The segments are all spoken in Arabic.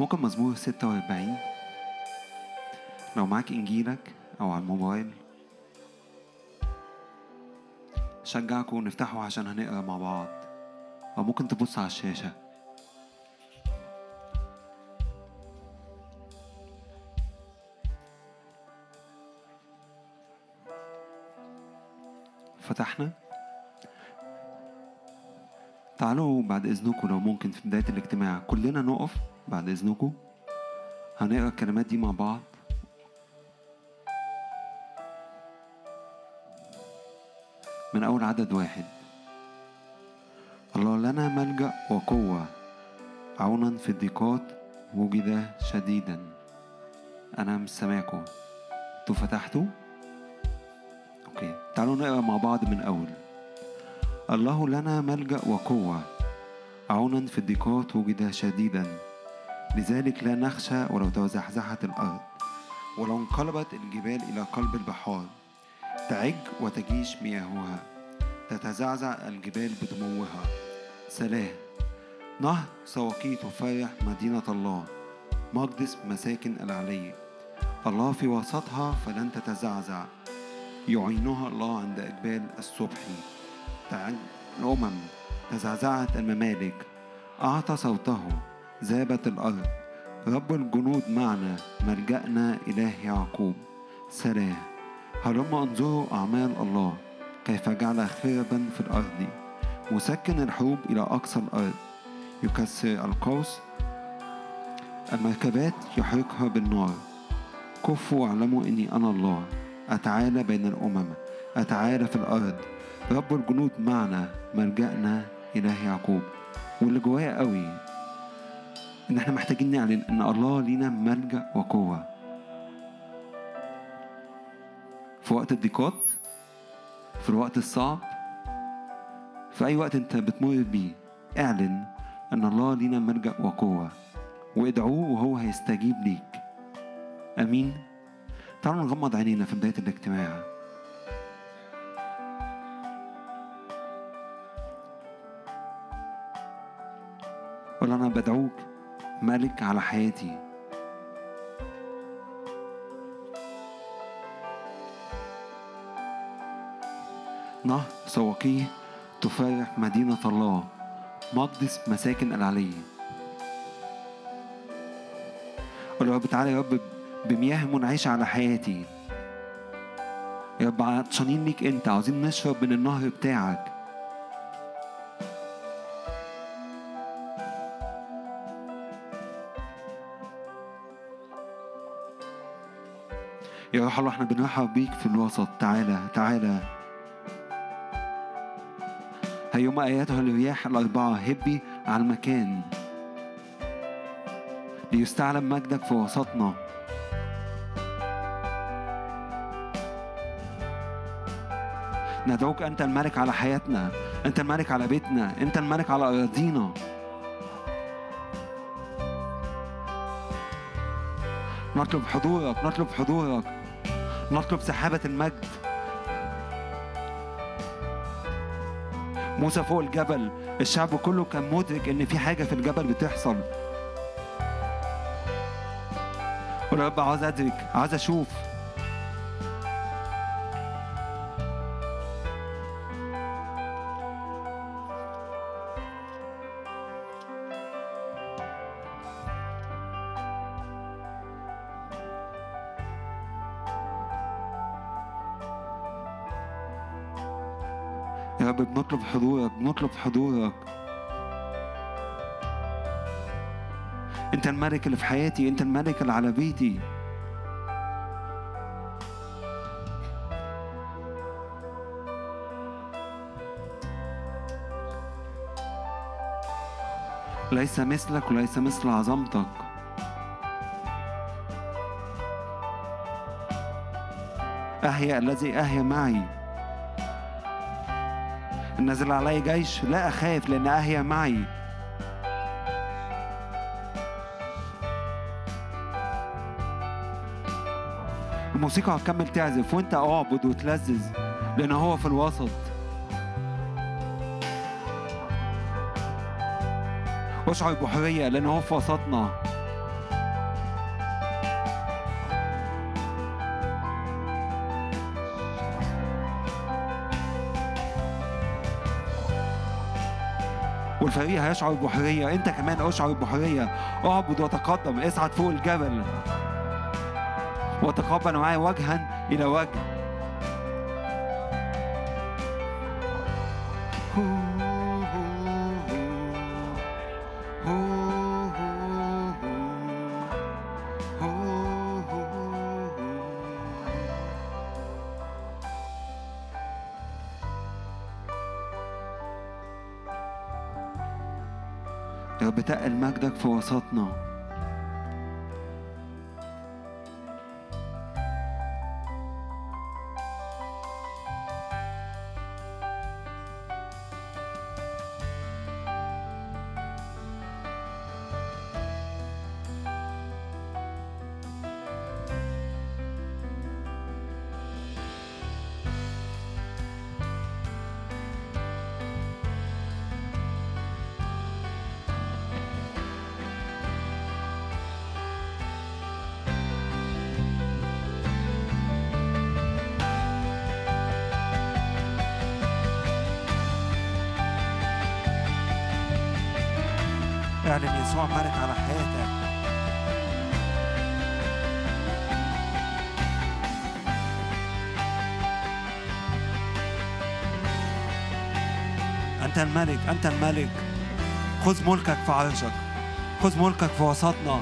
ممكن مزمور 46 لو معاك إنجيلك أو على الموبايل. شجعكم نفتحه عشان هنقرأ مع بعض. أو ممكن تبص على الشاشة. فتحنا. تعالوا بعد إذنكم لو ممكن في بداية الاجتماع. كلنا نقف. بعد إذنكم. هنقرأ الكلمات دي مع بعض. من أول عدد واحد. الله لنا ملجأ وقوة عونا في الضيقات وجد شديدا. أنا مش أنتوا فتحتوا؟ أوكي. تعالوا نقرأ مع بعض من أول. الله لنا ملجأ وقوة عونا في الضيقات وجد شديدا. لذلك لا نخشى ولو تزحزحت الأرض ولو انقلبت الجبال إلى قلب البحار. تعج وتجيش مياهها تتزعزع الجبال بدموها سلام. نهر سواقي تفرح مدينة الله مقدس مساكن العلي الله في وسطها فلن تتزعزع. يعينها الله عند إقبال الصبح. تعج الأمم تزعزعت الممالك. أعطى صوته. ذابت الأرض. رب الجنود معنا ملجأنا إله يعقوب. سلام. هلما انظروا أعمال الله كيف جعل خربا في الأرض مسكن الحروب إلى أقصى الأرض. يكسر القوس المركبات يحرقها بالنار. كفوا واعلموا إني أنا الله. أتعالى بين الأمم أتعالى في الأرض. رب الجنود معنا ملجأنا إله يعقوب. واللي جوايا قوي إن إحنا محتاجين نعلن إن الله لينا ملجأ وقوة. في وقت الضيقات في الوقت الصعب في أي وقت أنت بتمر بيه اعلن أن الله لينا ملجأ وقوة. وادعوه وهو هيستجيب ليك. أمين. تعالوا نغمض عينينا في بداية الاجتماع. قول أنا بدعوك. ملك على حياتي. نهر سواقيه تفرح مدينة الله. مقدس مساكن العلي. قول يا رب تعالى يا رب بمياه منعشة على حياتي. يا رب عطشانين ليك أنت. عاوزين نشرب من النهر بتاعك. روح الله إحنا بنرحب بيك في الوسط. تعالى تعالى هيوم اياتها الرياح الأربعة. هبي على المكان. ليستعلم مجدك في وسطنا. ندعوك أنت الملك على حياتنا. أنت الملك على بيتنا. أنت الملك على اراضينا نطلب حضورك نطلب حضورك. نطلب سحابة المجد. موسى فوق الجبل الشعب كله كان مدرك إن في حاجة في الجبل بتحصل. قول يا رب عاوز أدرك عاوز أشوف. بنطلب حضورك بنطلب حضورك. أنت الملك اللي في حياتي أنت الملك اللي على بيتي. ليس مثلك وليس مثل عظمتك. أحيا الذي أحيا معي. نزل علي جيش لا أخاف لأن أحيا معي. الموسيقى هتكمل تعزف وأنت أعبد وتلذذ لأن هو في الوسط. واشعر بحرية لأن هو في وسطنا. فريق هيشعر بحرية أنت كمان اشعر بحرية. اعبد وتقدم اصعد فوق الجبل. وتقبل معايا وجها إلى وجه. بتقل مجدك في وسطنا. يسوع بارك على حياتك أنت الملك أنت الملك. خذ ملكك في عرشك. خذ ملكك في وسطنا.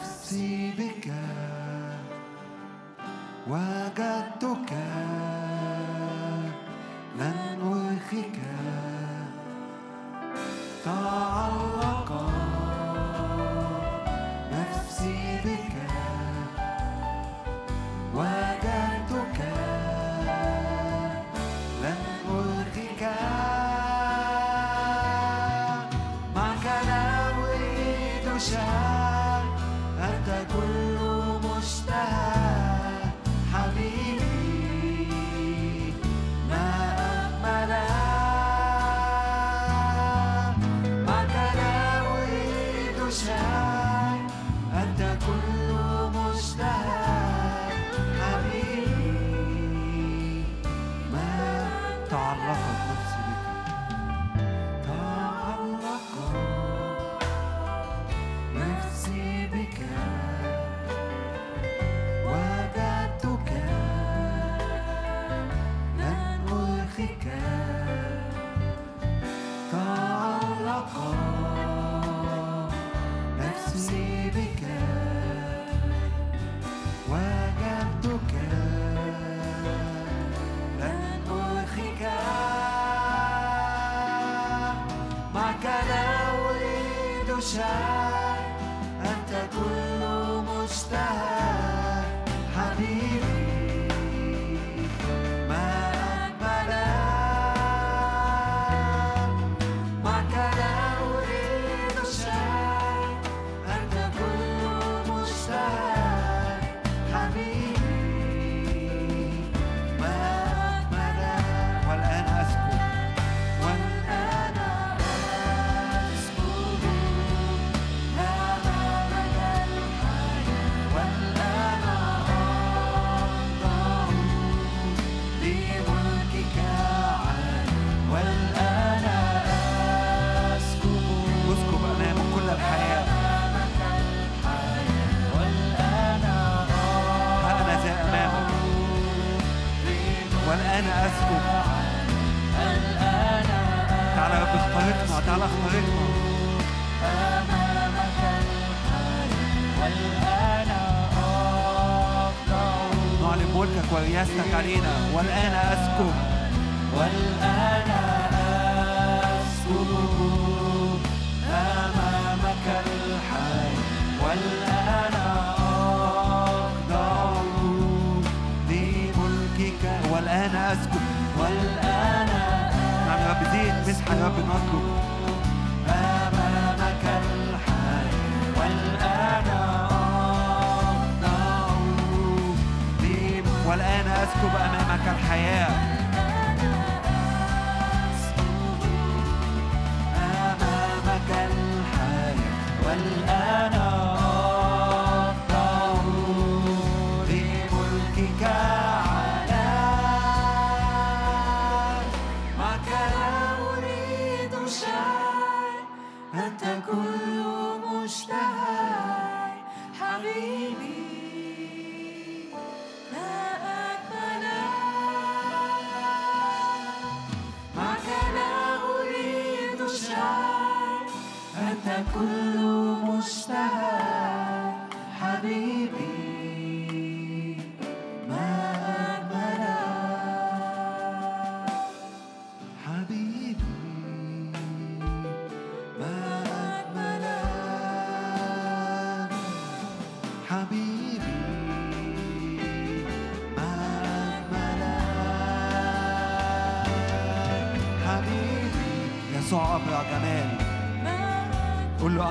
نفسي بك وجدتك لن أرخيك طاع الله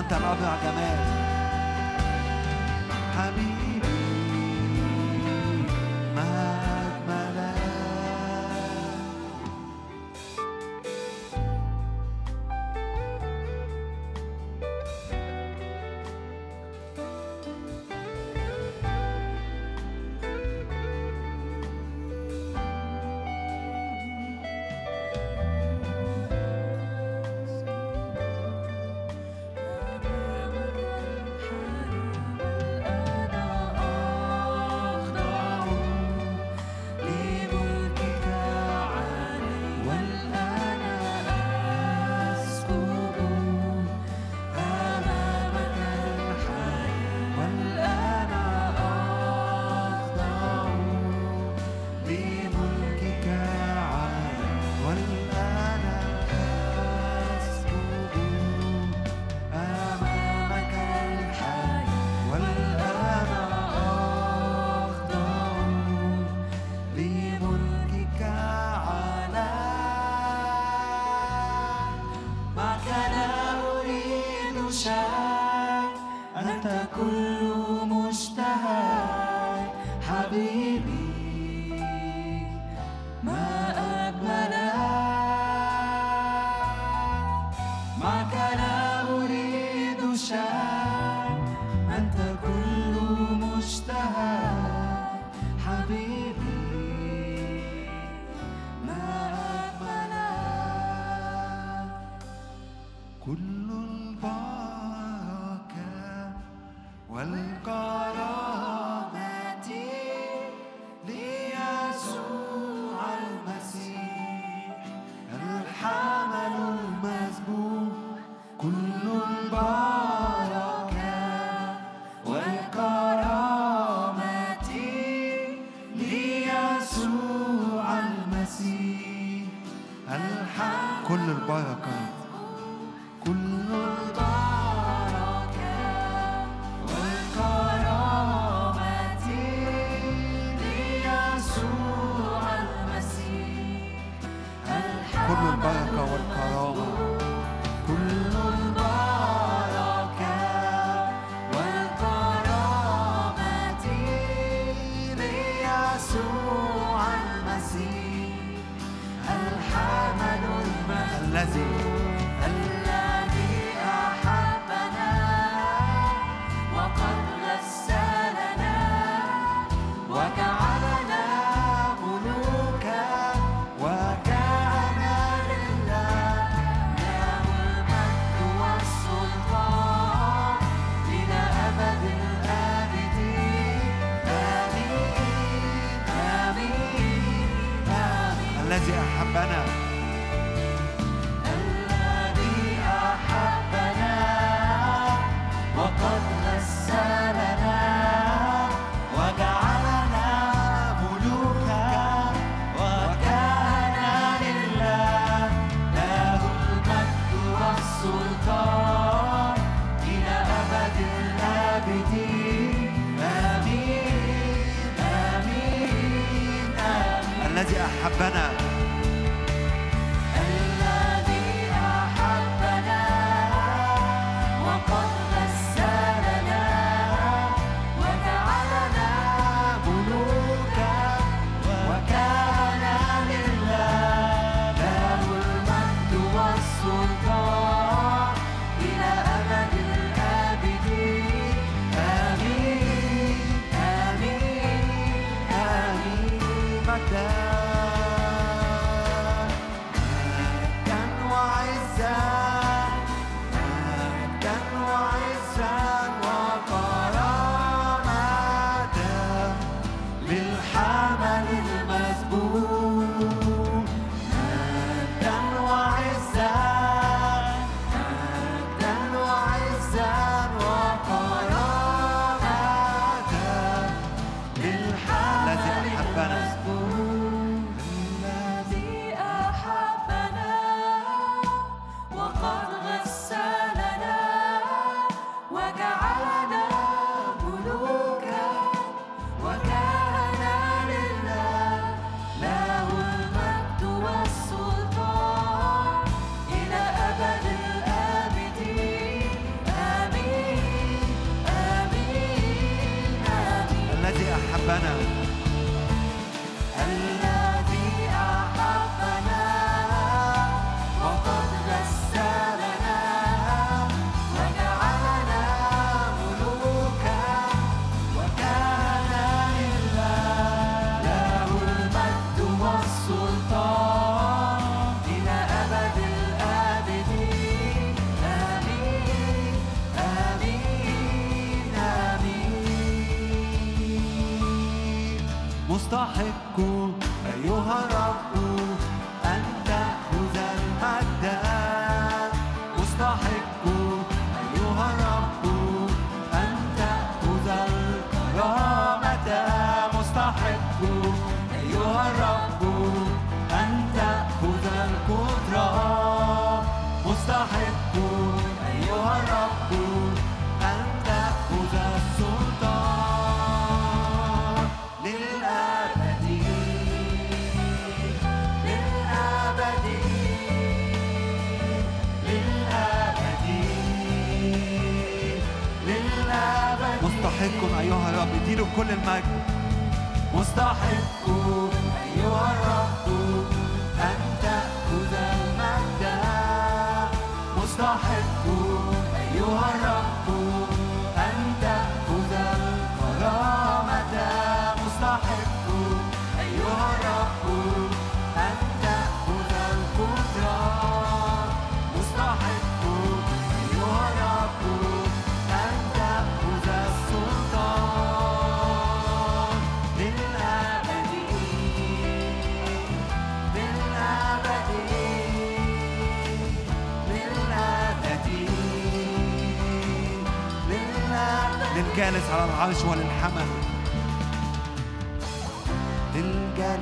أنت رابع جمال.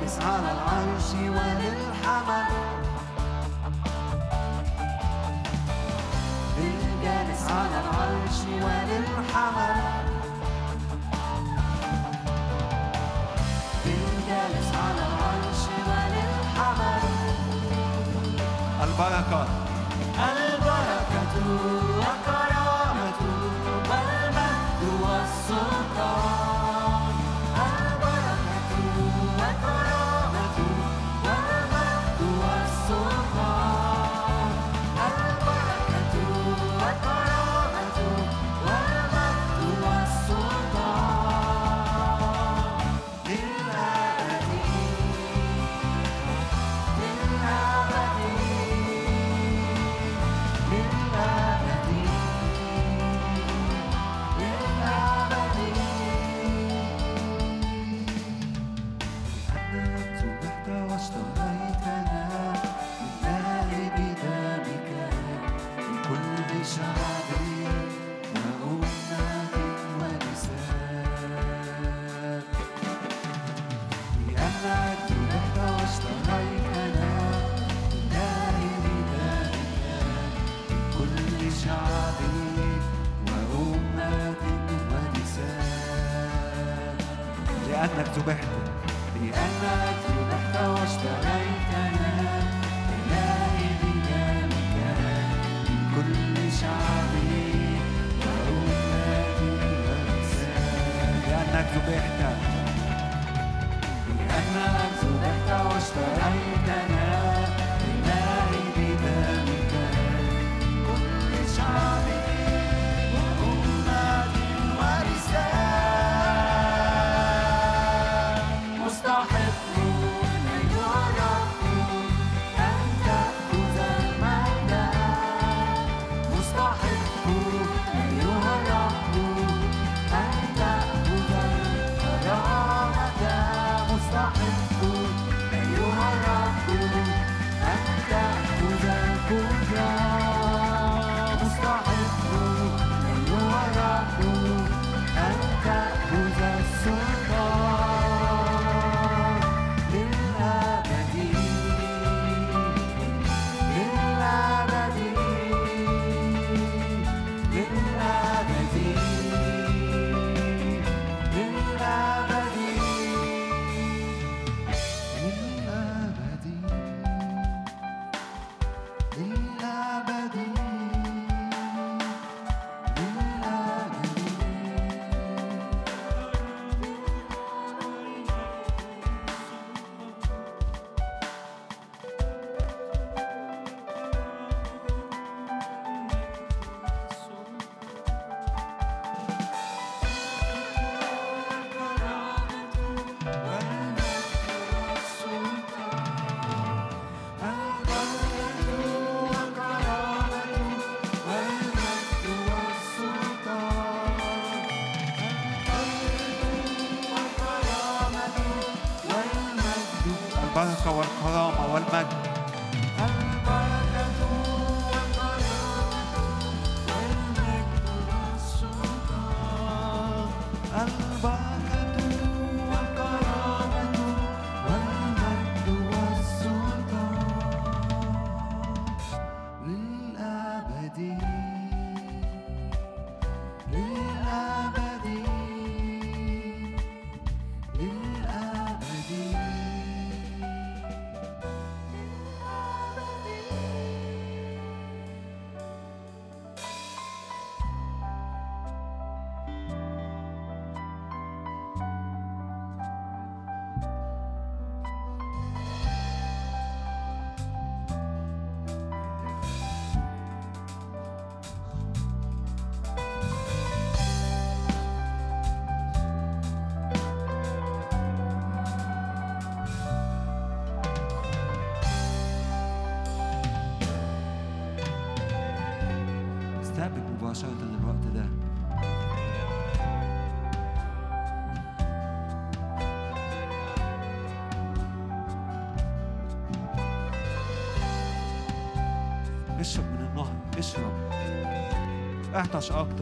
جالس على العرش وللحمد الجالس على العرش وللحمد الجالس على العرش وللحمد البركة. البركة. das auch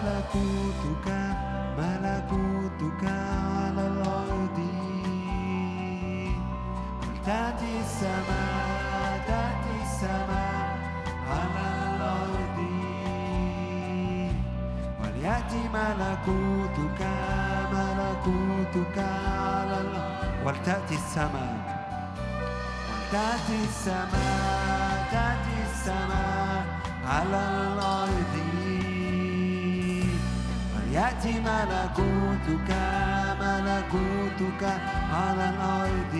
ملكوتك ملكوتك على الأرض. ولتأتي السماء تأتي السماء على الأرض. وليأتي ملكوتك ملكوتك على الأرض. ولتأتي السماء ولتأتي السماء تأتي السماء على الأرض. وليأتي ملكوتك ملكوتك على الأرض.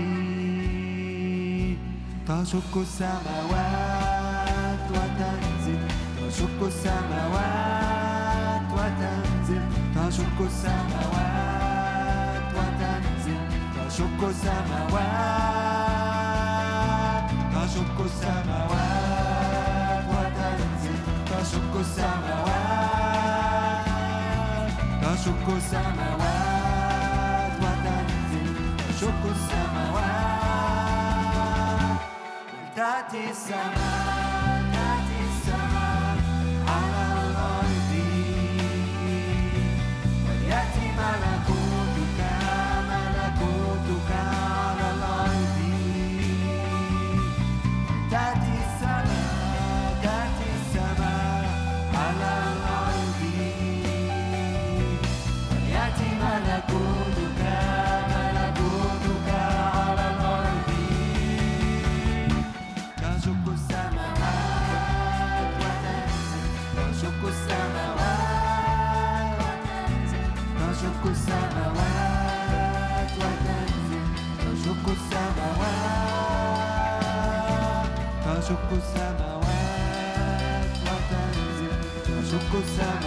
تشق السماوات وتنزل تشق السماوات وتنزل. تشق السماوات وتنزل تشق السماوات. تشق السماوات وتنزل تشق السماوات. تشق السماوات وتنزل السماء. تشق السماوات وتنزل تشق السماوات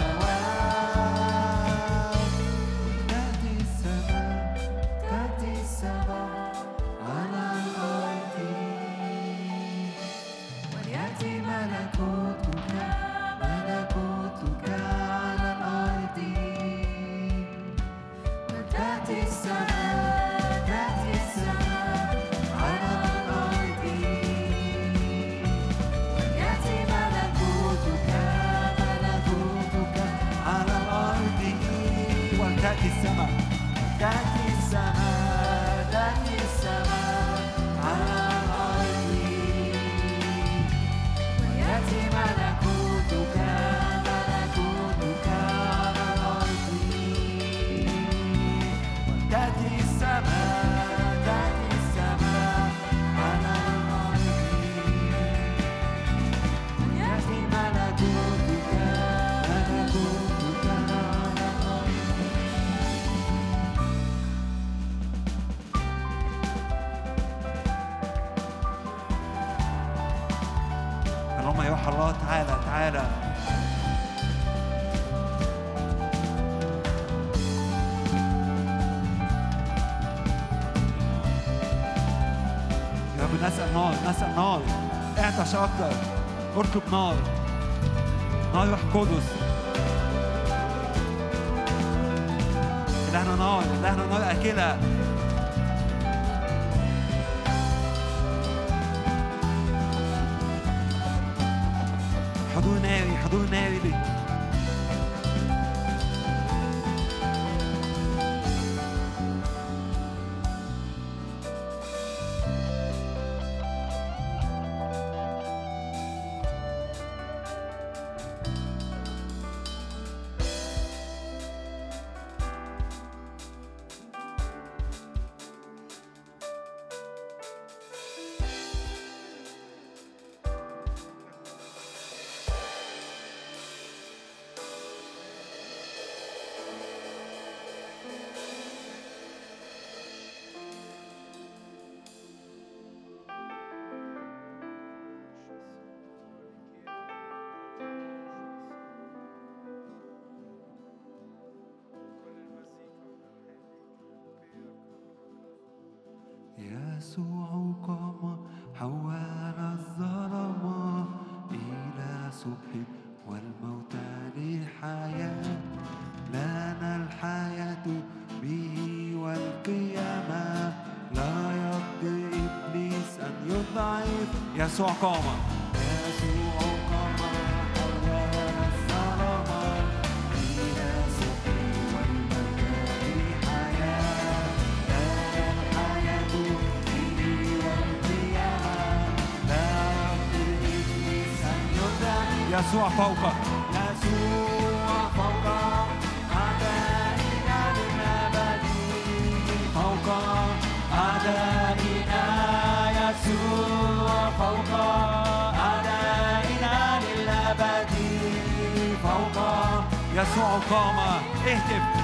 نار اعطش أكتر اطلب نار نار روح قدس. إلهنا نار إلهنا نار أكلة. 说话吗？jag så har komma.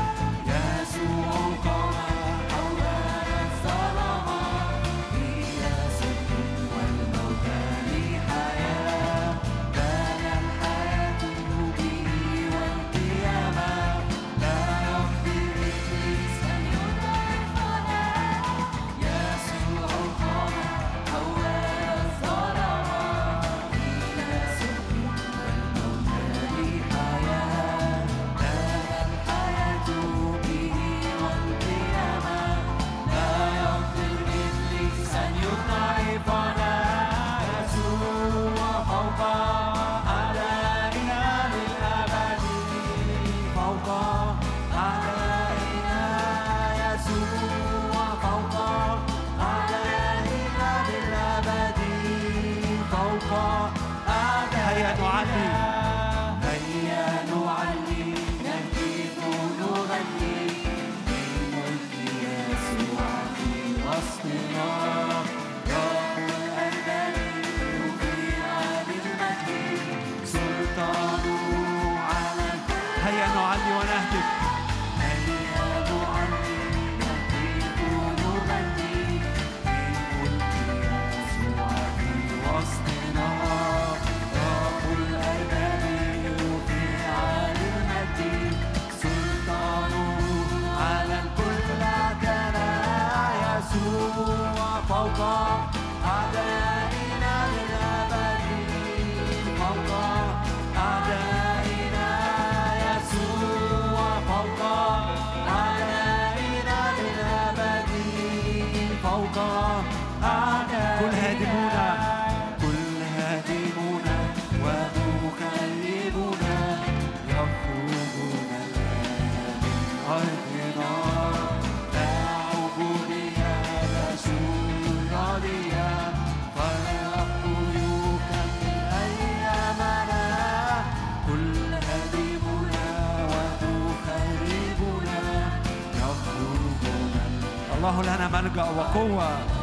الله لنا ملجأ وقوة.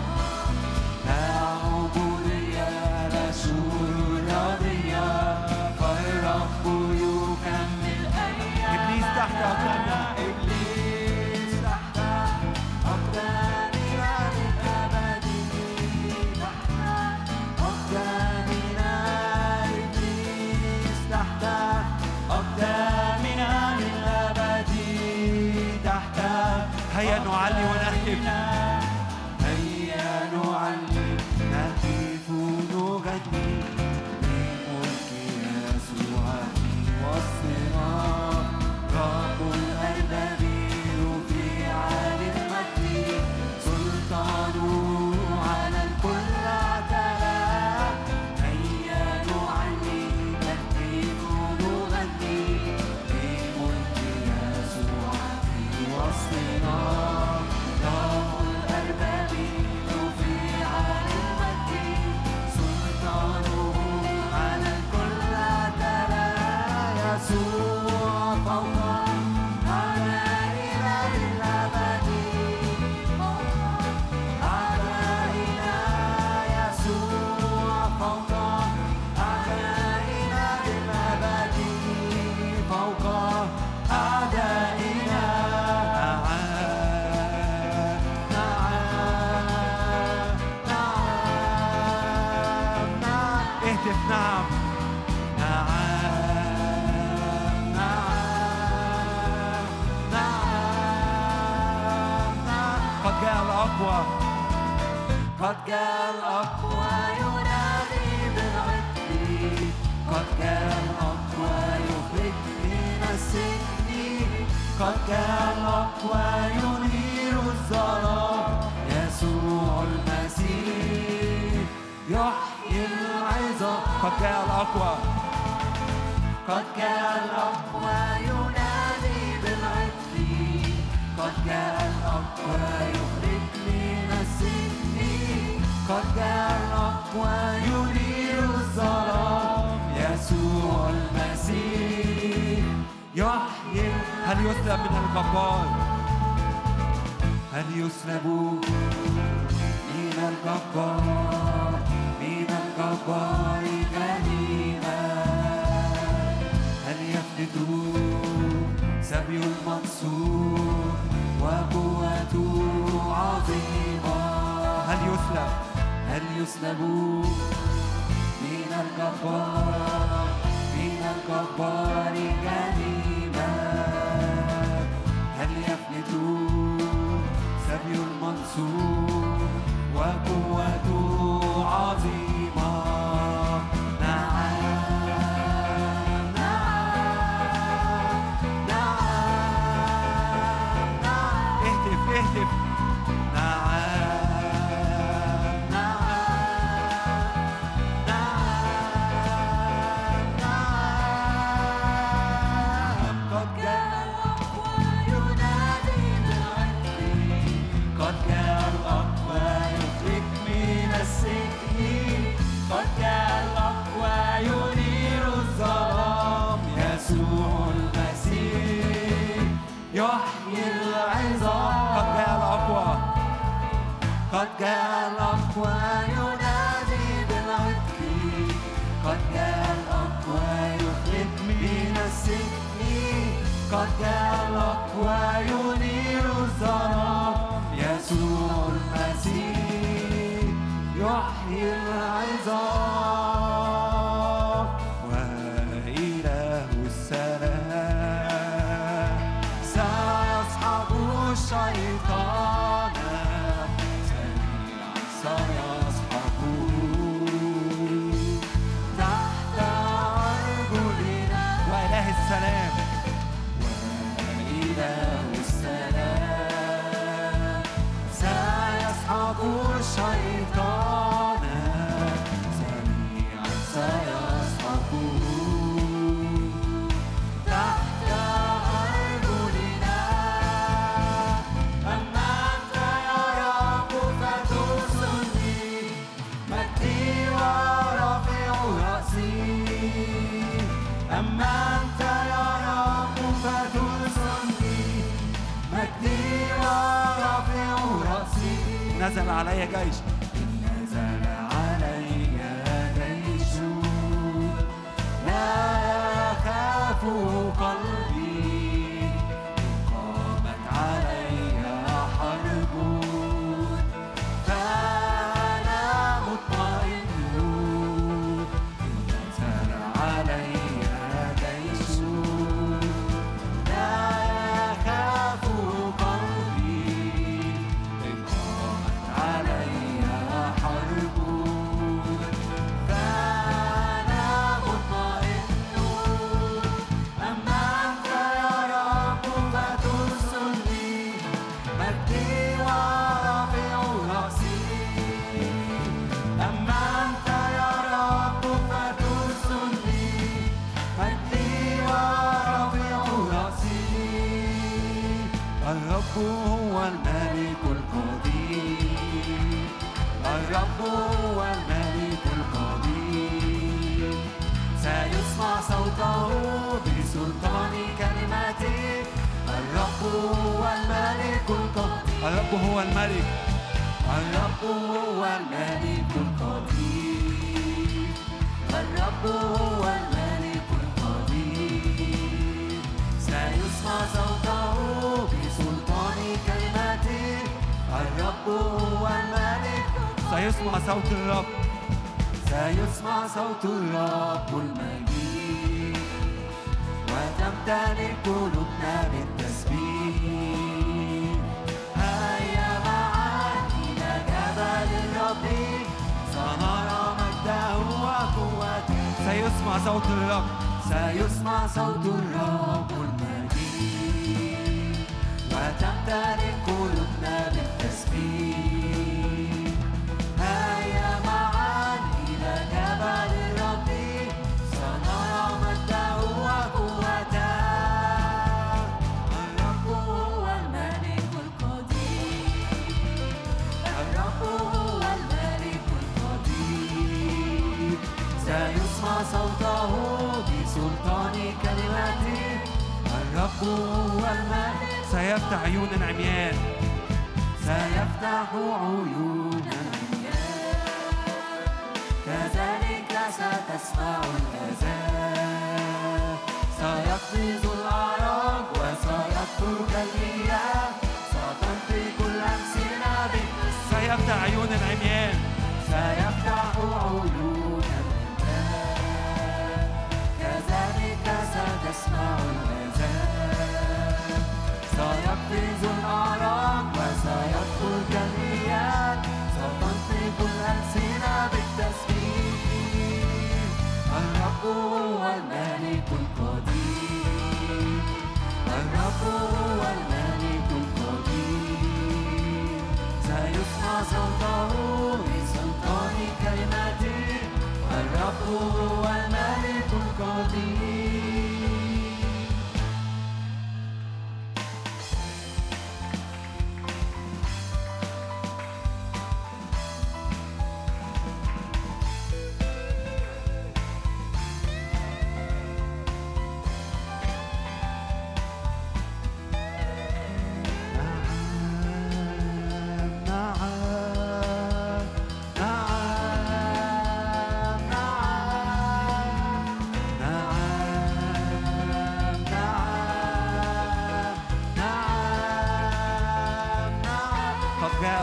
If قد جاء الأقوى ينادي بالعتق. قد جاء الأقوى يخرج من السجن قد جاء الأقوى ينير الظلام. يسوع المسيح يحيي العظام. قد جاء الأقوى قد جاء الأقوى ينادي بالعتق. قد جاء الأقوى ينادي هل يسلب من الجبار هل يسلب من الجبار من الجبار كريما هل يفلت سبي المقصود وقوته عظيمة هل يسلب هل يسلبوا من الكفار من الكفار جانبا هل يفلتوا سبي المنصور وقوته عظيمة؟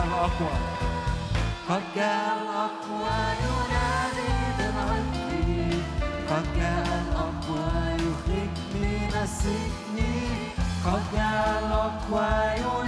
الله قد جاء الأقوى ينادي بالعدل قد جاء الأقوى يخرجني مسكني قد جاء الأقوى ينادي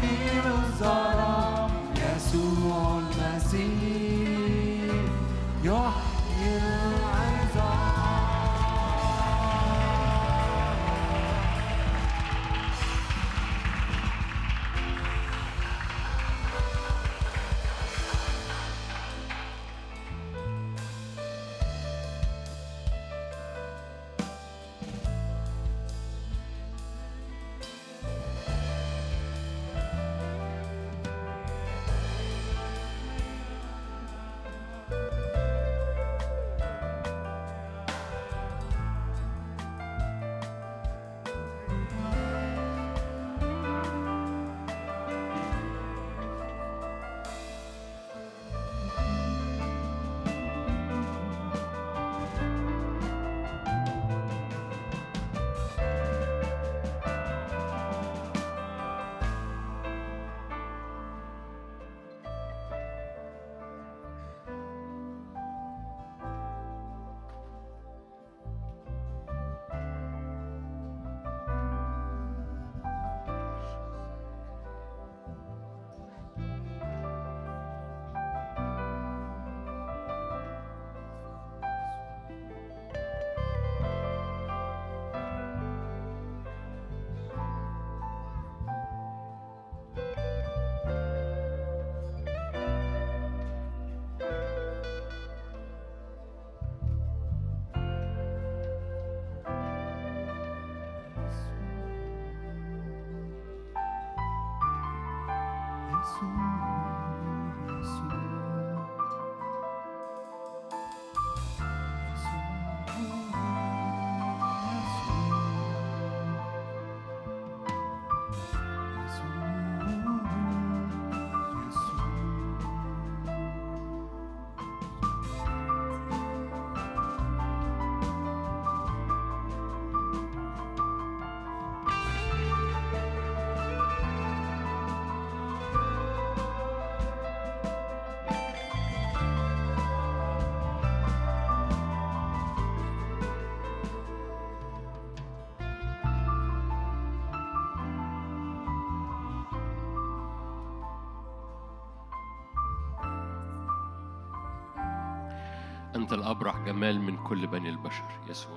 أنت الأبرح جمال من كل بني البشر يسوع.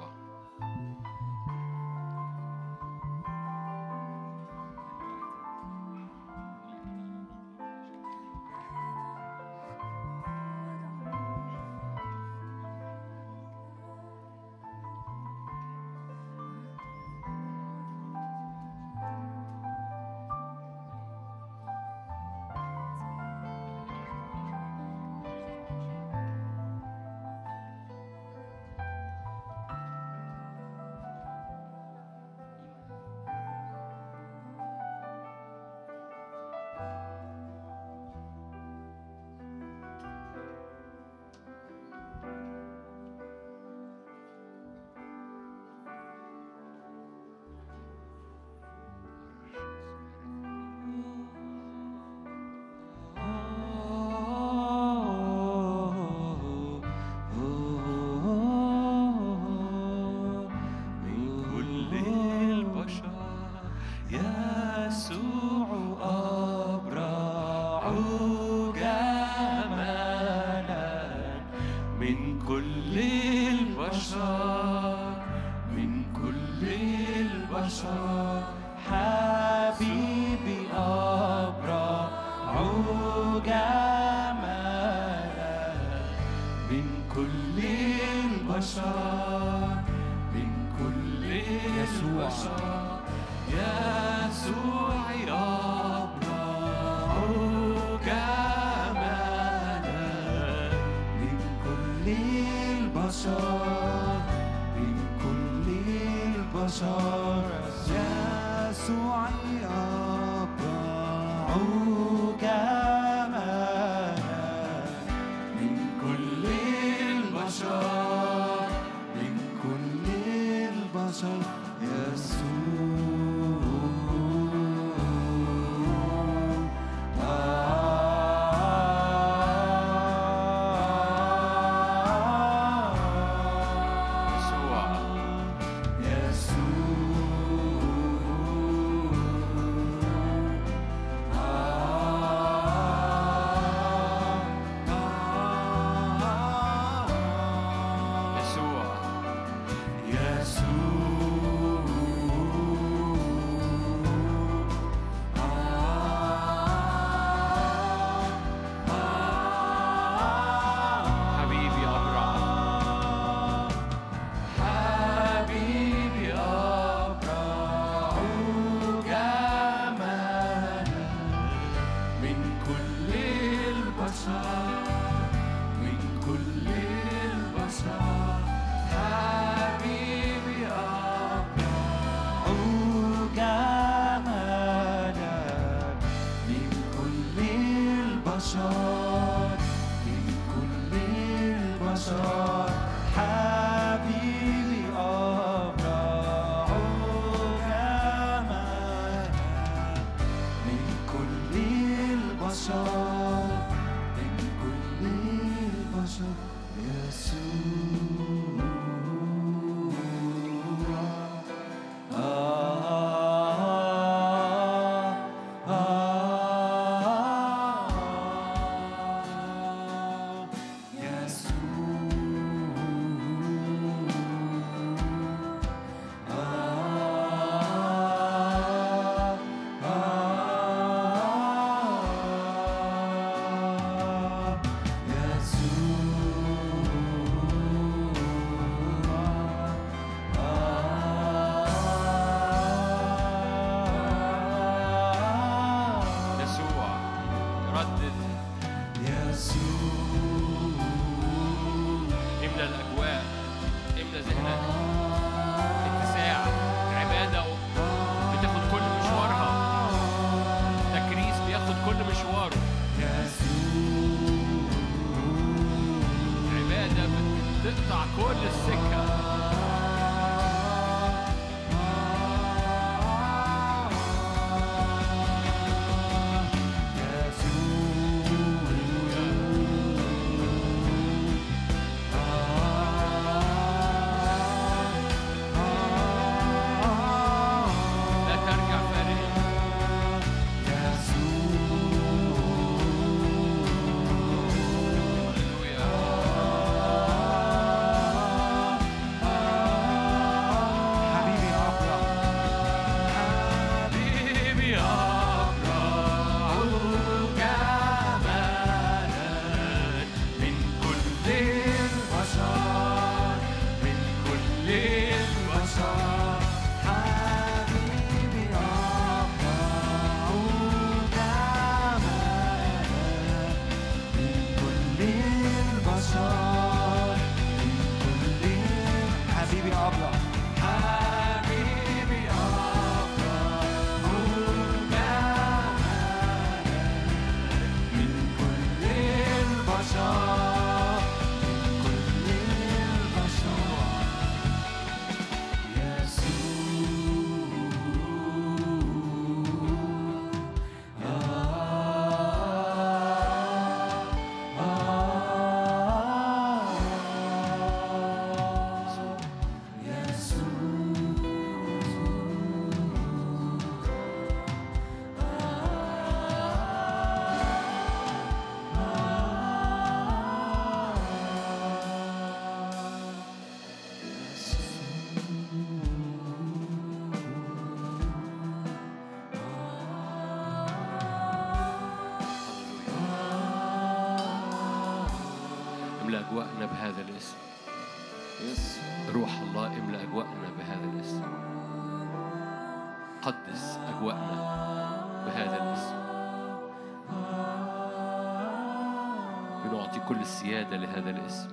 كل السيادة لهذا الاسم.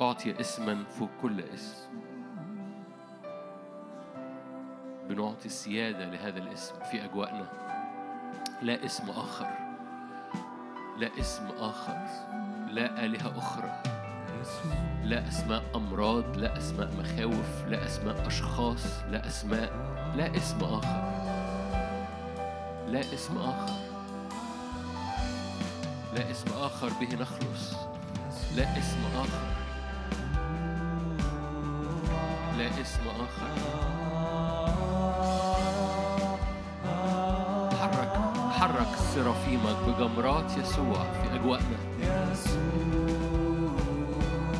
أعطي اسما فوق كل اسم. بنعطي السيادة لهذا الاسم في أجواءنا لا اسم آخر. لا اسم آخر. لا آلهة أخرى. لا أسماء أمراض. لا أسماء مخاوف. لا أسماء أشخاص. لا أسماء. لا اسم آخر. لا اسم آخر. لا اسم آخر به نخلص لا اسم آخر. لا اسم آخر. حرك حرك سرافيمك بجمرات يسوع في أجواءنا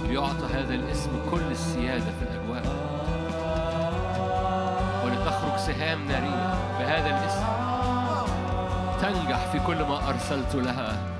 ليعطى هذا الاسم كل السيادة في الأجواء. ولتخرج سهام نارية بهذا الاسم. تنجح في كل ما أرسلت لها.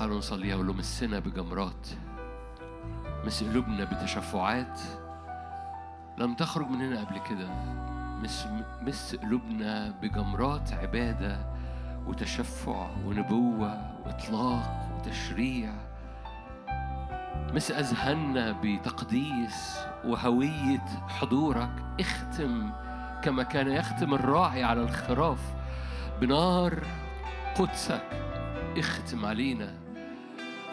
فتعالوا نصليها ولو مسنا بجمرات. مس قلوبنا بتشفعات. لم تخرج مننا قبل كده. مس مس قلوبنا بجمرات عبادة وتشفع ونبوة وإطلاق وتشريع. مس أذهاننا بتقديس وهوية حضورك. اختم كما كان يختم الراعي على الخراف. بنار قدسك اختم علينا.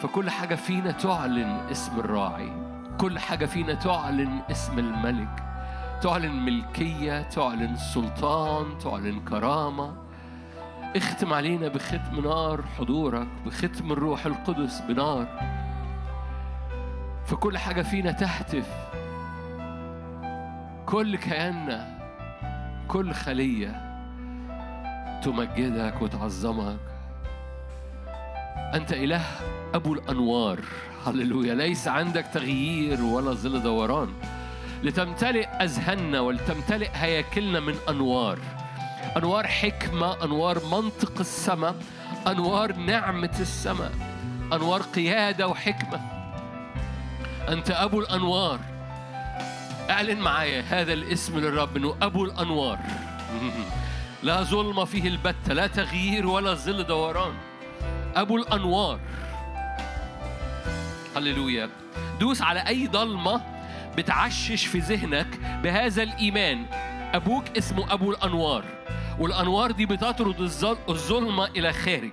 فكل حاجة فينا تعلن اسم الراعي. كل حاجة فينا تعلن اسم الملك. تعلن ملكية تعلن سلطان تعلن كرامة. اختم علينا بختم نار حضورك بختم الروح القدس بنار. فكل حاجة فينا تهتف. كل كياننا كل خلية تمجدك وتعظمك. أنت إله أبو الأنوار. هللويا. ليس عندك تغيير ولا ظل دوران. لتمتلئ أذهاننا ولتمتلئ هياكلنا من أنوار. أنوار حكمة أنوار منطق السماء أنوار نعمة السماء أنوار قيادة وحكمة. أنت أبو الأنوار. أعلن معايا هذا الاسم للرب إنه أبو الأنوار. لا ظلم فيه البتة لا تغيير ولا ظل دوران. أبو الأنوار. هللويا. دوس على أي ضلمة بتعشش في ذهنك بهذا الإيمان. أبوك اسمه أبو الأنوار والأنوار دي بتطرد الظل- الظلمة إلى خارج.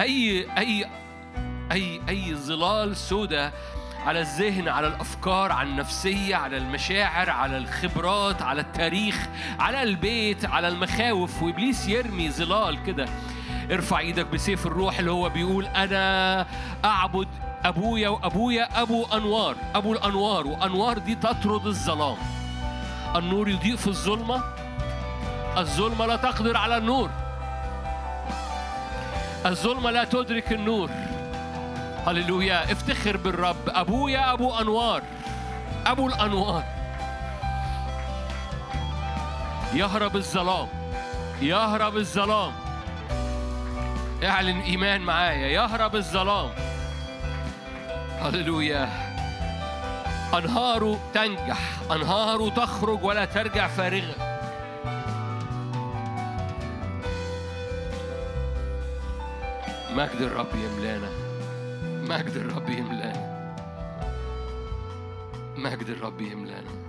اي اي اي أي ظلال سوداء على الذهن على الأفكار على النفسية على المشاعر على الخبرات على التاريخ على البيت على المخاوف. وإبليس يرمي ظلال كده. ارفع إيدك بسيف الروح اللي هو بيقول أنا أعبد أبويا وأبويا أبو أنوار أبو الأنوار وأنوار دي تطرد الظلام. النور يضيء في الظلمة الظلمة لا تقدر على النور. الظلمة لا تدرك النور. هللويا افتخر بالرب. أبويا أبو أنوار أبو الأنوار. يهرب الظلام يهرب الظلام. اعلن إيمان معايا يهرب الظلام. هللويا. أنهاره تنجح أنهاره تخرج ولا ترجع فارغة. مجد الرب يملانا. مجد الرب يملانا. مجد الرب يملانا.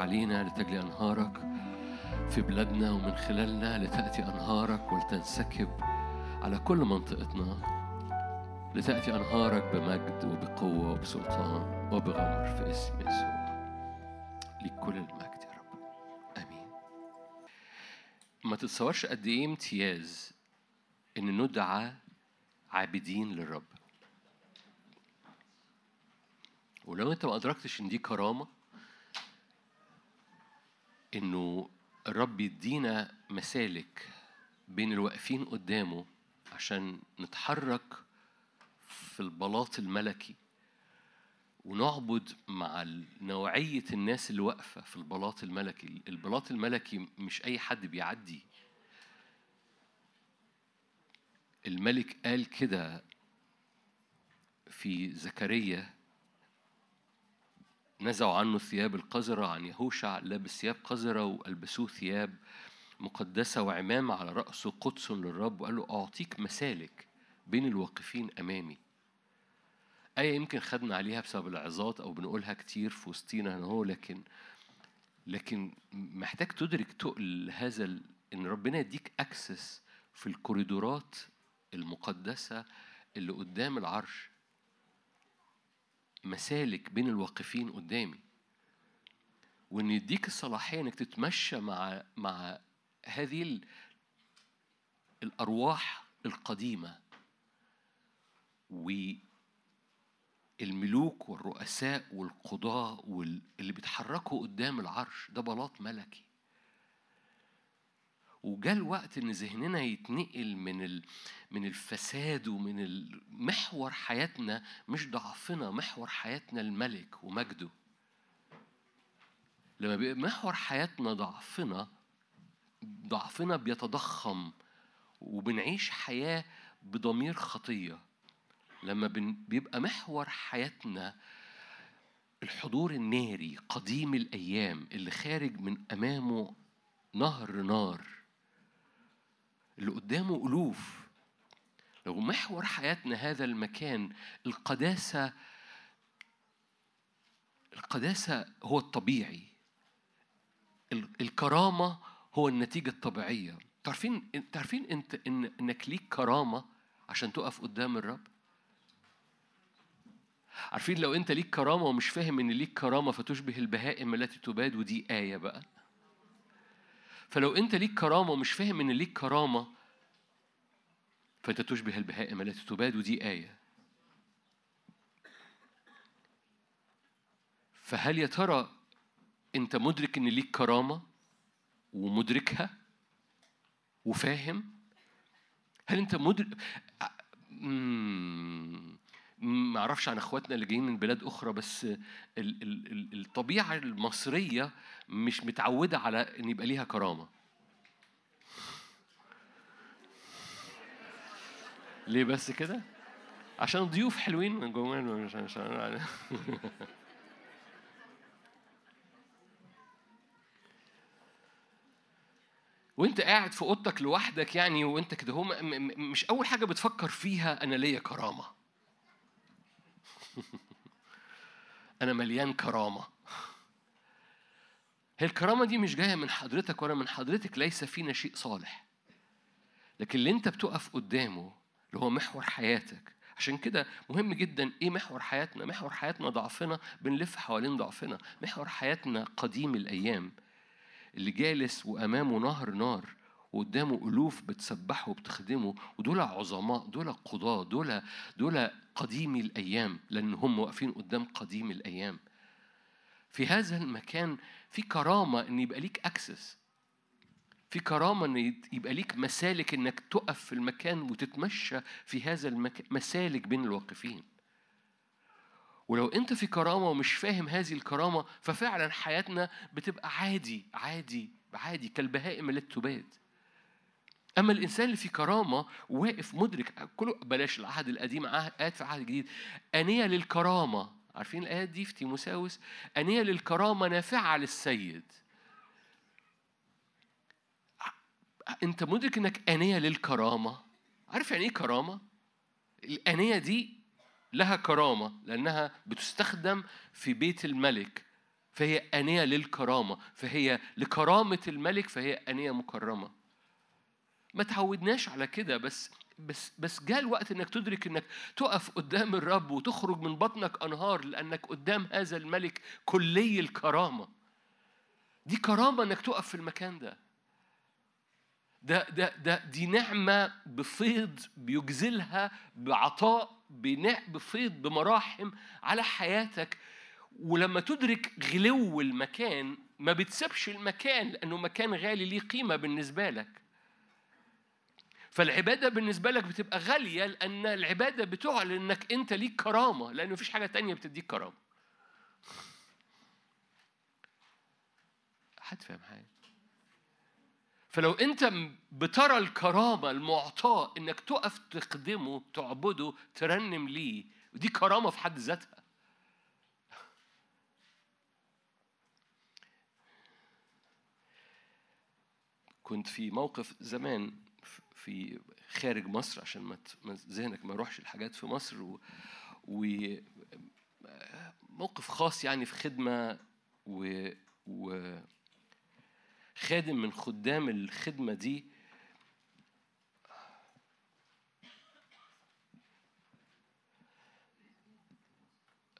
علينا لتجري أنهارك في بلادنا ومن خلالنا لتأتي أنهارك ولتنسكب على كل منطقتنا لتأتي أنهارك بمجد وبقوة وبسلطان وبغمر في اسم يسوع. ليك كل المجد يا رب. آمين. ما تتصورش قد إيه امتياز إن ندعى عابدين للرب. ولو أنت ما أدركتش إن دي كرامة إنه الرب يدينا مسالك بين الواقفين قدامه عشان نتحرك في البلاط الملكي. ونعبد مع نوعية الناس اللي واقفة في البلاط الملكي. البلاط الملكي مش أي حد بيعدي. الملك قال كده في زكريا نزعوا عنه الثياب القذرة عن يهوشع لابس ثياب قذرة وألبسوه ثياب مقدسة وعمامة على رأسه قدس للرب وقال له أعطيك مسالك بين الواقفين أمامي. آية يمكن خدنا عليها بسبب العظات أو بنقولها كتير في وسطينا هنا هو لكن لكن محتاج تدرك تقل هذا إن ربنا يديك أكسس في الكوريدورات المقدسة اللي قدام العرش. مسالك بين الواقفين قدامي. وإن يديك الصلاحية إنك تتمشى مع مع هذه ال- الأرواح القديمة والملوك والرؤساء والقضاة وال- اللي بيتحركوا قدام العرش ده بلاط ملكي. وجاء الوقت إن ذهننا يتنقل من ال... من الفساد ومن محور حياتنا مش ضعفنا محور حياتنا الملك ومجده. لما بيبقى محور حياتنا ضعفنا ضعفنا بيتضخم وبنعيش حياة بضمير خطية. لما بيبقى محور حياتنا الحضور الناري قديم الأيام اللي خارج من أمامه نهر نار. اللي قدامه ألوف. لو محور حياتنا هذا المكان القداسة القداسة هو الطبيعي. ال- الكرامة هو النتيجة الطبيعية. تعرفين تعرفين أنت إن إنك ليك كرامة عشان تقف قدام الرب؟ عارفين لو أنت ليك كرامة ومش فاهم إن ليك كرامة فتشبه البهائم التي تباد ودي آية بقى. فلو انت ليك كرامة ومش فاهم ان ليك كرامة فانت تشبه البهائم التي تباد ودي آية. فهل يا ترى انت مدرك ان ليك كرامة ومدركها وفاهم؟ هل انت مدرك ما أعرفش عن اخواتنا اللي جايين من بلاد أخرى بس ال... ال... ال... الطبيعة المصرية مش متعودة على إن يبقى ليها كرامة. ليه بس كده؟ عشان ضيوف حلوين من جوه. مش عشان وانت قاعد في أوضتك لوحدك يعني وانت كده هو مش أول حاجة بتفكر فيها أنا ليا كرامة. أنا مليان كرامة. هي الكرامة دي مش جاية من حضرتك ولا من حضرتك ليس فينا شيء صالح. لكن اللي أنت بتقف قدامه اللي هو محور حياتك. عشان كده مهم جدا إيه محور حياتنا؟ محور حياتنا ضعفنا بنلف حوالين ضعفنا. محور حياتنا قديم الأيام. اللي جالس وأمامه نهر نار وقدامه ألوف بتسبحه وبتخدمه ودول عظماء دول قضاة دول دول قديمي الأيام لأن هم واقفين قدام قديم الأيام. في هذا المكان في كرامة إن يبقى ليك اكسس في كرامة إن يت- يبقى ليك مسالك إنك تقف في المكان وتتمشى في هذا المكان مسالك بين الواقفين. ولو أنت في كرامة ومش فاهم هذه الكرامة ففعلا حياتنا بتبقى عادي عادي عادي كالبهائم التي تباد أما الإنسان اللي في كرامة واقف مدرك كله بلاش العهد القديم عهد ايات في العهد الجديد آنية للكرامة. عارفين الايات دي في تيموساوس؟ آنية للكرامة نافعة للسيد. أنت مدرك إنك آنية للكرامة؟ عارف يعني إيه كرامة؟ الآنية دي لها كرامة لأنها بتستخدم في بيت الملك. فهي آنية للكرامة. فهي لكرامة الملك فهي آنية مكرمة. ما تعودناش على كده بس بس بس جاء الوقت إنك تدرك إنك تقف قدام الرب وتخرج من بطنك أنهار لأنك قدام هذا الملك كلي الكرامة. دي كرامة إنك تقف في المكان ده. ده ده ده دي نعمة بفيض بيجزلها بعطاء بفيض بمراحم على حياتك. ولما تدرك غلو المكان ما بتسيبش المكان لأنه مكان غالي ليه قيمة بالنسبة لك. فالعبادة بالنسبة لك بتبقى غالية لأن العبادة بتعلن انك أنت ليك كرامة لأن مفيش حاجة تانية بتديك كرامة. حد فاهم حاجة. فلو أنت م- بترى الكرامة المعطاه إنك تقف تخدمه تعبده ترنم ليه ودي كرامة في حد ذاتها. كنت في موقف زمان في خارج مصر عشان ما ذهنك ما يروحش الحاجات في مصر و, و موقف خاص يعني في خدمة و, و خادم من خدام الخدمة دي.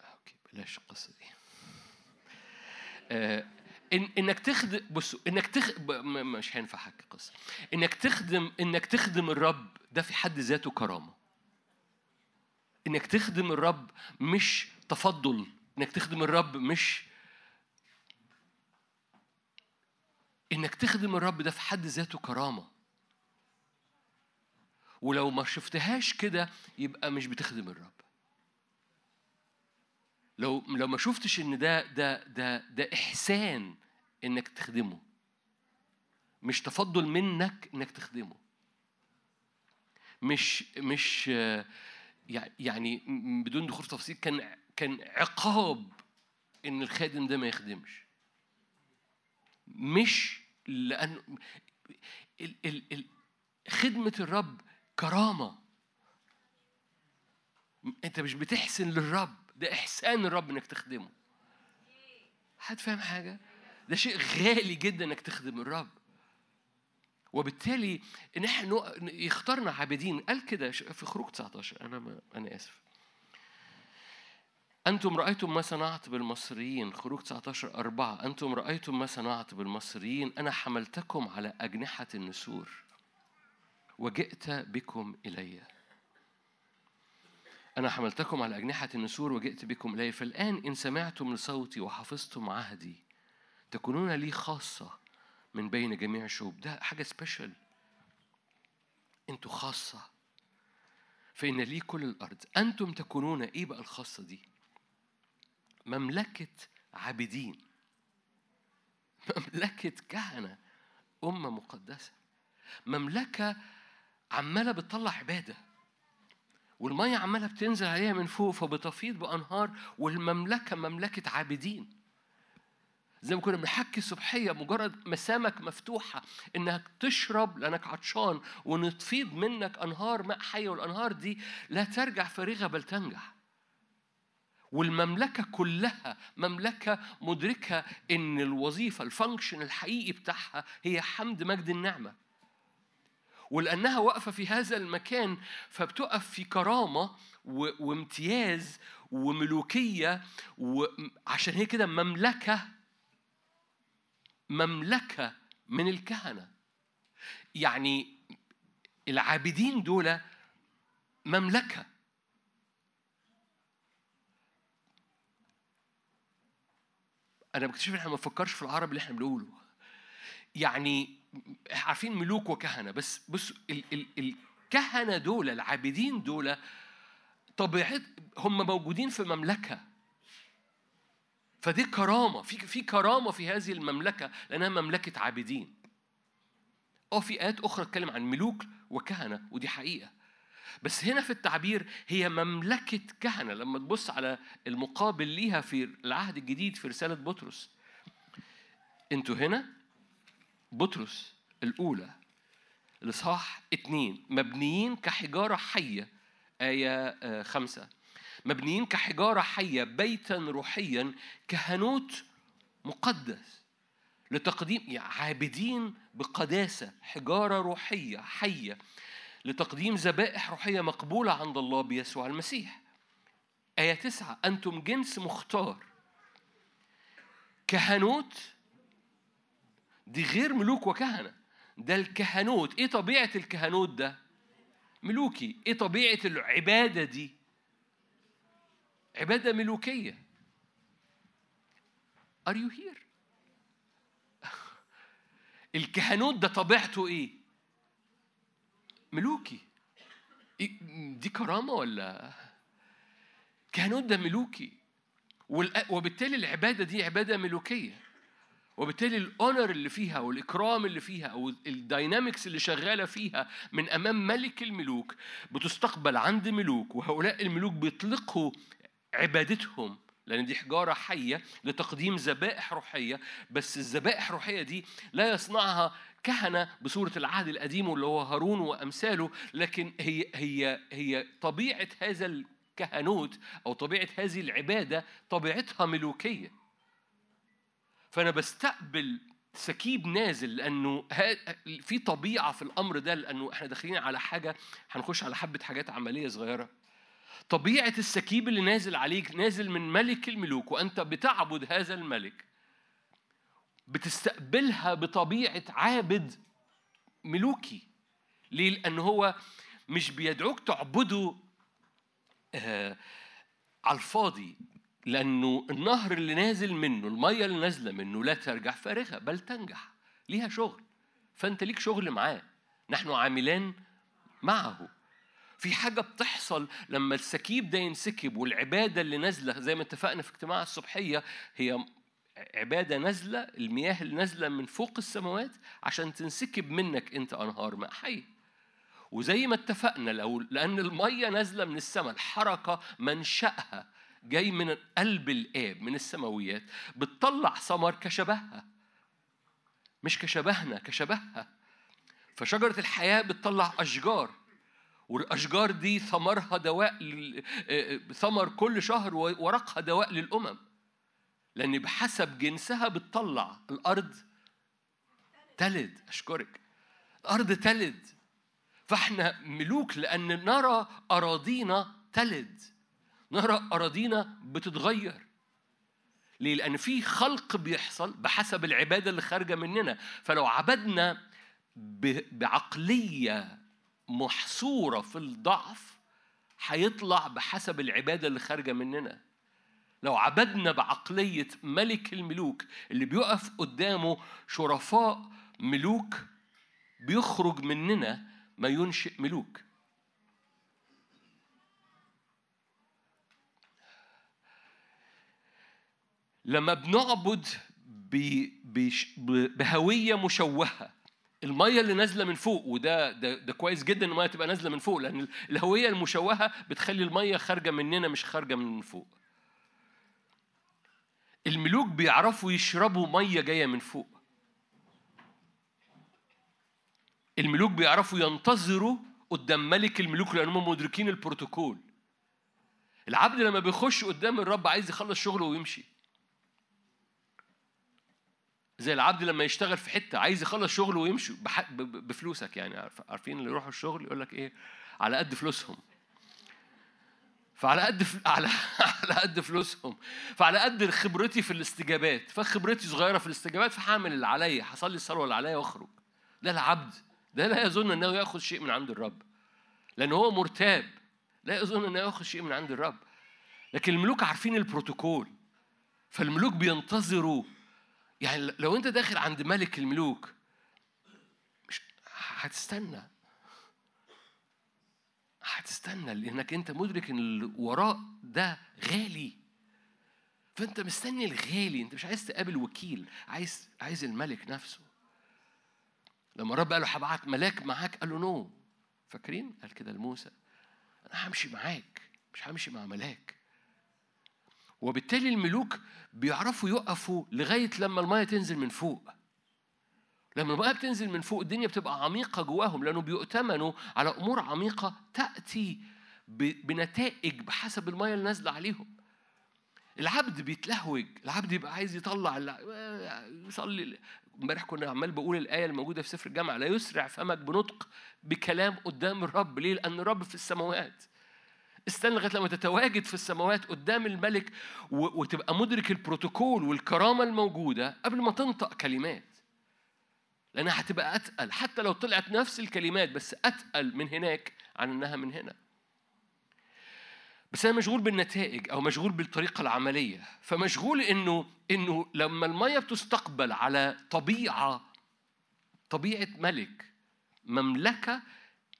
أوكي بلاش القصة دي. آه، إن إنك تخدم بصوا إنك تخ... مش هينفع احكي قصه إنك تخدم إنك تخدم الرب ده في حد ذاته كرامة. إنك تخدم الرب مش تفضل. إنك تخدم الرب مش إنك تخدم الرب ده في حد ذاته كرامة. ولو ما شفتهاش كده يبقى مش بتخدم الرب. لو لو ما شفتش إن ده ده ده ده إحسان إنك تخدمه مش تفضل منك إنك تخدمه. مش مش يع- يعني بدون دخول في كان كان عقاب إن الخادم ده ما يخدمش. مش ال خدمة الرب كرامة. أنت مش بتحسن للرب. ده إحسان الرب إنك تخدمه. حد فاهم حاجة؟ ده شيء غالي جدا إنك تخدم الرب. وبالتالي إن إحنا نق- يختارنا عابدين. قال كده في خروج 19 أنا ما أنا آسف. أنتم رأيتم ما صنعت بالمصريين. خروج 19 أربعة. أنتم رأيتم ما صنعت بالمصريين. أنا حملتكم على أجنحة النسور. وجئت بكم إليّ. أنا حملتكم على أجنحة النسور وجئت بكم إلي فالآن إن سمعتم لصوتي وحفظتم عهدي تكونون لي خاصة من بين جميع الشعوب ده حاجة سبيشال أنتوا خاصة. فإن لي كل الأرض. أنتم تكونون إيه بقى الخاصة دي؟ مملكة عابدين. مملكة كهنة. أمة مقدسة. مملكة عمالة بتطلع عبادة. والمية عمالة بتنزل عليها من فوق فبتفيض بأنهار والمملكة مملكة عابدين. زي ما كنا بنحكي الصبحية مجرد مسامك مفتوحة إنك تشرب لأنك عطشان وإن تفيض منك أنهار ماء حية والأنهار دي لا ترجع فارغة بل تنجح. والمملكة كلها مملكة مدركة إن الوظيفة الفانكشن الحقيقي بتاعها هي حمد مجد النعمة. ولأنها واقفة في هذا المكان فبتقف في كرامة وامتياز وملوكية وعشان هي كده مملكة مملكة من الكهنة. يعني العابدين دول مملكة. أنا بكتشف إن إحنا ما بنفكرش في العربي اللي إحنا بنقوله. يعني عارفين ملوك وكهنة بس بص ال ال الكهنة دول العابدين دول طبيعت هم موجودين في مملكة. فدي كرامة في في كرامة في هذه المملكة لأنها مملكة عابدين. آه في آيات أخرى تتكلم عن ملوك وكهنة ودي حقيقة. بس هنا في التعبير هي مملكة كهنة. لما تبص على المقابل ليها في العهد الجديد في رسالة بطرس أنتوا هنا بطرس الأولى الإصحاح اتنين مبنيين كحجارة حية آية آه، خمسة. مبنيين كحجارة حية بيتا روحيا كهنوت مقدس لتقديم يعني عابدين بقداسة حجارة روحية حية لتقديم ذبائح روحية مقبولة عند الله بيسوع المسيح. آية تسعة أنتم جنس مختار. كهنوت دي غير ملوك وكهنة. ده الكهنوت. إيه طبيعة الكهنوت ده؟ ملوكي. إيه طبيعة العبادة دي؟ عبادة ملوكية. Are you here؟ الكهنوت ده طبيعته إيه؟ ملوكي. إيه- دي كرامة ولا؟ كهنوت ده ملوكي. وبالتالي العبادة دي عبادة ملوكية. وبالتالي ال honor اللي فيها والإكرام اللي فيها أو ال dynamics اللي شغالة فيها من أمام ملك الملوك بتستقبل عند ملوك وهؤلاء الملوك بيطلقوا عبادتهم لأن دي حجارة حية لتقديم ذبائح روحية بس الذبائح الروحية دي لا يصنعها كهنة بصورة العهد القديم واللي هو هارون وأمثاله لكن هي هي هي طبيعة هذا الكهنوت أو طبيعة هذه العبادة طبيعتها ملوكية. فأنا بستقبل سكيب نازل لأنه في طبيعة في الأمر ده لأنه إحنا داخلين على حاجة هنخش على حبة حاجات عملية صغيرة. طبيعة السكيب اللي نازل عليك نازل من ملك الملوك وأنت بتعبد هذا الملك بتستقبلها بطبيعة عابد ملوكي. ليه؟ لأن هو مش بيدعوك تعبده آه على الفاضي. لأنه النهر اللي نازل منه المية اللي نازلة منه لا ترجع فارغة بل تنجح ليها شغل. فأنت ليك شغل معاه. نحن عاملان معه. في حاجة بتحصل لما السكيب ده ينسكب والعبادة اللي نازلة زي ما اتفقنا في اجتماع الصبحية هي عبادة نازلة المياه اللي نازلة من فوق السماوات عشان تنسكب منك أنت أنهار ماء حي وزي ما اتفقنا لو لأن المية نازلة من السماء الحركة منشأها. جاي من قلب الآب من السماويات بتطلع ثمر كشبهها. مش كشبهنا كشبهها. فشجرة الحياة بتطلع أشجار والأشجار دي ثمرها دواء آه، آه، ثمر كل شهر وورقها دواء للأمم. لأن بحسب جنسها بتطلع الأرض تلد أشكرك. الأرض تلد. فإحنا ملوك لأن نرى أراضينا تلد. نرى أراضينا بتتغير. ليه؟ لأن في خلق بيحصل بحسب العبادة اللي خارجة مننا. فلو عبدنا بعقلية محصورة في الضعف هيطلع بحسب العبادة اللي خارجة مننا. لو عبدنا بعقلية ملك الملوك اللي بيقف قدامه شرفاء ملوك بيخرج مننا ما ينشئ ملوك. لما بنعبد ب- بش- ب- بهوية مشوهة. المية اللي نازلة من فوق وده ده, ده كويس جدا إن المية تبقى نازلة من فوق لأن الهوية المشوهة بتخلي المية خارجة مننا مش خارجة من فوق. الملوك بيعرفوا يشربوا مية جاية من فوق. الملوك بيعرفوا ينتظروا قدام ملك الملوك لأنهم مدركين البروتوكول. العبد لما بيخش قدام الرب عايز يخلص شغله ويمشي. زي العبد لما يشتغل في حتة عايز يخلص شغله ويمشي بفلوسك يعني عارف- عارفين اللي يروحوا الشغل يقول لك إيه؟ على قد فلوسهم. فعلى قد ف... على على قد فلوسهم. فعلى قد خبرتي في الاستجابات. فخبرتي صغيرة في الاستجابات فهعمل اللي عليا هصلي الصلاة اللي عليا واخرج. ده العبد. ده لا يظن إنه يأخذ شيء من عند الرب. لأن هو مرتاب. لا يظن إنه يأخذ شيء من عند الرب. لكن الملوك عارفين البروتوكول. فالملوك بينتظروا يعني لو انت داخل عند ملك الملوك مش هتستنى. هتستنى لأنك انت مدرك إن اللي وراء ده غالي. فانت مستني الغالي. انت مش عايز تقابل وكيل عايز عايز الملك نفسه. لما الرب قال له هبعت ملاك معاك قال له نو. فاكرين؟ قال كده لموسى. أنا همشي معاك مش همشي مع ملاك. وبالتالي الملوك بيعرفوا يقفوا لغاية لما المية تنزل من فوق. لما المية بتنزل من فوق الدنيا بتبقى عميقة جواهم لأنه بيؤتمنوا على أمور عميقة تأتي ب- بنتائج بحسب المية اللي نازلة عليهم. العبد بيتلهوج العبد يبقى عايز يطلع يصلي امبارح كنا عمال بقول الآية الموجودة في سفر الجامعة لا يسرع فمك بنطق بكلام قدام الرب. ليه؟ لأن الرب في السماوات. استنى لغاية لما تتواجد في السماوات قدام الملك وتبقى مدرك البروتوكول والكرامة الموجودة قبل ما تنطق كلمات. لانها هتبقى أتقل. حتى لو طلعت نفس الكلمات بس أتقل من هناك عن إنها من هنا. بس أنا مشغول بالنتائج أو مشغول بالطريقة العملية. فمشغول إنه إنه لما المية بتستقبل على طبيعة طبيعة ملك مملكة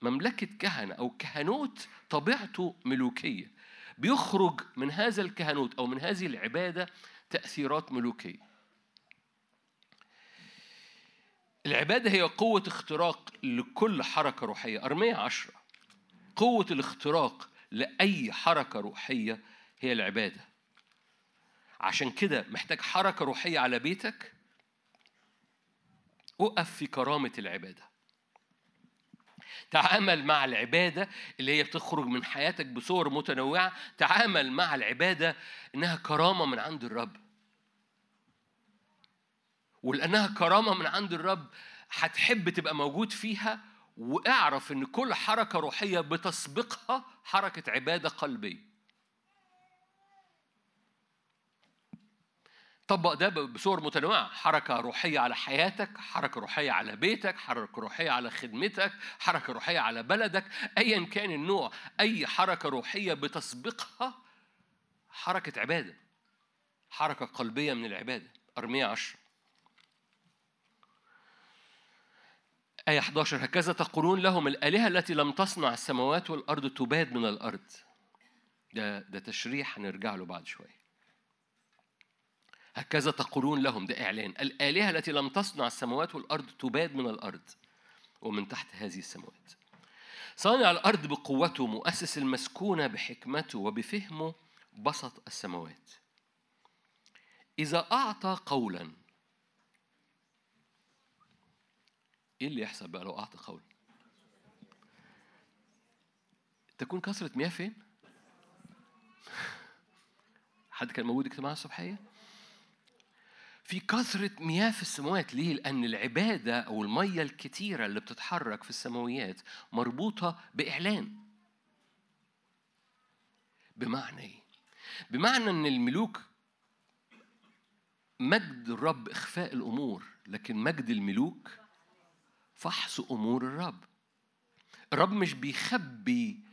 مملكة كهنه أو كهنوت طبيعته ملوكية. بيخرج من هذا الكهنوت أو من هذه العبادة تأثيرات ملوكية. العبادة هي قوة اختراق لكل حركة روحية. أرمية عشرة. قوة الاختراق لأي حركة روحية هي العبادة. عشان كده محتاج حركة روحية على بيتك. اقف في كرامة العبادة. تعامل مع العبادة اللي هي بتخرج من حياتك بصور متنوعة تعامل مع العبادة إنها كرامة من عند الرب. ولأنها كرامة من عند الرب هتحب تبقى موجود فيها واعرف إن كل حركة روحية بتسبقها حركة عبادة قلبية. طبق ده بصور متنوعة. حركة روحية على حياتك حركة روحية على بيتك حركة روحية على خدمتك حركة روحية على بلدك. أيا كان النوع أي حركة روحية بتسبقها حركة عبادة حركة قلبية من العبادة. أرمية عشر آية 11 هكذا تقولون لهم الآلهة التي لم تصنع السماوات والأرض تباد من الأرض. ده ده تشريح هنرجع له بعد شوية. هكذا تقولون لهم ده إعلان الآلهة التي لم تصنع السماوات والأرض تباد من الأرض ومن تحت هذه السماوات صانع الأرض بقوته مؤسس المسكونة بحكمته وبفهمه بسط السماوات إذا أعطى قولا إيه اللي يحصل بقى لو أعطى قولا تكون كثرة مياه فين؟ حد كان موجود اجتماع الصبحية؟ في كثرة مياه في السماوات ليه؟ لأن العبادة أو المية الكتيرة اللي بتتحرك في السماويات مربوطة بإعلان بمعنى إيه؟ بمعنى إن الملوك مجد الرب إخفاء الأمور لكن مجد الملوك فحص أمور الرب الرب مش بيخبي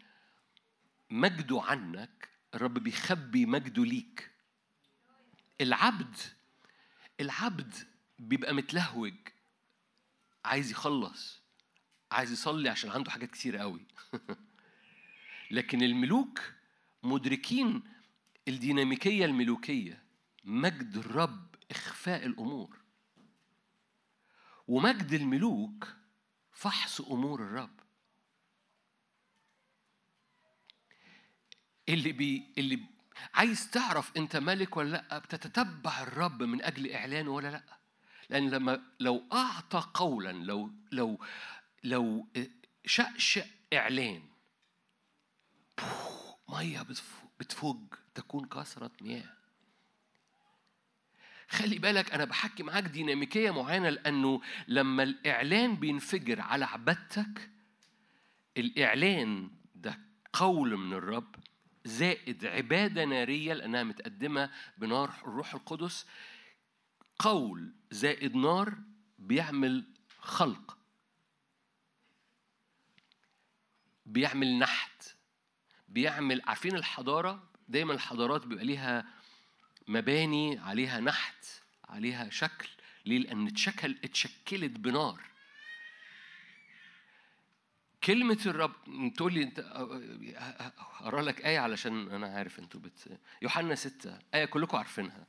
مجده عنك الرب بيخبي مجده ليك العبد العبد بيبقى متلهوج عايز يخلص عايز يصلي عشان عنده حاجات كتير قوي. لكن الملوك مدركين الديناميكية الملوكية مجد الرب إخفاء الأمور. ومجد الملوك فحص أمور الرب. اللي بي اللي عايز تعرف انت ملك ولا لأ بتتتبع الرب من أجل إعلانه ولا لأ؟ لأن لما لو أعطى قولا لو لو لو شأشأ إعلان مية بتفج تكون كثرة مياه. خلي بالك أنا بحكي معاك ديناميكية معينه لأنه لما الإعلان بينفجر على عبادتك الإعلان ده قول من الرب. زائد عبادة نارية لأنها متقدمة بنار الروح القدس. قول زائد نار بيعمل خلق بيعمل نحت بيعمل عارفين الحضارة؟ دايما الحضارات بيبقى ليها مباني عليها نحت عليها شكل. ليه؟ لأن اتشكل اتشكلت بنار. كلمة الرب تقول لي أنت أقرأ لك آية علشان أنا عارف أنتوا بت يوحنا ستة آية كلكم عارفينها.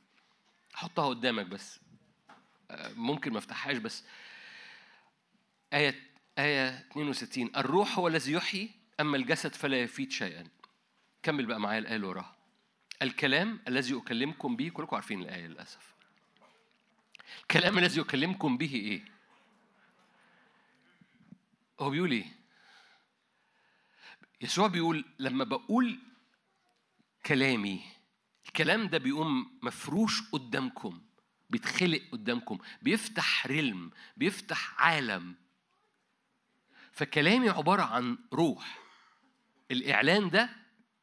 حطها قدامك بس. ممكن ما افتحهاش بس. آية آية 62 الروح هو الذي يحيي أما الجسد فلا يفيد شيئا. كمل بقى معايا الآية اللي وراها. الكلام الذي أكلمكم به كلكم عارفين الآية للأسف. الكلام الذي أكلمكم به إيه؟ هو بيقول إيه؟ يسوع بيقول لما بقول كلامي الكلام ده بيقوم مفروش قدامكم بيتخلق قدامكم بيفتح رلم بيفتح عالم. فكلامي عبارة عن روح. الإعلان ده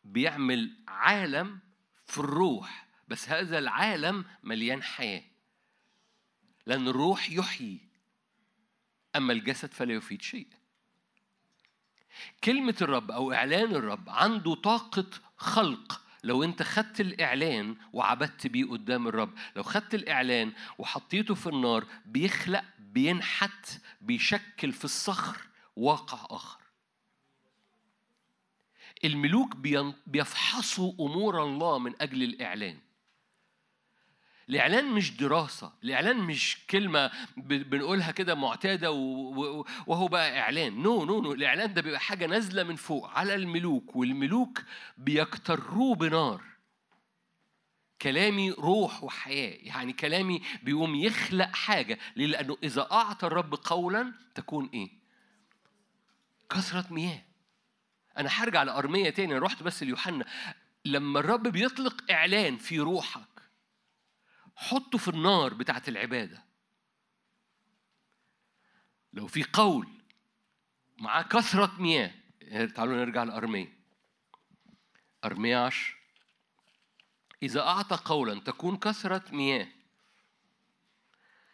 بيعمل عالم في الروح بس هذا العالم مليان حياة. لأن الروح يحيي أما الجسد فلا يفيد شيء كلمة الرب أو إعلان الرب عنده طاقة خلق. لو أنت خدت الإعلان وعبدت بيه قدام الرب لو خدت الإعلان وحطيته في النار بيخلق بينحت بيشكل في الصخر واقع آخر. الملوك بيفحصوا أمور الله من أجل الإعلان. الإعلان مش دراسة الإعلان مش كلمة بنقولها كده معتادة وهو بقى إعلان. no no no الإعلان ده بيبقى حاجة نازلة من فوق على الملوك والملوك بيكتروه بنار. كلامي روح وحياة يعني كلامي بيقوم يخلق حاجة. ليه؟ لأنه إذا أعطى الرب قولا تكون إيه؟ كثرة مياه. أنا هرجع لأرمية تاني أنا رحت بس ليوحنا. لما الرب بيطلق إعلان في روحك حطه في النار بتاعت العبادة. لو في قول مع كثرة مياه تعالوا نرجع لأرمية. أرمية عشر. إذا أعطى قولا تكون كثرة مياه.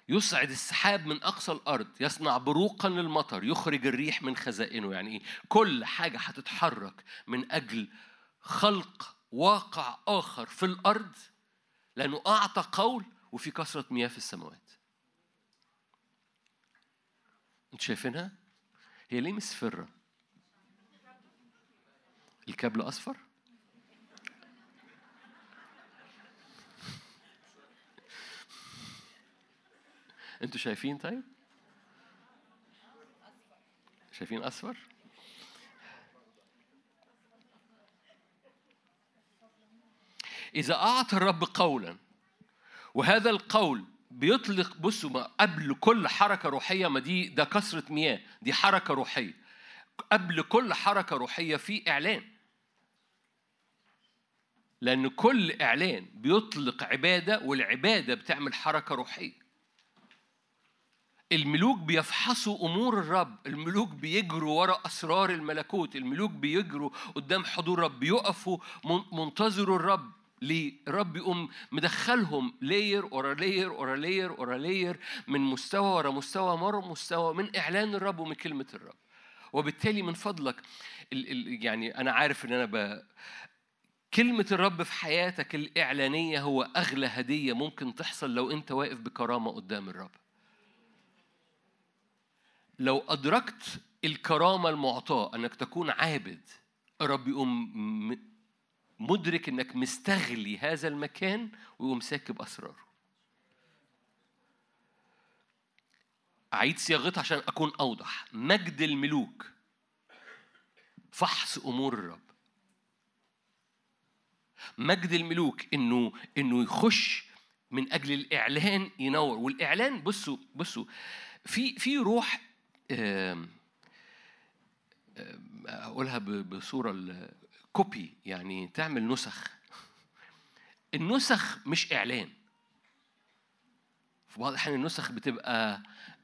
يصعد السحاب من أقصى الأرض يصنع بروقا للمطر يخرج الريح من خزائنه. يعني إيه؟ كل حاجة هتتحرك من أجل خلق واقع آخر في الأرض لأنه أعطى قول وفي كثرة مياه في السماوات أنتوا شايفينها؟ هي ليه مصفرة؟ الكابل أصفر؟ أنتوا شايفين طيب؟ شايفين أصفر؟ إذا أعطى الرب قولا وهذا القول بيطلق بصوا ما قبل كل حركة روحية ما دي ده كثرة مياه دي حركة روحية. قبل كل حركة روحية في إعلان. لأن كل إعلان بيطلق عبادة والعبادة بتعمل حركة روحية. الملوك بيفحصوا أمور الرب الملوك بيجروا ورا أسرار الملكوت الملوك بيجروا قدام حضور الرب بيقفوا من- منتظروا الرب. ليه؟ يقوم مدخلهم layer ورا layer ورا layer ورا layer من مستوى ورا مستوى ورا مستوى من إعلان الرب ومن كلمة الرب وبالتالي من فضلك ال ال يعني أنا عارف إن أنا ب كلمة الرب في حياتك الإعلانية هو أغلى هدية ممكن تحصل لو أنت واقف بكرامة قدام الرب لو أدركت الكرامة المعطاة أنك تكون عابد الرب يقوم مدرك أنك مستغلي هذا المكان ويقوم ساكب أسراره. أعيد صياغتها عشان أكون أوضح. مجد الملوك. فحص أمور الرب. مجد الملوك إنه إنه يخش من أجل الإعلان ينور والإعلان بصوا بصوا في في روح آم، آم، كوبي يعني تعمل نسخ. النسخ مش إعلان. في بعض الاحيان النسخ بتبقى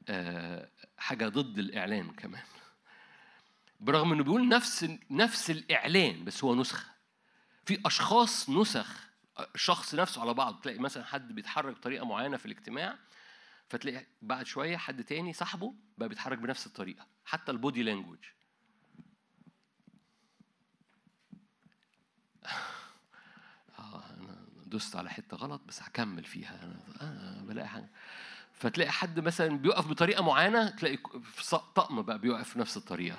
آه، حاجة ضد الإعلان كمان. برغم إنه بيقول نفس نفس الإعلان بس هو نسخة. في أشخاص نسخ الشخص نفسه على بعض. تلاقي مثلا حد بيتحرك بطريقة معينة في الاجتماع فتلاقي بعد شوية حد تاني صاحبه بقى بيتحرك بنفس الطريقة. حتى ال body language آه أنا دوست على حتة غلط بس هكمل فيها. أنا آه بلاقي حاجة. فتلاقي حد مثلا بيقف بطريقة معينة تلاقي طقم بقى بيقف نفس الطريقة.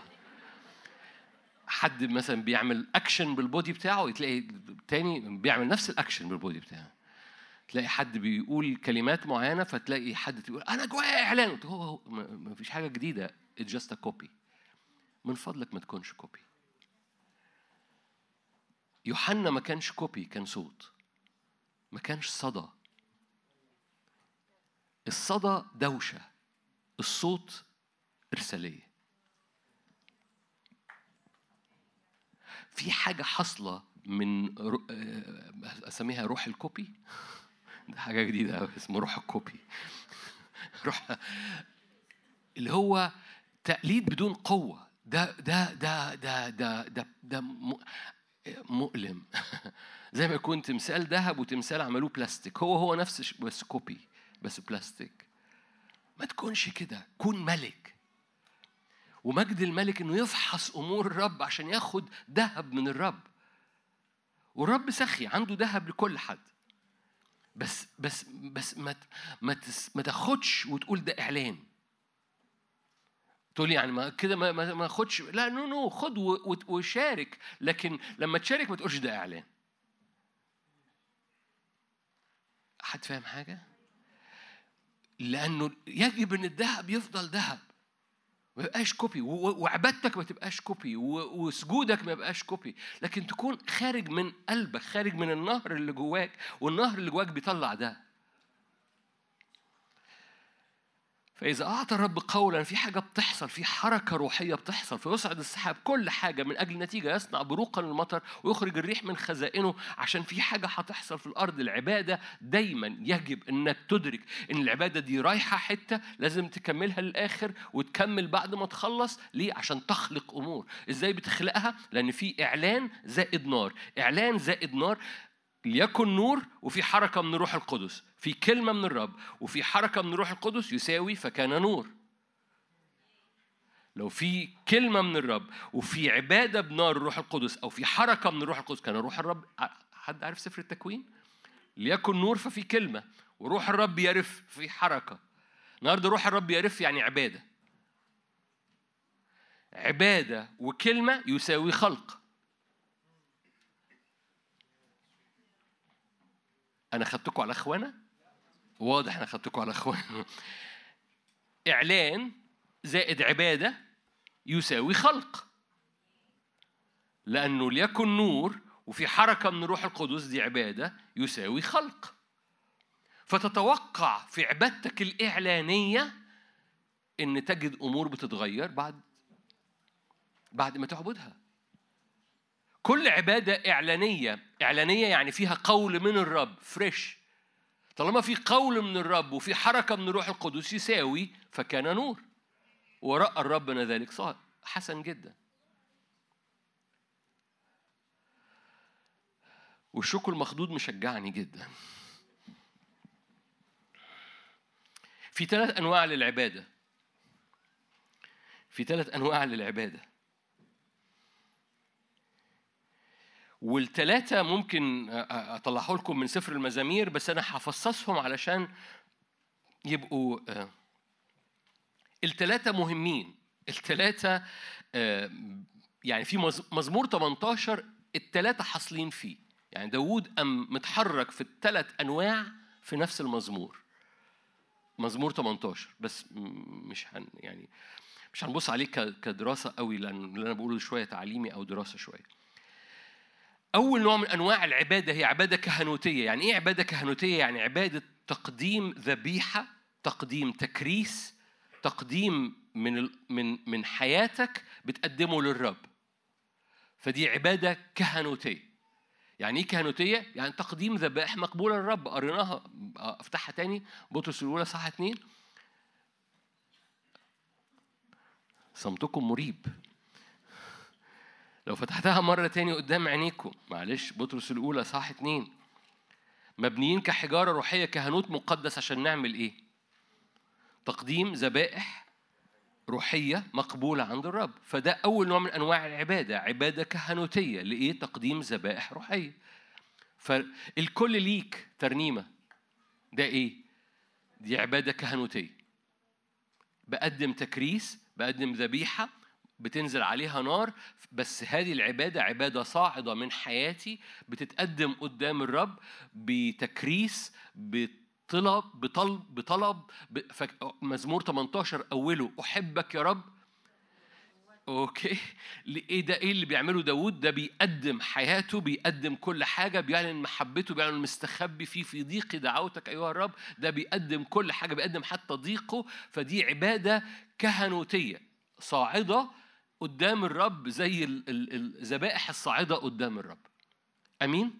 حد مثلا بيعمل action بال body بتاعه تلاقي تاني بيعمل نفس ال action بال body بتاعه. تلاقي حد بيقول كلمات معينة فتلاقي حد تقول أنا جوايا إعلان هو ما فيش حاجة جديدة. it's just copy من فضلك ما تكونش copy يوحنا ما كانش copy كان صوت. ما كانش صدى. الصدى دوشة الصوت إرسالية. في حاجة حاصلة من آه، أسميها روح ال copy؟ ده حاجة جديدة اسمه روح ال copy. روح اللي هو تقليد بدون قوة. ده ده ده ده ده ده, ده مؤلم. زي ما يكون تمثال ذهب وتمثال عملوه بلاستيك. هو هو نفس بس copy بس بلاستيك. ما تكونش كده. كون ملك. ومجد الملك إنه يفحص أمور الرب عشان ياخد ذهب من الرب. والرب سخي عنده ذهب لكل حد. بس بس بس ما ما تاخدش وتقول ده إعلان. تقول يعني ما كده ما ما ما خدش لا نو نو خد وشارك. لكن لما تشارك ما تقولش ده إعلان. حد فاهم حاجة؟ لأنه يجب إن الذهب يفضل ذهب. ما يبقاش copy. وعبادتك ما تبقاش copy. وسجودك ما يبقاش copy. لكن تكون خارج من قلبك خارج من النهر اللي جواك والنهر اللي جواك بيطلع ده. فإذا أعطى الرب قولا في حاجة بتحصل في حركة روحية بتحصل فيصعد السحاب كل حاجة من أجل نتيجة يصنع بروقا المطر ويخرج الريح من خزائنه عشان في حاجة هتحصل في الأرض العبادة دايما يجب إنك تدرك إن العبادة دي رايحة حتة لازم تكملها للآخر وتكمل بعد ما تخلص ليه؟ عشان تخلق أمور إزاي بتخلقها؟ لأن في إعلان زائد نار إعلان زائد نار ليكن نور وفي حركة من الروح القدس في كلمة من الرب وفي حركة من الروح القدس يساوي فكان نور. لو في كلمة من الرب وفي عبادة بنار الروح القدس أو في حركة من الروح القدس كان روح الرب حد عارف سفر التكوين؟ ليكن نور ففي كلمة وروح الرب يرف في حركة. النهارده روح الرب يرف يعني عبادة. عبادة وكلمة يساوي خلق. أنا خدتكم على اخوانا واضح أنا خدتكم على اخوانا إعلان زائد عبادة يساوي خلق. لأنه ليكن نور وفي حركة من روح القدس دي عبادة يساوي خلق. فتتوقع في عبادتك الإعلانية إن تجد أمور بتتغير بعد بعد ما تعبدها. كل عبادة إعلانية إعلانية يعني فيها قول من الرب فريش طالما في قول من الرب وفي حركة من الروح القدس يساوي فكان نور. ورأى الرب ذلك صار. حسن جدا. والشكر المخدود مشجعني جدا. في ثلاث أنواع للعبادة. في ثلاث أنواع للعبادة. والتلاتة ممكن أطلعه لكم من سفر المزامير بس أنا هفصصهم علشان يبقوا التلاتة مهمين. التلاتة يعني في مز- مزمور 18 التلاتة حاصلين فيه. يعني داوود أم متحرك في الثلاث أنواع في نفس المزمور. مزمور 18 بس مش هن يعني مش هنبص عليه كدراسة قوي لأن اللي أنا بقوله شوية تعليمي أو دراسة شوية. أول نوع من أنواع العبادة هي عبادة كهنوتية، يعني إيه عبادة كهنوتية؟ يعني عبادة تقديم ذبيحة، تقديم تكريس، تقديم من من من حياتك بتقدمه للرب. فدي عبادة كهنوتية. يعني إيه كهنوتية؟ يعني تقديم ذبائح مقبولة للرب، قريناها أفتحها تاني بطرس الأولى صح اتنين. صمتكم مريب. لو فتحتها مرة تاني قدام عينيكم معلش بطرس الأولى صح اتنين. مبنيين كحجارة روحية كهنوت مقدس عشان نعمل إيه؟ تقديم ذبائح روحية مقبولة عند الرب. فده أول نوع من أنواع العبادة عبادة كهنوتية. لإيه؟ تقديم ذبائح روحية. فالكل ليك ترنيمة. ده إيه؟ دي عبادة كهنوتية. بقدم تكريس بقدم ذبيحة بتنزل عليها نار بس هذه العبادة عبادة صاعدة من حياتي بتتقدم قدام الرب بتكريس بطلب بطلب بطلب مزمور 18 أوله أحبك يا رب. أوكي؟ إيه ده؟ إيه اللي بيعمله داوود؟ ده بيقدم حياته بيقدم كل حاجة بيعلن محبته بيعلن المستخبي فيه في ضيق دعوتك أيها الرب. ده بيقدم كل حاجة بيقدم حتى ضيقه. فدي عبادة كهنوتية صاعدة قدام الرب زي ال- ال- الذبائح الصاعدة قدام الرب. أمين؟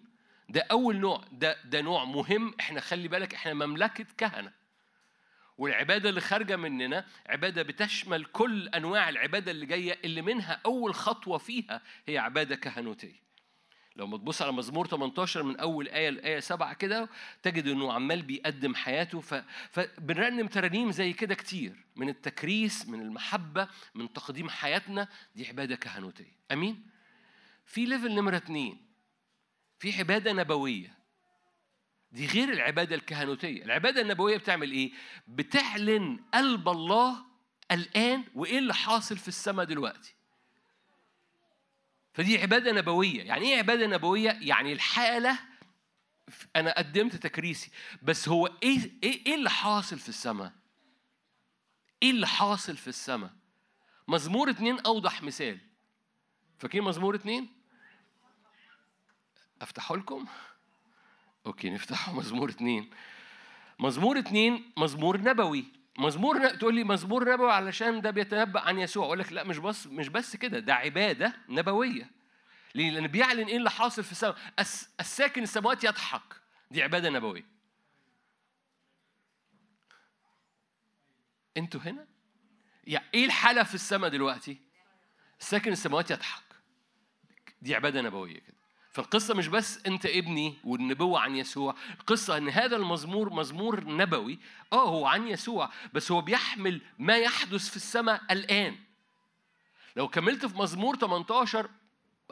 ده أول نوع ده ده نوع مهم. إحنا خلي بالك إحنا مملكة كهنة. والعبادة اللي خارجة مننا عبادة بتشمل كل أنواع العبادة اللي جاية اللي منها أول خطوة فيها هي عبادة كهنوتية. لو ما تبص على مزمور 18 من أول آية لآية 7 كده تجد إنه عمال بيقدم حياته. ف... فبنرنم ترانيم زي كده كتير من التكريس من المحبة من تقديم حياتنا. دي عبادة كهنوتية. أمين؟ في ليفل نمرة اتنين. في عبادة نبوية. دي غير العبادة الكهنوتية. العبادة النبوية بتعمل إيه؟ بتعلن قلب الله الآن وإيه اللي حاصل في السماء دلوقتي. فدي عبادة نبوية يعني إيه عبادة نبوية؟ يعني الحالة أنا قدمت تكريسي بس هو إيه إيه إيه اللي حاصل في السماء؟ إيه اللي حاصل في السماء؟ مزمور اتنين أوضح مثال فاكرين مزمور اتنين؟ أفتحه لكم؟ أوكي نفتحه مزمور اتنين مزمور اتنين مزمور نبوي مزمور. تقول لي مزمور نبوي علشان ده بيتنبأ عن يسوع أقول لك لا مش بس مش بس كده ده عبادة نبوية ليه؟ لأن بيعلن إيه اللي حاصل في السماء الس... الساكن السماوات يضحك دي عبادة نبوية أنتوا هنا؟ يعني إيه الحالة في السماء دلوقتي؟ الساكن السماوات يضحك دي عبادة نبوية كده فالقصة مش بس أنت ابني والنبوة عن يسوع القصة أن هذا المزمور مزمور نبوي آه هو عن يسوع بس هو بيحمل ما يحدث في السماء الآن. لو كملت في مزمور 18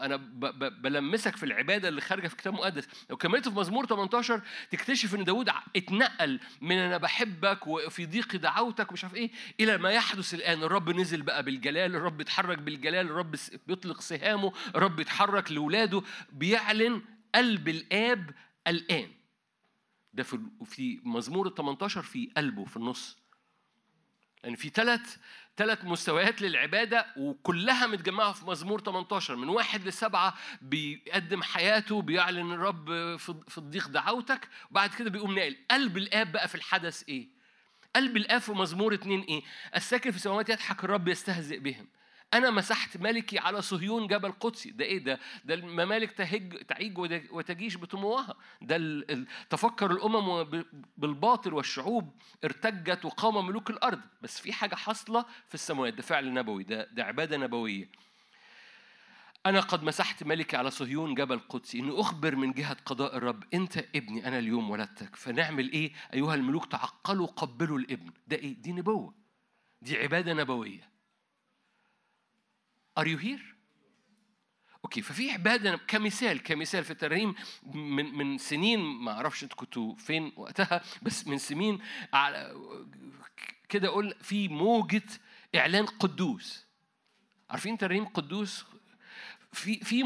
ب- بلمسك في العبادة اللي خارجة في كتاب مقدس. لو كملت في مزمور 18 تكتشف إن داود اتنقل من أنا بحبك وفي ضيق دعوتك ومش عارف إيه إلى ما يحدث الآن. الرب نزل بقى بالجلال الرب اتحرك بالجلال الرب بيطلق سهامه الرب اتحرك لولاده. بيعلن قلب الآب الآن. ده في في مزمور ال 18 في قلبه في النص. لأن في ثلاث ثلاث مستويات للعبادة وكلها متجمعة في مزمور 18 من واحد لسبعة بيقدم حياته بيعلن الرب في الضيق دعوتك وبعد كده بيقوم ناقل قلب الآب بقى في الحدث إيه؟ قلب الآب في مزمور اتنين إيه؟ الساكن في السماوات يضحك الرب يستهزئ بهم أنا مسحت ملكي على صهيون جبل قدسي. ده إيه ده؟ ده الممالك تهج تعيج وت- وتجيش بطموها ده ال- تفكر الأمم بالباطل والشعوب ارتجت وقام ملوك الأرض. بس في حاجة حاصلة في السماوات. ده فعل نبوي ده ده عبادة نبوية. أنا قد مسحت ملكي على صهيون جبل قدسي. إني أخبر من جهة قضاء الرب أنت ابني أنا اليوم ولدتك. فنعمل إيه؟ أيها الملوك تعقلوا قبلوا الابن. ده إيه؟ دي نبوة. دي عبادة نبوية. Are you here؟ أوكي ففي عباده كمثال كمثال في الترنيم من من سنين ما أعرفش أنتوا كنتوا فين وقتها بس من سنين كده أقول في موجة إعلان قدوس. عارفين ترنيم قدوس؟ في في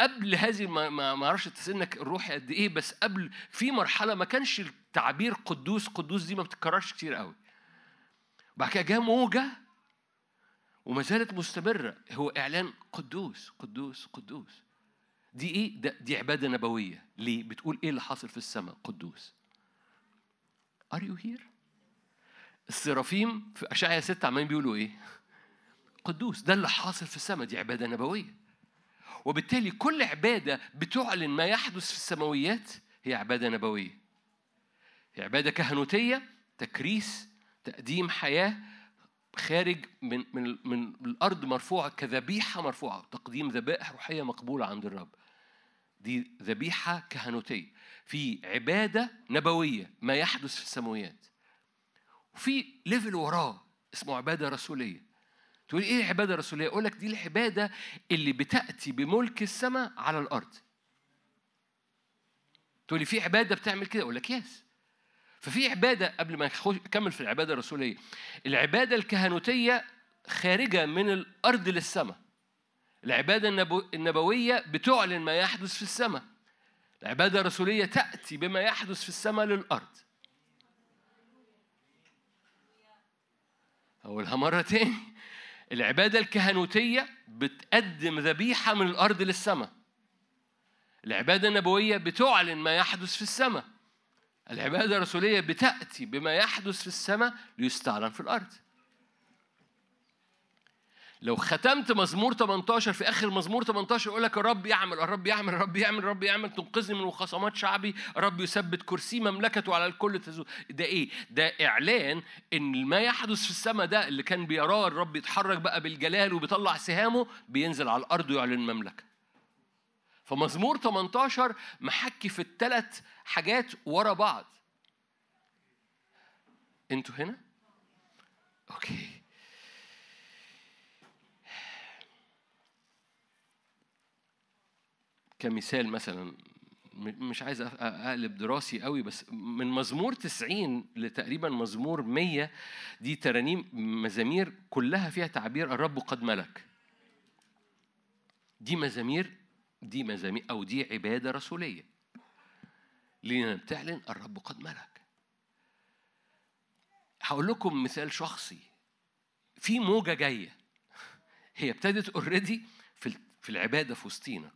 قبل هذه ما أعرفش سنك الروحي قد إيه بس قبل في مرحلة ما كانش التعبير قدوس قدوس دي ما بتتكررش كتير قوي. بعد كده جه موجة وما زالت مستمرة. هو إعلان قدوس قدوس قدوس. دي إيه؟ ده دي عبادة نبوية. ليه؟ بتقول إيه اللي حاصل في السماء؟ قدوس. Are you here؟ السرافيم في أشعيا 6 عمالين بيقولوا إيه؟ قدوس. ده اللي حاصل في السماء. دي عبادة نبوية. وبالتالي كل عبادة بتعلن ما يحدث في السماويات هي عبادة نبوية. هي عبادة كهنوتية تكريس تقديم حياة خارج من من من الأرض مرفوعة كذبيحة مرفوعة. تقديم ذبائح روحية مقبوله عند الرب. دي ذبيحة كهنوتية. في عبادة نبوية ما يحدث في السماويات. وفي level وراه اسمه عبادة رسولية. تقول إيه العباده الرسوليه أقول لك دي العبادة اللي بتأتي بملك السماء على الأرض. تقول لي في عبادة بتعمل كده؟ أقول لك yes ففي عبادة قبل ما نكمل في العبادة الرسولية. العبادة الكهنوتية خارجة من الأرض للسماء. العبادة النبو- النبوية بتعلن ما يحدث في السماء. العبادة الرسولية تأتي بما يحدث في السماء للأرض. أقولها مرة تاني. العبادة الكهنوتية بتقدم ذبيحة من الأرض للسماء. العبادة النبوية بتعلن ما يحدث في السماء. العبادة الرسولية بتأتي بما يحدث في السماء ليستعلن في الأرض. لو ختمت مزمور 18 في آخر مزمور 18 يقول لك الرب يعمل الرب يعمل الرب يعمل الرب يعمل تنقذني من خصامات شعبي الرب يثبت كرسي مملكته على الكل تزول. ده إيه؟ ده إعلان إن ما يحدث في السماء ده اللي كان بيراه الرب يتحرك بقى بالجلال وبيطلع سهامه بينزل على الأرض ويعلن المملكة. فمزمور 18 محكي في الثلاث حاجات ورا بعض. أنتوا هنا؟ okay. كمثال مثلا مش عايز أقلب دراسي قوي بس من مزمور 90 لتقريبا مزمور 100 دي ترانيم مزامير كلها فيها تعبير الرب قد ملك. دي مزامير دي مزامير أو دي عبادة رسولية. لأننا بتعلن الرب قد ملك. هقول لكم مثال شخصي. في موجة جاية. هي ابتدت اوريدي في ال- في العبادة في وسطينا.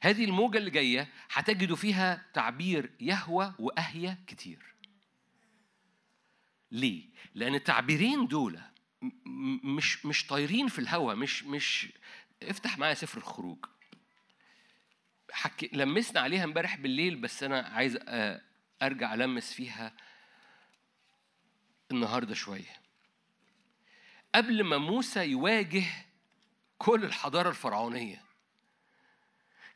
هذه الموجة اللي جاية هتجدوا فيها تعبير يهوى وأهيا كتير. ليه؟ لأن التعبيرين دول مش مش طايرين في الهواء مش مش افتح معايا سفر الخروج. حكي لمسنا عليها امبارح بالليل بس أنا عايز آه، أرجع ألمس فيها النهارده شوية. قبل ما موسى يواجه كل الحضارة الفرعونية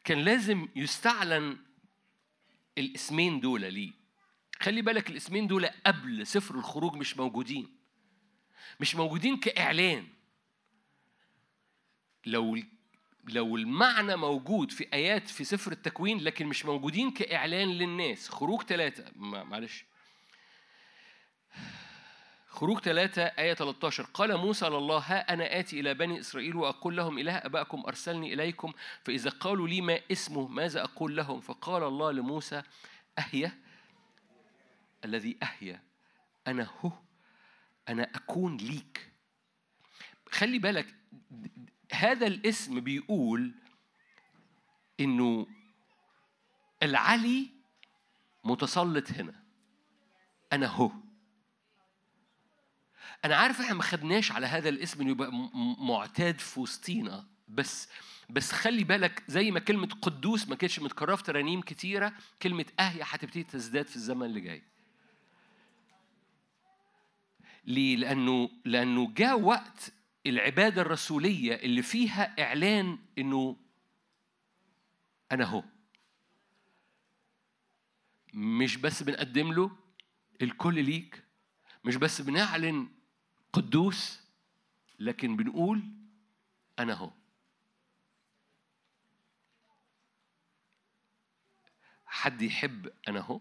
كان لازم يستعلن الاسمين دول ليه. خلي بالك الاسمين دول قبل سفر الخروج مش موجودين. مش موجودين كإعلان. لو لو المعنى موجود في آيات في سفر التكوين لكن مش موجودين كإعلان للناس. خروج ثلاثة معلش. خروج ثلاثة آية 13 قال موسى لله ها أنا آتي إلى بني إسرائيل وأقول لهم إله أبائكم أرسلني إليكم. فإذا قالوا لي ما اسمه ماذا أقول لهم؟ فقال الله لموسى أهيا الذي أهيا أنا هو. أنا أكون ليك. خلي بالك هذا الاسم بيقول إنه العلي متسلط هنا أنا هو أنا عارف إحنا ما خدناش على هذا الاسم إنه يبقى معتاد في وسطينا بس بس خلي بالك زي ما كلمة قدوس ما كانتش متكررة في ترانيم كتيرة كلمة أهيا هتبتدي تزداد في الزمن اللي جاي. ليه؟ لأنه لأنه جاء وقت العبادة الرسولية اللي فيها إعلان إنه أنا هو. مش بس بنقدم له الكل ليك مش بس بنعلن قدوس لكن بنقول أنا هو. حد يحب أنا هو؟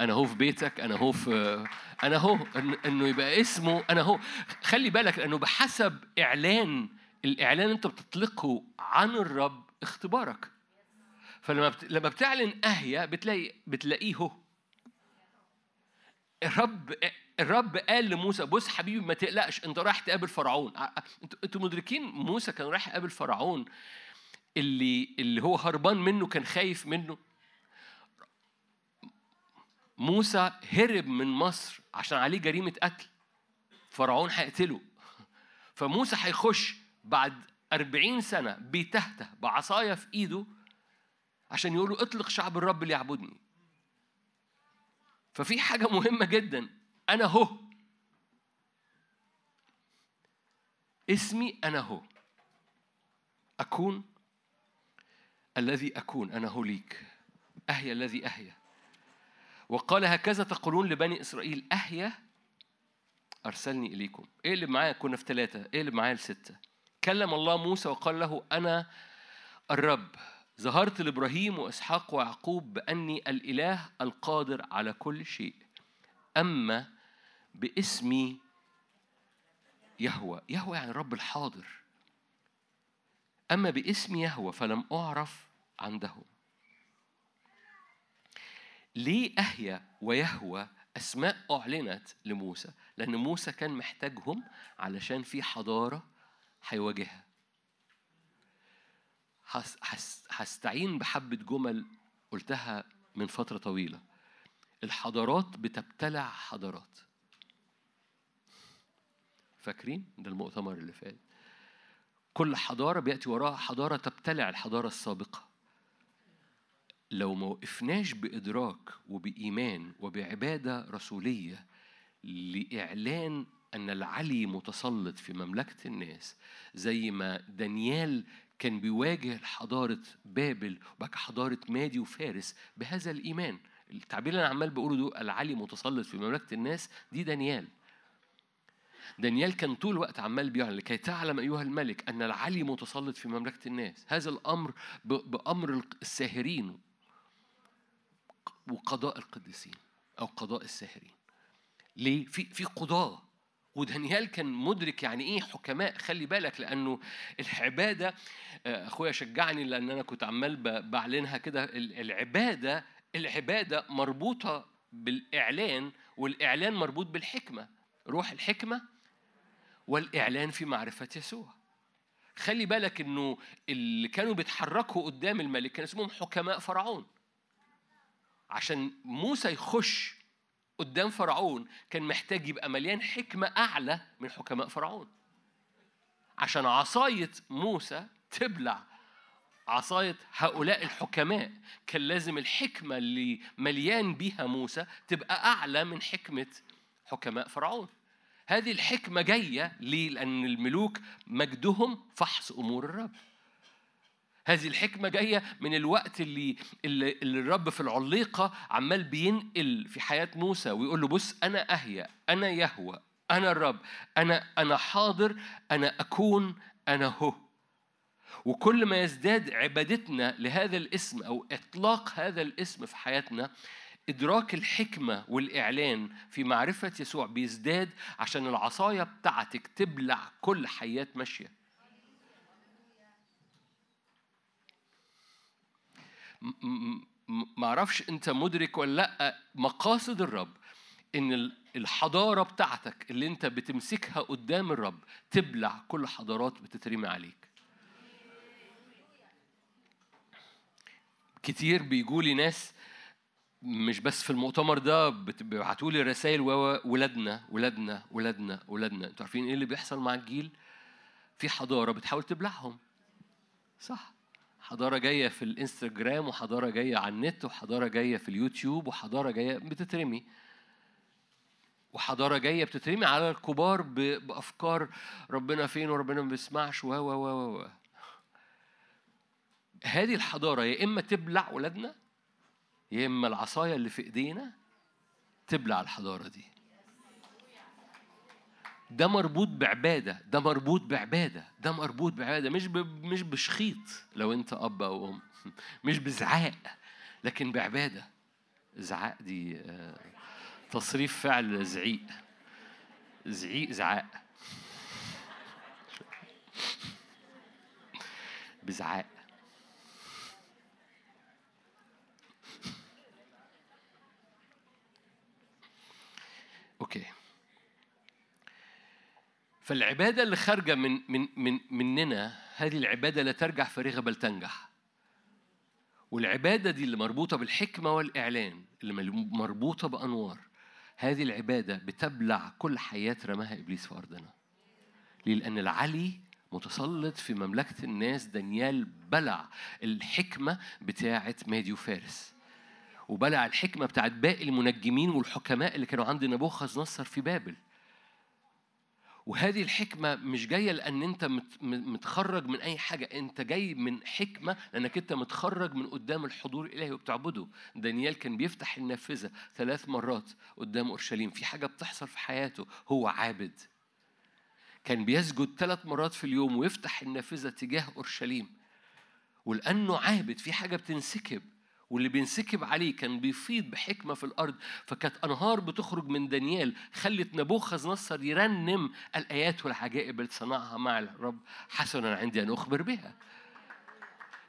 أنا هو في بيتك أنا هو في أنا هو إنه يبقى اسمه أنا هو. خلي بالك لأنه بحسب إعلان الإعلان أنت بتطلقه عن الرب اختبارك. فلما بت... لما بتعلن اهيا بتلاقي بتلاقيه هو. الرب الرب قال لموسى بص حبيبي ما تقلقش أنت رايح تقابل فرعون. أنتوا مدركين موسى كان رايح يقابل فرعون اللي اللي هو هربان منه كان خايف منه؟ موسى هرب من مصر عشان عليه جريمة قتل. فرعون هيقتله. فموسى هيخش بعد أربعين سنة بيتهته بعصاية في إيده عشان يقولوا اطلق شعب الرب ليعبدني ففي حاجة مهمة جدا. أنا هو. اسمي أنا هو. أكون الذي أكون. أنا هو ليك. أهيا الذي أهيا وقال هكذا تقولون لبني إسرائيل أهيا أرسلني إليكم. إيه اللي معايا؟ كنا في ثلاثة إيه اللي معايا؟ لستة. كلم الله موسى وقال له أنا الرب. ظهرت لإبراهيم وإسحاق ويعقوب بأني الإله القادر على كل شيء. أما باسمي يهوى. يهوى يعني الرب الحاضر. أما باسمي يهوى فلم أعرف عندهم ليه أهيا ويهوى أسماء أعلنت لموسى؟ لأن موسى كان محتاجهم علشان في حضارة هيواجهها. هس- هس- هستعين بحبة جمل قلتها من فترة طويلة. الحضارات بتبتلع حضارات. فاكرين؟ ده المؤتمر اللي فات. كل حضارة بيأتي وراها حضارة تبتلع الحضارة السابقة. لو ما وقفناش بإدراك وبإيمان وبعبادة رسولية لإعلان أن العلي متسلط في مملكة الناس زي ما دانيال كان بيواجه حضارة بابل وبعد حضارة مادي وفارس بهذا الإيمان. التعبير اللي أنا عمال بقوله ده العلي متسلط في مملكة الناس دي دانيال. دانيال كان طول الوقت عمال بيعلن لكي تعلم أيها الملك أن العلي متسلط في مملكة الناس. هذا الأمر ب- بأمر الساهرين وقضاء القديسين أو قضاء الساهرين. ليه؟ في في قضاة ودانيال كان مدرك يعني إيه حكماء. خلي بالك لأنه العبادة آه، أخويا شجعني لأن أنا كنت عمال بعلنها كده. ال- العبادة العبادة مربوطة بالإعلان والإعلان مربوط بالحكمة. روح الحكمة والإعلان في معرفة يسوع. خلي بالك إنه اللي كانوا بيتحركوا قدام الملك كان اسمهم حكماء فرعون. عشان موسى يخش قدام فرعون كان محتاج يبقى مليان حكمة أعلى من حكماء فرعون. عشان عصاية موسى تبلع. عصاية هؤلاء الحكماء كان لازم الحكمة اللي مليان بيها موسى تبقى أعلى من حكمة حكماء فرعون. هذه الحكمة جاية ليه؟ لأن الملوك مجدهم فحص أمور الرب. هذه الحكمة جاية من الوقت اللي, اللي, اللي الرب في العليقة عمال بينقل في حياة موسى ويقول له بص أنا أهيا أنا يهوى أنا الرب أنا أنا حاضر أنا أكون أنا هو. وكل ما يزداد عبادتنا لهذا الاسم أو إطلاق هذا الاسم في حياتنا إدراك الحكمة والإعلان في معرفة يسوع بيزداد عشان العصاية بتاعتك تبلع كل حيات ماشية. م- م- م- معرفش انت مدرك ولا لأ مقاصد الرب ان ال- الحضارة بتاعتك اللي انت بتمسكها قدام الرب تبلع كل حضارات بتترمي عليك. كتير بيجولي ناس مش بس في المؤتمر ده بيبعتوا لي رسائل ولادنا ولادنا ولادنا ولادنا. أنتوا عارفين إيه اللي بيحصل مع الجيل؟ في حضارة بتحاول تبلعهم. صح. حضارة جاية في الإنستجرام وحضارة جاية على النت وحضارة جاية في اليوتيوب وحضارة جاية بتترمي. وحضارة جاية بتترمي على الكبار بأفكار ربنا فين وربنا ما بيسمعش و و و و. هذه الحضارة يا إما تبلع ولادنا يا إما العصاية اللي في إيدينا تبلع الحضارة دي. ده مربوط بعبادة ده مربوط بعبادة ده مربوط بعبادة مش ب... مش بشخيط لو أنت أب أو أم مش بزعاق لكن بعبادة. زعاق دي آه، تصريف فعل زعيق. زعيق زعاق. بزعاق. أوكي. فالعبادة اللي خارجة من من من مننا هذه العبادة لا ترجع فارغة بل تنجح. والعبادة دي اللي مربوطة بالحكمة والإعلان اللي مربوطة بأنوار هذه العبادة بتبلع كل حياة رماها إبليس في أرضنا. ليه؟ لأن العلي متسلط في مملكة الناس دانيال بلع الحكمة بتاعة مادي وفارس. وبلع الحكمة بتاعت باقي المنجمين والحكماء اللي كانوا عند نبوخذ نصر في بابل. وهذه الحكمة مش جاية لأن أنت متخرج من أي حاجة، أنت جاي من حكمة لأنك أنت متخرج من قدام الحضور الإلهي وبتعبده. دانيال كان بيفتح النافذة ثلاث مرات قدام أورشليم، في حاجة بتحصل في حياته، هو عابد. كان بيسجد ثلاث مرات في اليوم ويفتح النافذة تجاه أورشليم. ولأنه عابد في حاجة بتنسكب واللي بينسكب عليه كان بيفيض بحكمة في الأرض فكانت أنهار بتخرج من دانيال خلت نبوخذ نصر يرنم الآيات والعجائب اللي صنعها مع الرب. حسنا عندي أن أخبر بها؟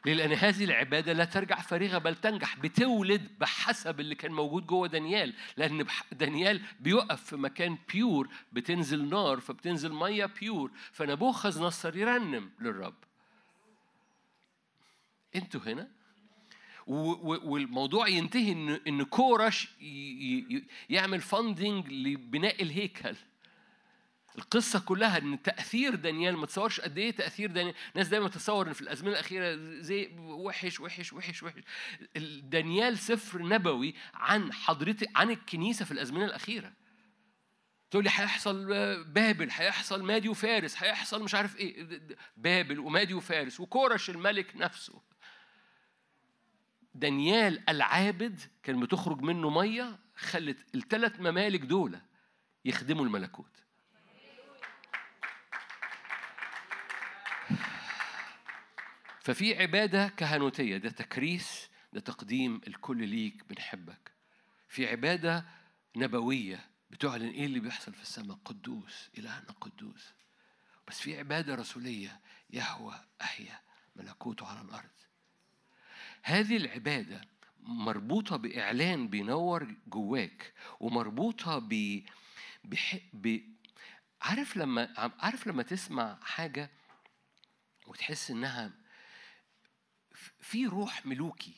لأن هذه العبادة لا ترجع فارغة بل تنجح. بتولد بحسب اللي كان موجود جوه دانيال. لأن دانيال بيقف في مكان pure بتنزل نار فبتنزل مية pure فنبوخذ نصر يرنم للرب. أنتوا هنا؟ والموضوع ينتهي ان إن كورش يعمل funding لبناء الهيكل القصة كلها إن تأثير دانيال ما تصورش قد إيه تأثير دانيال، الناس دايما تتصور إن في الأزمنة الأخيرة زي وحش وحش وحش وحش. ال- دانيال سفر نبوي عن حضرتك عن الكنيسة في الأزمنة الأخيرة. تقول لي هيحصل بابل هيحصل مادي وفارس هيحصل مش عارف إيه بابل ومادي وفارس وكورش الملك نفسه دانيال العابد كان بتخرج منه مية خلت الثلاث ممالك دول يخدموا الملكوت. ففي عبادة كهنوتية ده تكريس ده تقديم الكل ليك بنحبك. في عبادة نبوية بتعلن إيه اللي بيحصل في السماء؟ قدوس إلهنا قدوس. بس في عبادة رسولية يهوى أحيا ملكوته على الأرض. هذه العبادة مربوطة بإعلان بينور جواك ومربوطة ب... بح... ب... عارف لما عارف لما تسمع حاجة وتحس إنها في روح ملوكي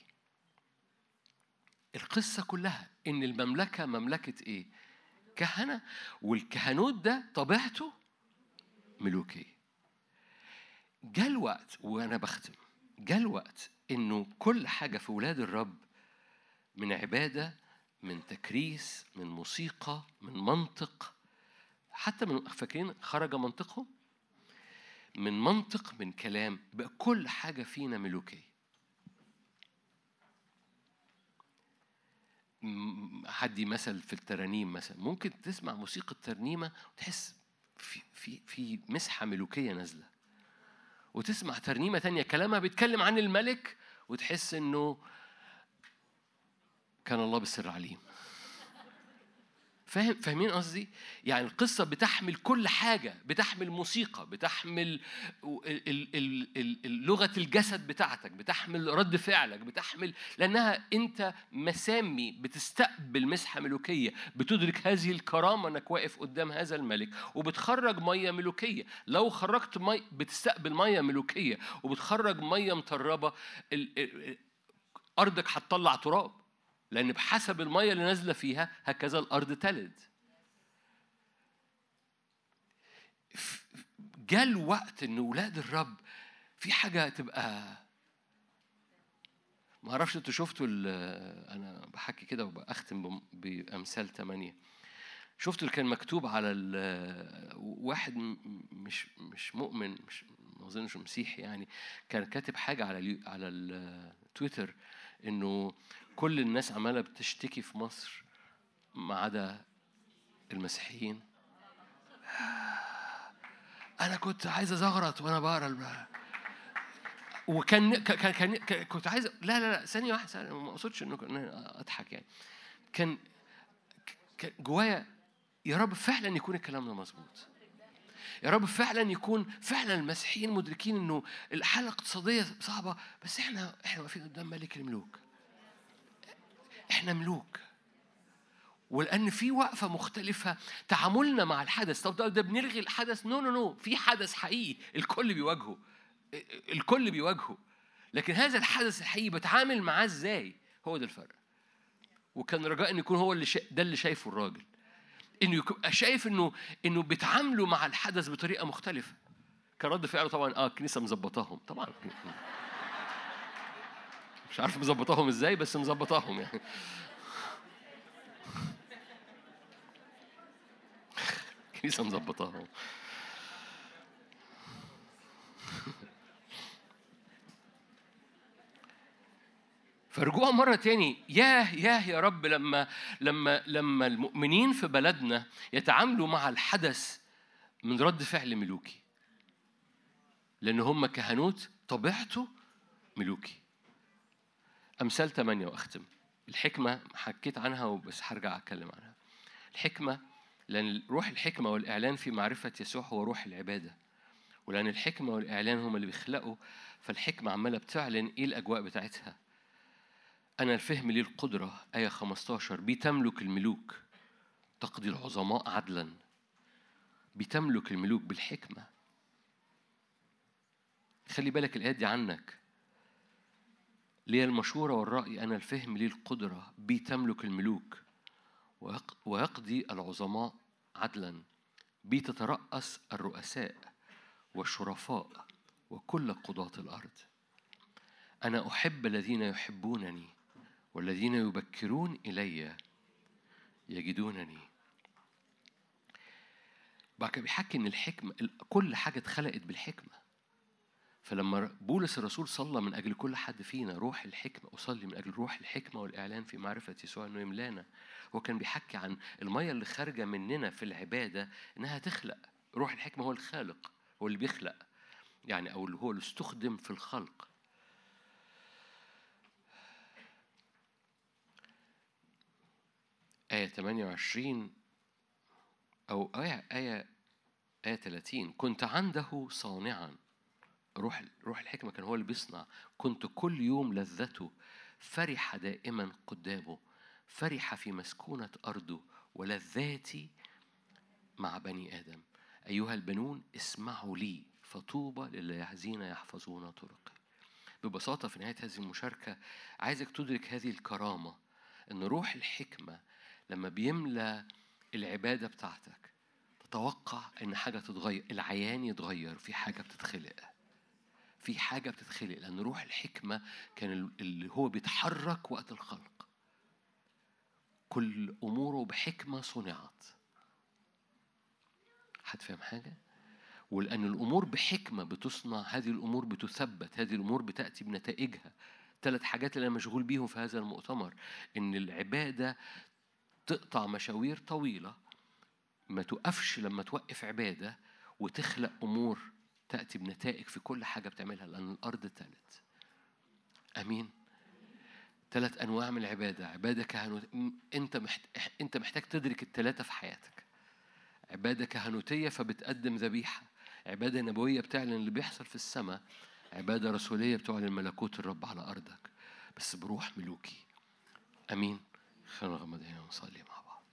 القصة كلها إن المملكة مملكة إيه؟ كهنة والكهنوت ده طبيعته ملوكية جاء الوقت وأنا بختم جاء الوقت إنه كل حاجة في ولاد الرب من عبادة من تكريس من موسيقى من منطق. حتى من فاكرين خرج منطقهم؟ من منطق من كلام. بقى كل حاجة فينا ملوكية. م- حدي مثل في الترانيم مثلا. ممكن تسمع موسيقى ترنيمة وتحس في في في مسحة ملوكية نازلة. وتسمع ترنيمة تانية كلامها بيتكلم عن الملك وتحس إنه كان الله بالسر عليم. فاهم فاهمين قصدي؟ يعني القصة بتحمل كل حاجة، بتحمل موسيقى، بتحمل لغة الجسد بتاعتك، بتحمل رد فعلك، بتحمل لأنها أنت مسامي بتستقبل مسحة ملوكية، بتدرك هذه الكرامة إنك واقف قدام هذا الملك، وبتخرج مية ملوكية، لو خرجت مي بتستقبل مية ملوكية، وبتخرج مية مطربة أرضك هتطلع تراب. لأن بحسب المية اللي نازلة فيها هكذا الأرض تلد. جاء الوقت إن ولاد الرب في حاجة تبقى ما أعرفش أنتوا شفتوا أنا بحكي كده وبختم بأمثال ثمانية شفتوا اللي كان مكتوب على واحد مش مش مؤمن مش ما أظنش مسيحي يعني كان كاتب حاجة على على التويتر إنه كل الناس عمالة بتشتكي في مصر ما عدا المسيحيين. أنا كنت عايز أزغرط وأنا بقرأ وكان كان كان كنت عايز لا لا لا ثانية واحدة ثانية، ما أقصدش إنه أضحك يعني. كان جوايا يا رب فعلا يكون الكلام ده مظبوط. يا رب فعلا يكون فعلا المسيحيين مدركين إنه الحاله الاقتصاديه صعبة بس إحنا إحنا واقفين قدام ملك الملوك. إحنا ملوك. ولأن في وقفة مختلفة تعاملنا مع الحدث. طب ده, بنلغي الحدث؟ no no no في حدث حقيقي الكل بيواجهه. الكل بيواجهه. لكن هذا الحدث الحقيقي بتعامل معاه إزاي؟ هو ده الفرق. وكان رجاء إن يكون هو اللي شا... ده اللي شايفه الراجل. انه يكون شايف انه إنه بيتعاملوا مع الحدث بطريقة مختلفة. كان رد فعله طبعا آه الكنيسة مظبطاهم. طبعا. مش عارف مظبطاهم إزاي بس مظبطاهم يعني. الكنيسه مظبطاهم. فرجوع مرة تاني ياه ياه يا رب لما لما لما المؤمنين في بلدنا يتعاملوا مع الحدث من رد فعل ملوكي. لأن هم كهنوت طبيعته ملوكي. أمثال ثمانية وأختم. الحكمة حكيت عنها وبس هرجع أتكلم عنها. الحكمة لأن روح الحكمة والإعلان في معرفة يسوع هو روح العبادة. ولأن الحكمة والإعلان هم اللي بيخلقوا فالحكمة عمالة بتعلن إيه الأجواء بتاعتها. أنا الفهم لي القدرة؟ آية 15 بتملك الملوك تقضي العظماء عدلا. بتملك الملوك بالحكمة. خلي بالك الآيات دي عنك. لي المشورة والرأي أنا الفهم لي القدرة بتملك الملوك. ويق- ويقضي العظماء عدلا. بي تترأس الرؤساء والشرفاء وكل قضاة الأرض. أنا أحب الذين يحبونني والذين يبكرون إلي يجدونني. بعد كده بيحكي إن الحكمة كل حاجة اتخلقت بالحكمة. فلما بولس الرسول صلى من أجل كل حد فينا روح الحكمة أصلي من أجل روح الحكمة والإعلان في معرفة يسوع إنه يملانا. هو كان بيحكي عن المية اللي خارجة مننا في العبادة إنها تخلق. روح الحكمة هو الخالق هو اللي بيخلق. يعني أو اللي هو اللي استخدم في الخلق. آية 28 أو آية آية آية 30 كنت عنده صانعا. روح روح الحكمة كان هو اللي بيصنع. كنت كل يوم لذته. فرح دائما قدامه. فرح في مسكونة أرضه. ولذاتي مع بني آدم. أيها البنون اسمعوا لي. فطوبى للذين يحفظون طرقي. ببساطة في نهاية هذه المشاركة عايزك تدرك هذه الكرامة. إن روح الحكمة لما بيملى العبادة بتاعتك تتوقع إن حاجة تتغير العيان يتغير في حاجة بتتخلق. في حاجة بتتخلق لأن روح الحكمة كان اللي هو بيتحرك وقت الخلق. كل أموره بحكمة صنعت. حد فاهم حاجة؟ ولأن الأمور بحكمة بتصنع هذه الأمور بتثبت هذه الأمور بتأتي بنتائجها. ثلاث حاجات اللي أنا مشغول بيهم في هذا المؤتمر إن العبادة تقطع مشاوير طويلة. ما توقفش لما توقف عبادة وتخلق أمور تأتي بنتائج في كل حاجة بتعملها لأن الأرض تلت أمين. ثلاث أنواع من العبادة عبادة كهنوت أنت محتاج أنت محتاج تدرك الثلاثة في حياتك. عبادة كهنوتية فبتقدم ذبيحة. عبادة نبوية بتعلن اللي بيحصل في السماء. عبادة رسولية بتعلن ملكوت الرب على أرضك. بس بروح ملوكي. أمين. خلينا نغمض عينينا ونصلي مع بعض.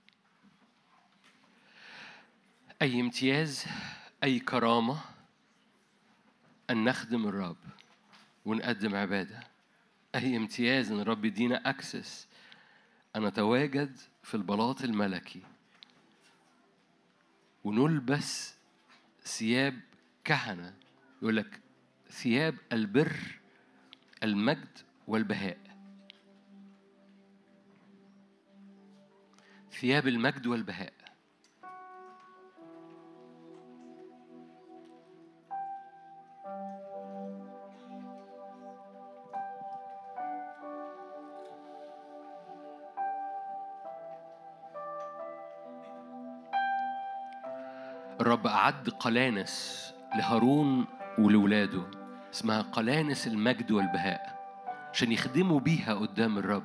أي امتياز أي كرامة أن نخدم الرب ونقدم عبادة. أي امتياز أن الرب يدينا أكسس. أن نتواجد في البلاط الملكي. ونلبس ثياب كهنة. يقول لك ثياب البر المجد والبهاء. ثياب المجد والبهاء. الرب أعد قلانس لهارون ولولاده اسمها قلانس المجد والبهاء عشان يخدموا بيها قدام الرب.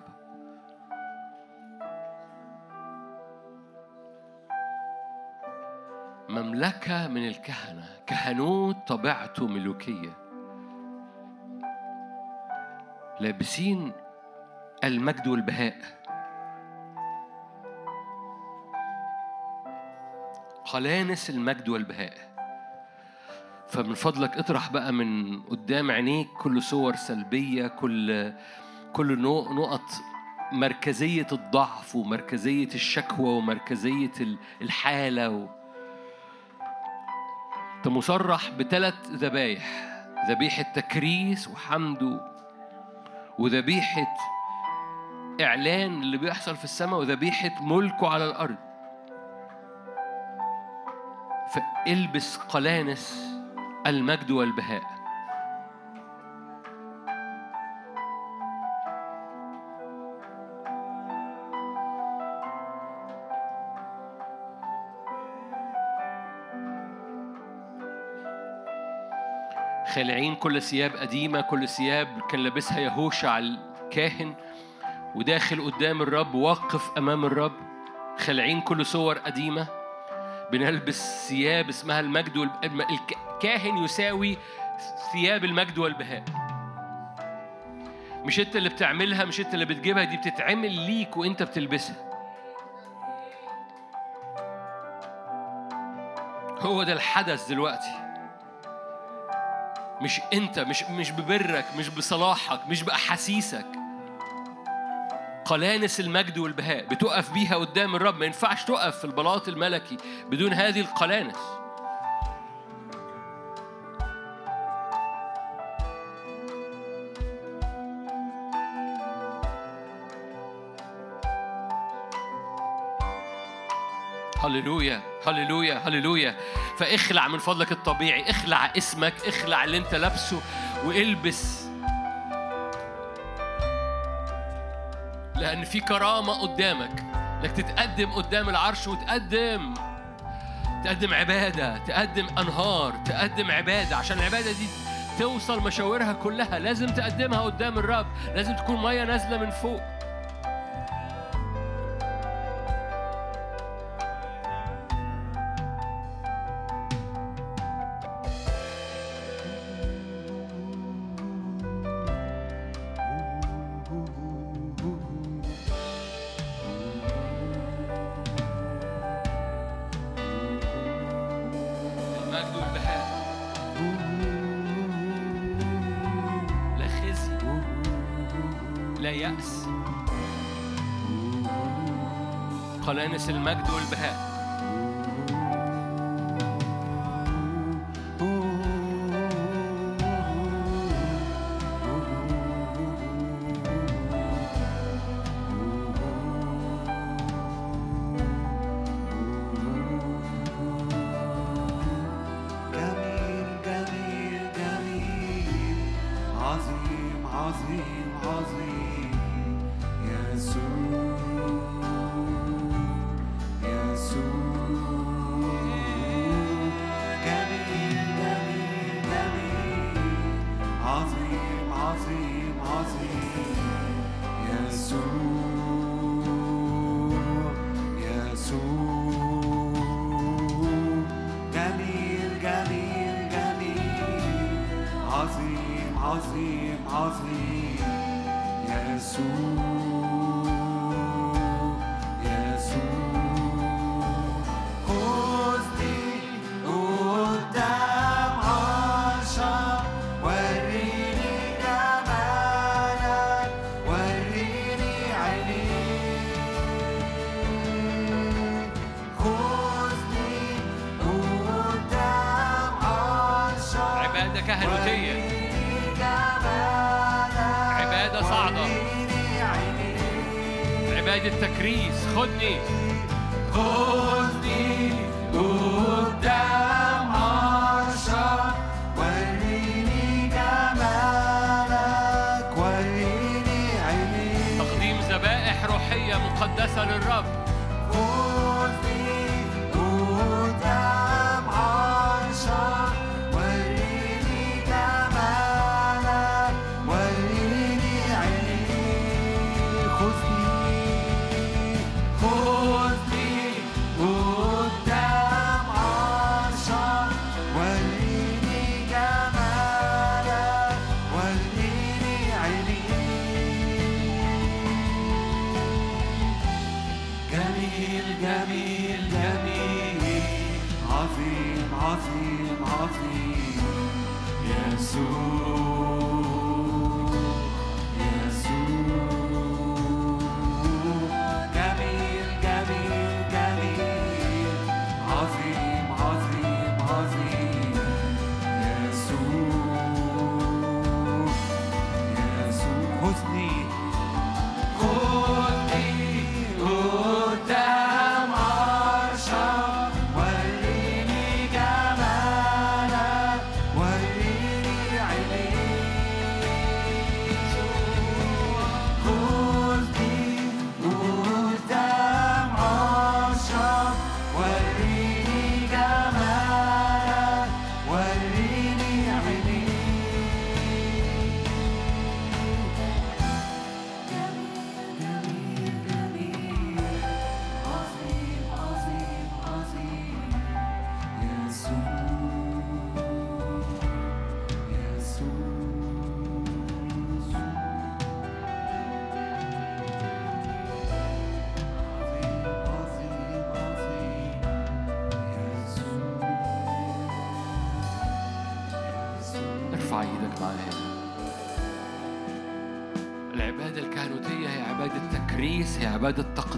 مملكة من الكهنة كهنوت طبيعته ملوكية. لابسين المجد والبهاء. قلانس المجد والبهاء. فمن فضلك اطرح بقى من قدام عينيك كل صور سلبية كل كل نقط مركزية الضعف ومركزية الشكوى ومركزية ال- الحالة و... أنت مصرح بثلاث ذبايح ذبيحة تكريس وحمد وذبيحة إعلان اللي بيحصل في السماء وذبيحة ملكه على الأرض. فالبس قلانس المجد والبهاء. خالعين كل ثياب قديمة كل ثياب كان لابسها يهوشع الكاهن وداخل قدام الرب واقف أمام الرب. خالعين كل صور قديمة. بنلبس ثياب اسمها المجد والكاهن يساوي ثياب المجد والبهاء. مش انت اللي بتعملها مش انت اللي بتجيبها دي بتتعمل ليك وانت بتلبسها. هو ده الحدث دلوقتي. مش انت مش مش ببرك مش بصلاحك مش بأحاسيسك. قلانس المجد والبهاء بتقف بيها قدام الرب. ما ينفعش تقف في البلاط الملكي بدون هذه القلانس. هللويا هللويا هللويا. فاخلع من فضلك الطبيعي اخلع اسمك اخلع اللي انت لابسه والبس ان في كرامة قدامك إنك تتقدم قدام العرش وتقدم تقدم عبادة تقدم أنهار تقدم عبادة. عشان العبادة دي توصل مشاورها كلها لازم تقدمها قدام الرب. لازم تكون مية نازلة من فوق.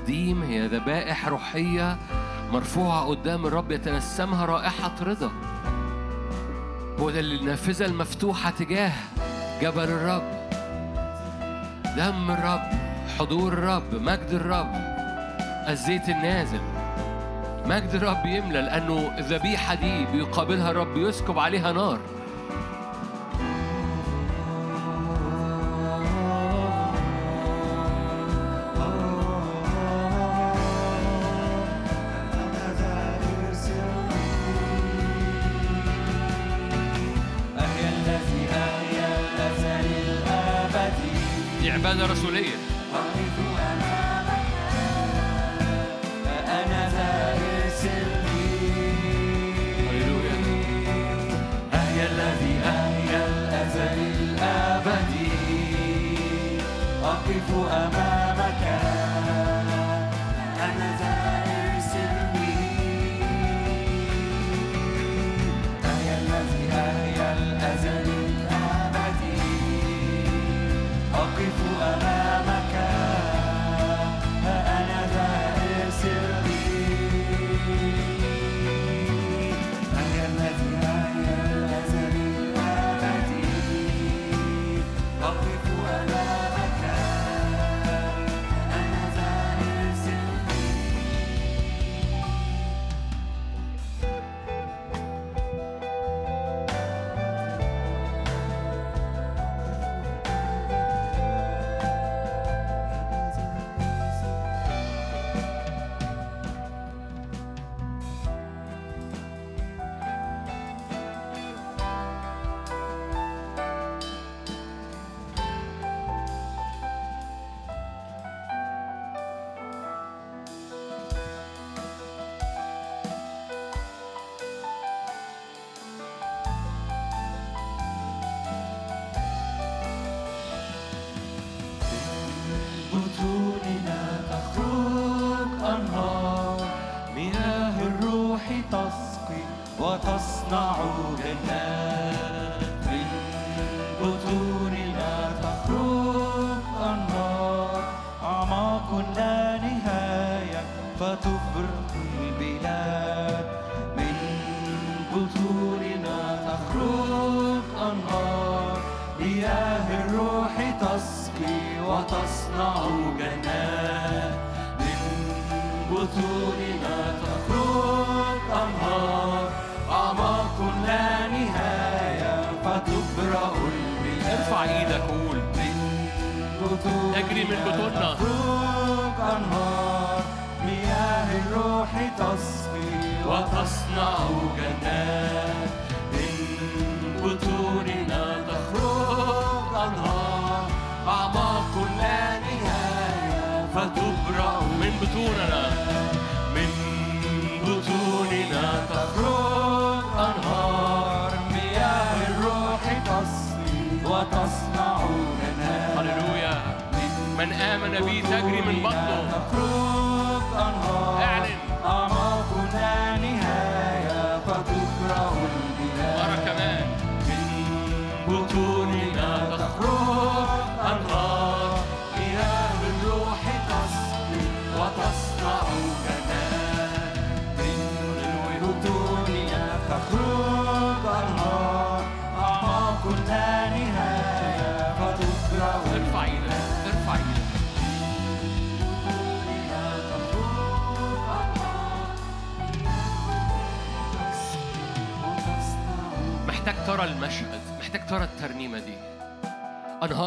تقديم هي ذبائح روحية مرفوعة قدام الرب يتنسمها رائحة رضا. هو ده النافذة المفتوحة تجاه جبل الرب. دم الرب حضور الرب مجد الرب الزيت النازل. مجد الرب يملى لأنه الذبيحة دي بيقابلها الرب يسكب عليها نار.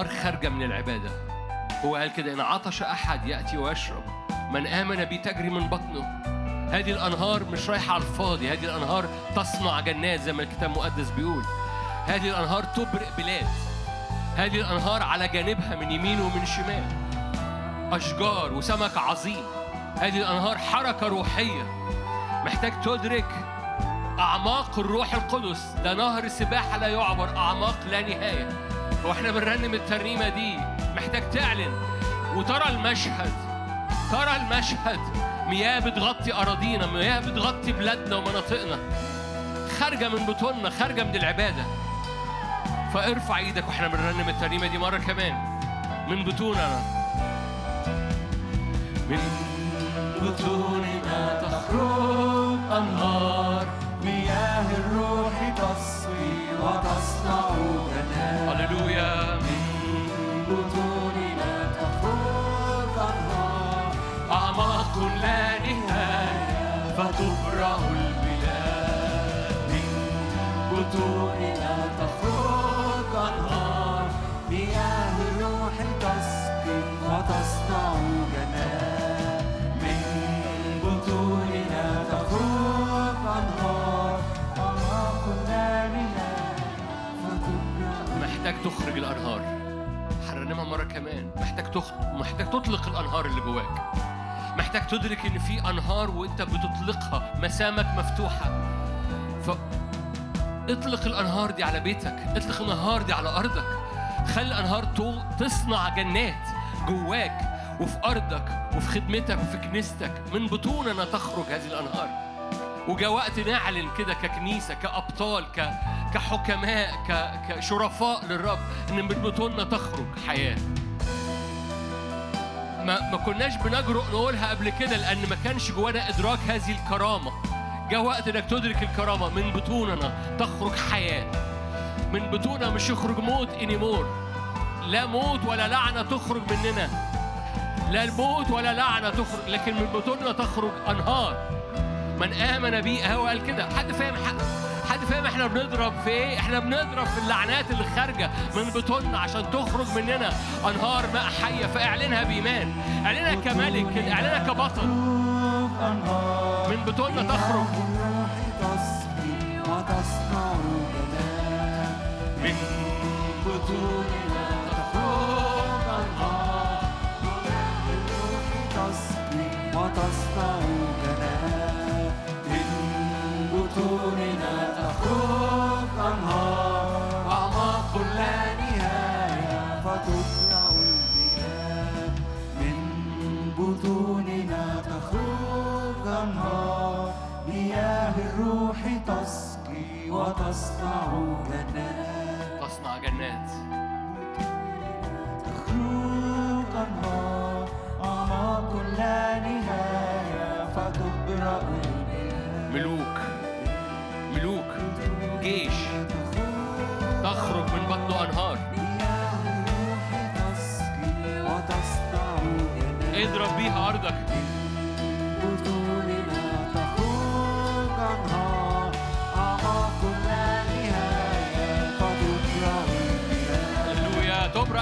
أنهار خارجة من العبادة. هو قال كده إن عطش أحد يأتي ويشرب. من آمن بي تجري من بطنه. هذه الأنهار مش رايحة على الفاضي. هذه الأنهار تصنع جنات زي ما الكتاب المقدس بيقول. هذه الأنهار تبرق بلاد. هذه الأنهار على جانبها من يمين ومن شمال. أشجار وسمك عظيم. هذه الأنهار حركة روحية. محتاج تدرك أعماق الروح القدس. ده نهر سباحة لا يعبر أعماق لا نهاية. وإحنا بنرنم الترنيمة دي محتاج تعلن. وترى المشهد ترى المشهد. مياه بتغطي أراضينا مياه بتغطي بلادنا ومناطقنا. خارجة من بطوننا خارجة من العبادة. فارفع إيدك وإحنا بنرنم الترنيمة دي مرة كمان. من بطوننا. من بطوننا تخرج أنهار. وتصنع جنات من بطوننا تخرج محتاج تخرج الأنهار. هرنمها مرة كمان. محتاج تخ... محتاج تطلق الأنهار اللي جواك. محتاج تدرك إن في أنهار وإنت بتطلقها. مسامك مفتوحة. ف اطلق الأنهار دي على بيتك. اطلق الأنهار دي على أرضك. خلي الأنهار تو- تصنع جنات جواك وفي أرضك وفي خدمتك وفي كنيستك. من بطوننا تخرج هذه الأنهار. وجاء وقت نعلن كده ككنيسة كأبطال ك... كحكماء ك... كشرفاء للرب إن من بطوننا تخرج حياة. ما, ما كناش بنجرؤ نقولها قبل كده لأن ما كانش جوانا إدراك هذه الكرامة. جاء وقت إنك تدرك الكرامة من بطوننا تخرج حياة. من بطوننا مش يخرج موت انيمور لا موت ولا لعنة تخرج مننا. لا الموت ولا لعنة تخرج لكن من بطوننا تخرج أنهار. من آمن بي هو قال كده. حد فاهم حد حد فاهم إحنا بنضرب في إيه؟ إحنا بنضرب في اللعنات اللي خارجه من بطوننا عشان تخرج مننا أنهار ماء حية. فإعلنها بإيمان. إعلنها كملك. إعلنها كبطل. من بطوننا تخرج. من بطوننا تخرج. تسقي وتصنع جنات تصنع جنات. تخرج أنهار أعماق لا نهاية فتبرأ. ملوك. ملوك. جيش. تخرج من بطنه أنهار. اضرب بيها أرضك.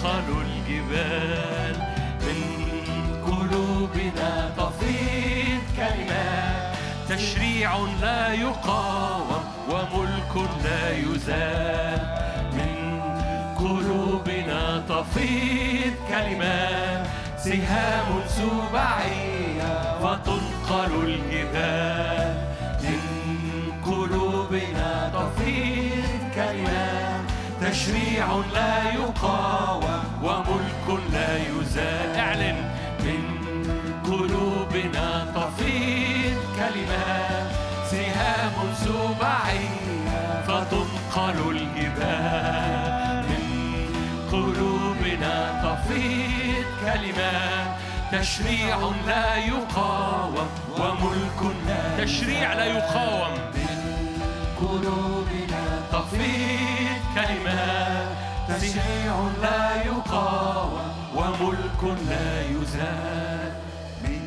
فتنقل الجبال من قلوبنا تفيض كلمات تشريع لا يقاوم وملك لا يزال. من قلوبنا تفيض كلمات سهام سباعية فتنقل الجبال. من قلوبنا تفيض كلمات تشريع لا يقاوم وملك لا يزال. اعلن من قلوبنا تفيض كلمات سهام سباعية فتنقل الجبال. من قلوبنا تفيض كلمات تشريع لا يقاوم وملك لا تشريع لا يقاوم. قلوبنا تفيض كلمات شيء لا يقاوم وملك لا يزال. من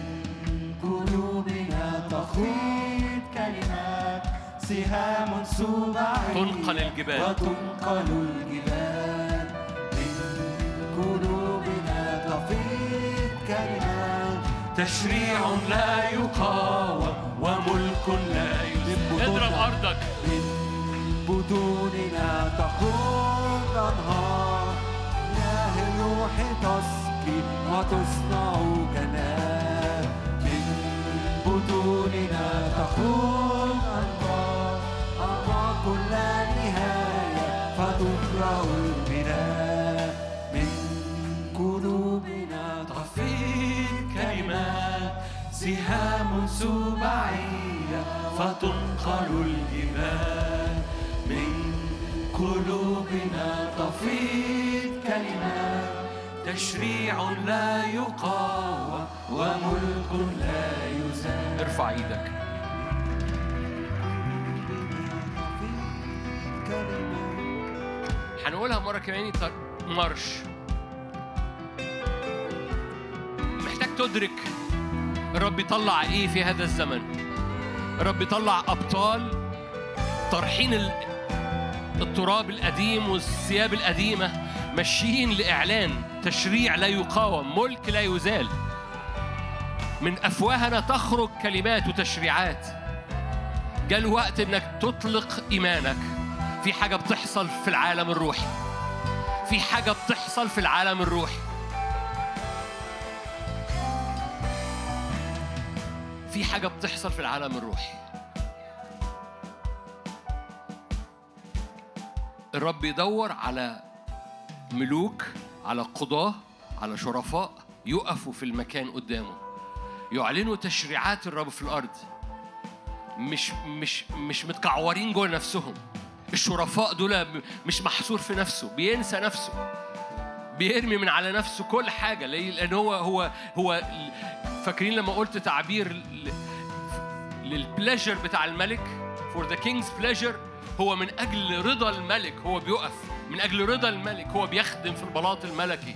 قلوبنا تخيط كلمات سهام سبعية تنقل الجبال. وتنقل الجبال. من قلوبنا تفيض كلمات تشريع لا يقاوم وملك لا يزال. اضرب أرضك. من بدوننا تخوض أنهار إله الروح تسقي وتصنع جنات من بطوننا تخرج أنهار أعماق لا نهاية البناء من قلوبنا تفيض كلمات سهام سباعية فتنقل الجبال. من قلوبنا تفيض كلمات تشريع لا يقاوم وملك لا يزال. ارفع إيدك. هنقولها مرة كمان مرش. محتاج تدرك. الرب يطلع إيه في هذا الزمن؟ الرب يطلع أبطال. طرحين التراب القديم والثياب القديمة ماشيين لإعلان تشريع لا يقاوم ملك لا يزال. من أفواهنا تخرج كلمات وتشريعات جاء الوقت إنك تطلق إيمانك. في حاجة بتحصل في العالم الروحي. في حاجة بتحصل في العالم الروحي. في حاجة بتحصل في العالم الروحي. الرب يدور على ملوك على قضاة على شرفاء يقفوا في المكان قدامه. يعلنوا تشريعات الرب في الأرض. مش مش مش متكعورين جوه نفسهم. الشرفاء دول مش محصور في نفسه بينسى نفسه. بيرمي من على نفسه كل حاجة؟ لأن هو هو هو فاكرين لما قلت تعبير للبليجر بتاع الملك؟ For the king's pleasure هو من أجل رضا الملك هو بيقف. من أجل رضا الملك هو بيخدم في البلاط الملكي.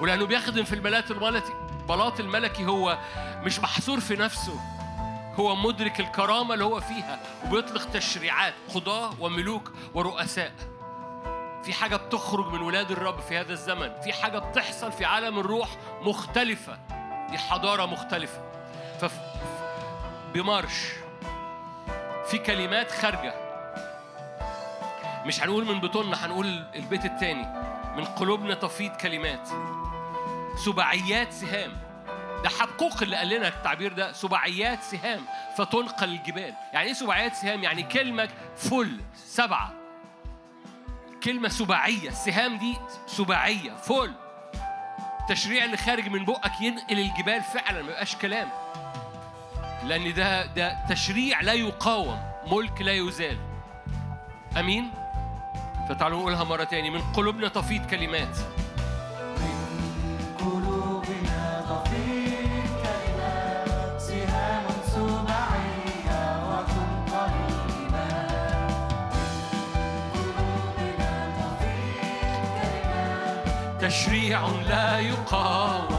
ولأنه بيخدم في البلاط الملكي بلاط الملكي هو مش محصور في نفسه. هو مدرك الكرامة اللي هو فيها وبيطلق تشريعات قضاة وملوك ورؤساء. في حاجة بتخرج من ولاد الرب في هذا الزمن. في حاجة بتحصل في عالم الروح مختلفة. دي حضارة مختلفة. فف بمارش. في كلمات خارجة. مش هنقول من بطوننا هنقول البيت التاني. من قلوبنا تفيض كلمات. سباعيات سهام. ده حبقوق اللي قال لنا التعبير ده سباعيات سهام. فتنقل الجبال. يعني إيه سباعيات سهام؟ يعني كلمة فل سبعة. كلمة سباعية السهام دي سباعية فل. التشريع اللي خارج من بقك ينقل الجبال فعلا ما يبقاش كلام. لأن ده ده تشريع لا يقاوم ملك لا يزال. أمين؟ فتعالوا نقولها مرة تاني من قلوبنا تفيض كلمات. قلوبنا تفيض كلمات سهام الجبال قلوبنا تفيض كلمات. تشريع لا يقاوم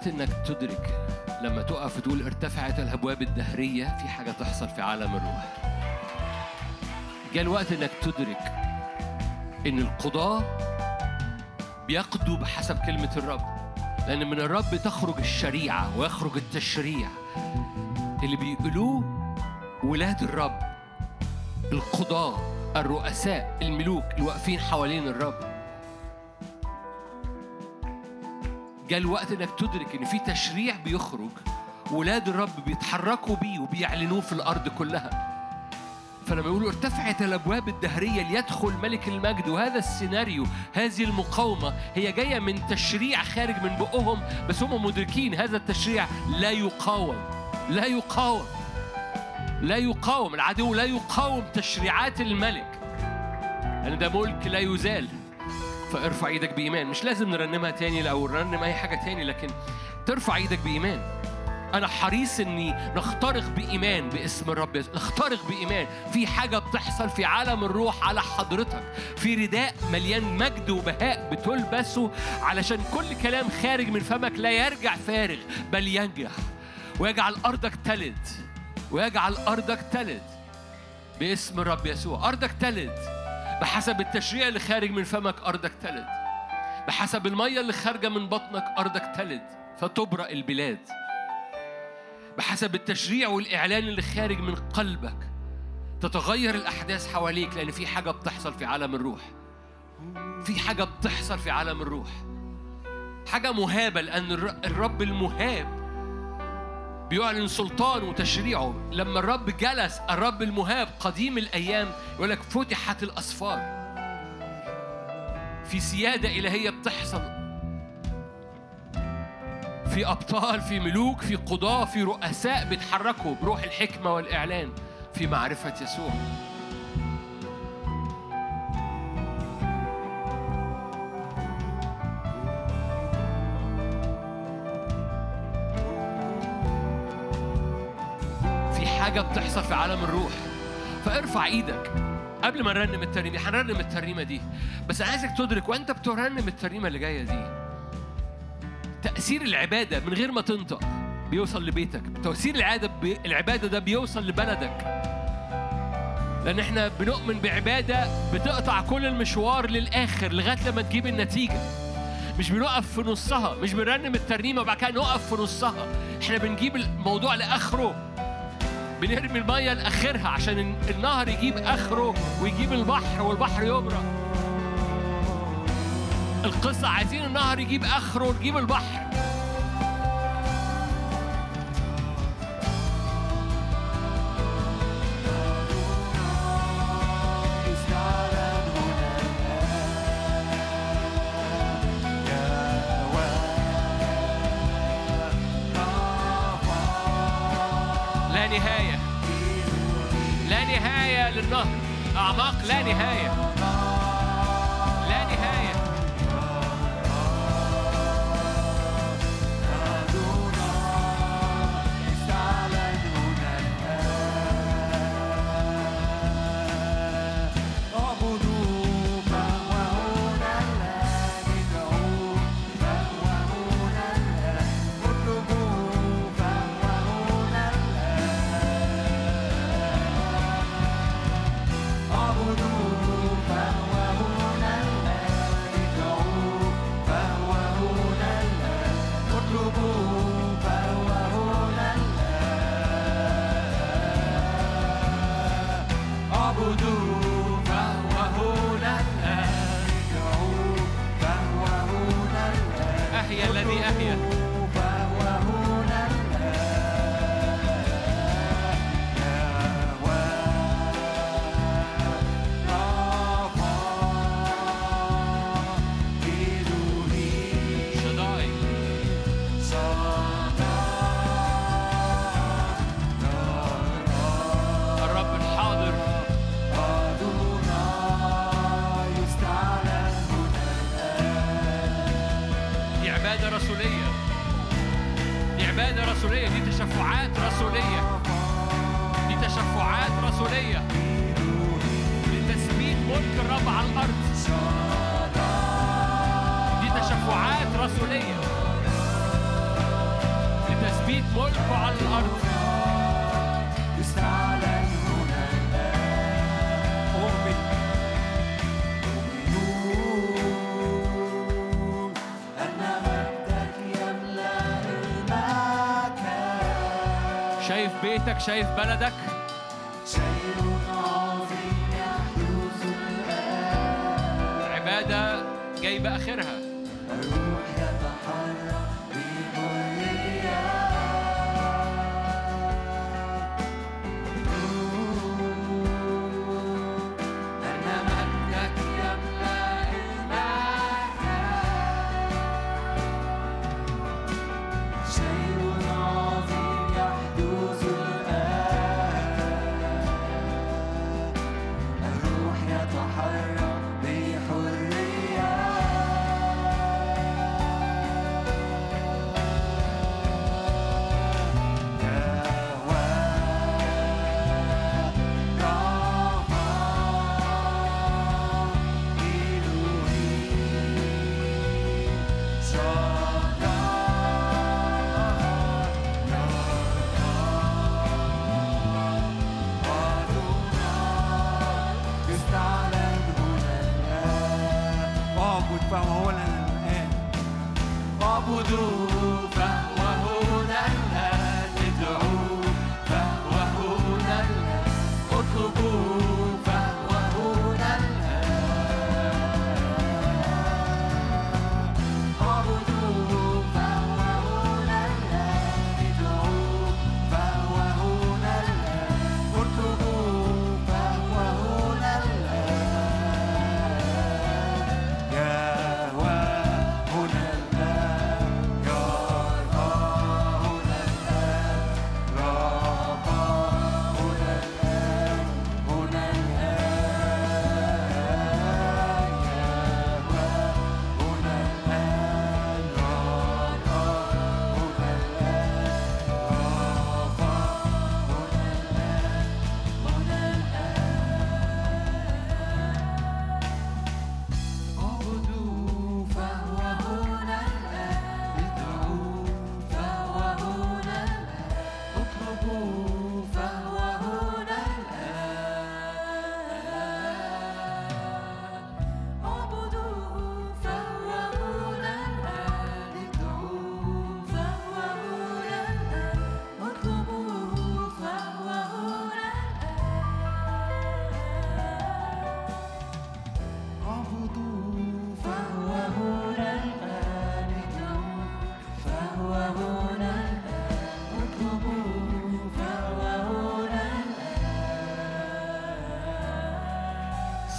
الوقت إنك تدرك لما تقف وتقول ارتفعت الأبواب الدهرية في حاجة تحصل في عالم الروح. جاء الوقت إنك تدرك إن القضاه بيقضوا بحسب كلمة الرب. لأن من الرب تخرج الشريعة ويخرج التشريع. اللي بيقولوه ولاد الرب القضاة الرؤساء الملوك اللي واقفين حوالين الرب. جاء الوقت إنك تدرك إن في تشريع بيخرج ولاد الرب بيتحركوا بيه وبيعلنوه في الأرض كلها. فلما يقولوا ارتفعت الأبواب الدهرية ليدخل ملك المجد. وهذا السيناريو هذه المقاومة هي جاية من تشريع خارج من بقهم بس هم مدركين هذا التشريع لا يقاوم. لا يقاوم. لا يقاوم. العدو لا يقاوم تشريعات الملك. لأن ده ملك لا يزال فارفع إيدك بإيمان. مش لازم نرنمها تاني أو نرنم أي حاجة تاني لكن ترفع إيدك بإيمان. أنا حريص إني نخترق بإيمان باسم الرب يسوع نخترق بإيمان. في حاجة بتحصل في عالم الروح على حضرتك. في رداء مليان مجد وبهاء بتلبسه علشان كل كلام خارج من فمك لا يرجع فارغ بل ينجح. ويجعل أرضك تلد. ويجعل أرضك تلد باسم الرب يسوع. أرضك تلد. بحسب التشريع اللي خارج من فمك أرضك تلد. بحسب المية اللي خارجة من بطنك أرضك تلد. فتبرأ البلاد. بحسب التشريع والإعلان اللي خارج من قلبك تتغير الأحداث حواليك لأن في حاجة بتحصل في عالم الروح. في حاجة بتحصل في عالم الروح. حاجة مهابة لأن الر- الرب المهاب بيعلن سلطان وتشريعه لما الرب جلس الرب المهاب قديم الأيام يقول لك فتحت الأسفار في سيادة إلهية بتحصل. في أبطال في ملوك في قضاة في رؤساء بيتحركوا بروح الحكمة والإعلان. في معرفة يسوع. حاجة بتحصل في عالم الروح. فارفع إيدك. قبل ما نرنم الترنيمة هنرنم الترنيمة دي. بس أنا عايزك تدرك وأنت بترنم الترنيمة اللي جاية دي تأثير العبادة من غير ما تنطق بيوصل لبيتك. تأثير العادة بي... العبادة ده بيوصل لبلدك. لأن إحنا بنؤمن بعبادة بتقطع كل المشوار للآخر لغاية لما تجيب النتيجة. مش بنقف في نصها مش بنرنم الترنيمة وبعد كده نقف في نصها. إحنا بنجيب الموضوع لآخره. بنرمي المية لآخرها عشان ال- النهر يجيب آخره ويجيب البحر والبحر يبرق القصة عايزين النهر يجيب آخره ونجيب البحر. شايف بلدك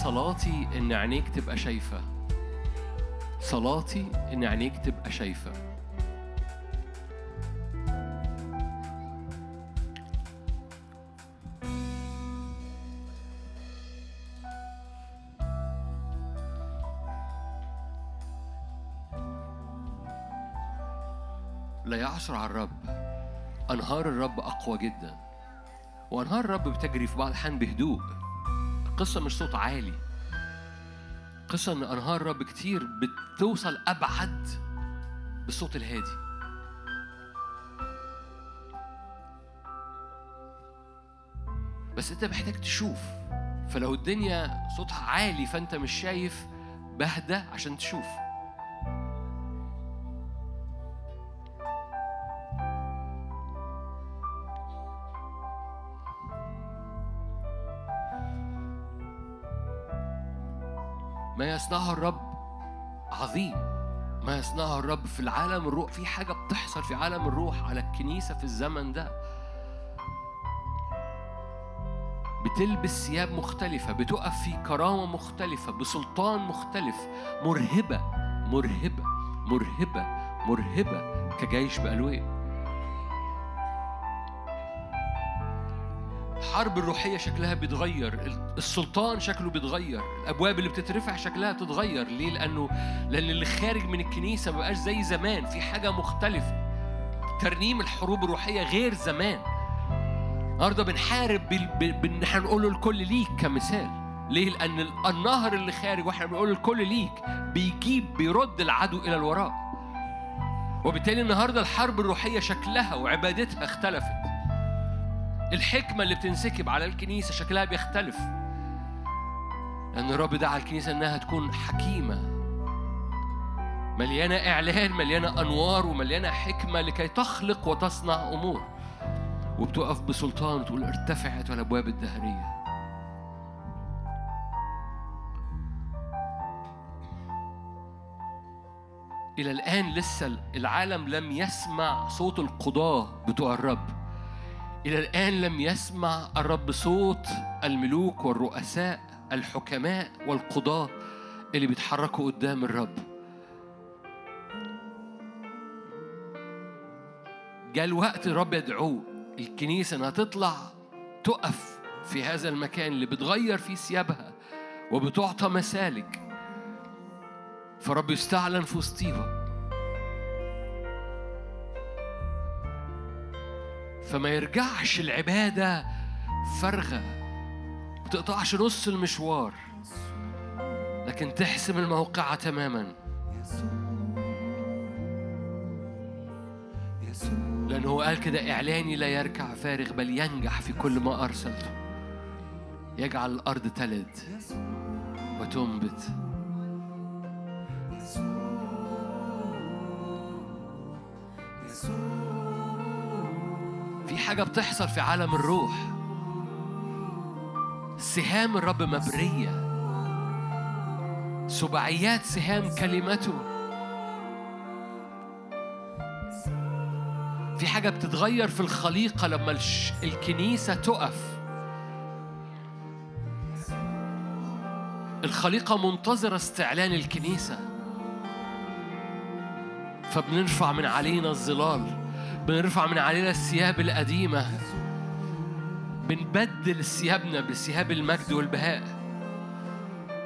صلاتي إن عينيك تبقى شايفة. صلاتي إن عينيك تبقى شايفة. لا يعثر على الرب. أنهار الرب أقوى جدا. وأنهار الرب بتجري في بعض الأحيان بهدوء. القصة مش صوت عالي. قصة إن أنهار الرب كتير بتوصل أبعد بالصوت الهادي. بس أنت محتاج تشوف. فلو الدنيا صوتها عالي فأنت مش شايف بهدى عشان تشوف. يصنعه الرب. عظيم. ما يصنعه الرب في العالم الروح. في حاجة بتحصل في عالم الروح على الكنيسة في الزمن ده. بتلبس ثياب مختلفة بتقف في كرامة مختلفة بسلطان مختلف. مرهبة مرهبة مرهبة مرهبة كجيش بألوان. الحرب الروحية شكلها بيتغير السلطان شكله بيتغير الأبواب اللي بتترفع شكلها بتتغير ليه؟ لأنه لأن اللي خارج من الكنيسة مبقاش زي زمان في حاجة مختلفة ترنيم الحروب الروحية غير زمان النهارده بنحارب. بان إحنا نقول له الكل ليك كمثال ليه؟ لأن ال- النهر اللي خارج وإحنا بنقول الكل ليك بيجيب بيرد العدو إلى الوراء وبالتالي النهارده الحرب الروحية شكلها وعبادتها اختلفت الحكمة اللي بتنسكب على الكنيسة شكلها بيختلف. لأن الرب دعا الكنيسة إنها تكون حكيمة. مليانة إعلان مليانة أنوار ومليانة حكمة لكي تخلق وتصنع أمور. وبتقف بسلطان وتقول ارتفعت الابواب الدهرية. إلى الآن لسه العالم لم يسمع صوت القضاة بتوع الرب. إلى الآن لم يسمع الرب صوت الملوك والرؤساء الحكماء والقضاة اللي بيتحركوا قدام الرب. جاء الوقت الرب يدعوه الكنيسة إنها تطلع تقف في هذا المكان اللي بتغير فيه ثيابها وبتعطى مسالك. فرب يستعلن في وسطيهم. فما يرجعش العبادة فارغة ما تقطعش نص المشوار. لكن تحسم الموقعة تماما. لأنه قال كده إعلاني لا يركع فارغ بل ينجح في كل ما أرسلته. يجعل الأرض تلد وتنبت. في حاجة بتحصل في عالم الروح. سهام الرب مبرية. سبعيات سهام كلمته. في حاجة بتتغير في الخليقة لما الكنيسة تقف. الخليقة منتظرة استعلان الكنيسة. فبنرفع من علينا الظلال. بنرفع من علينا الثياب القديمة. بنبدل ثيابنا بثياب المجد والبهاء.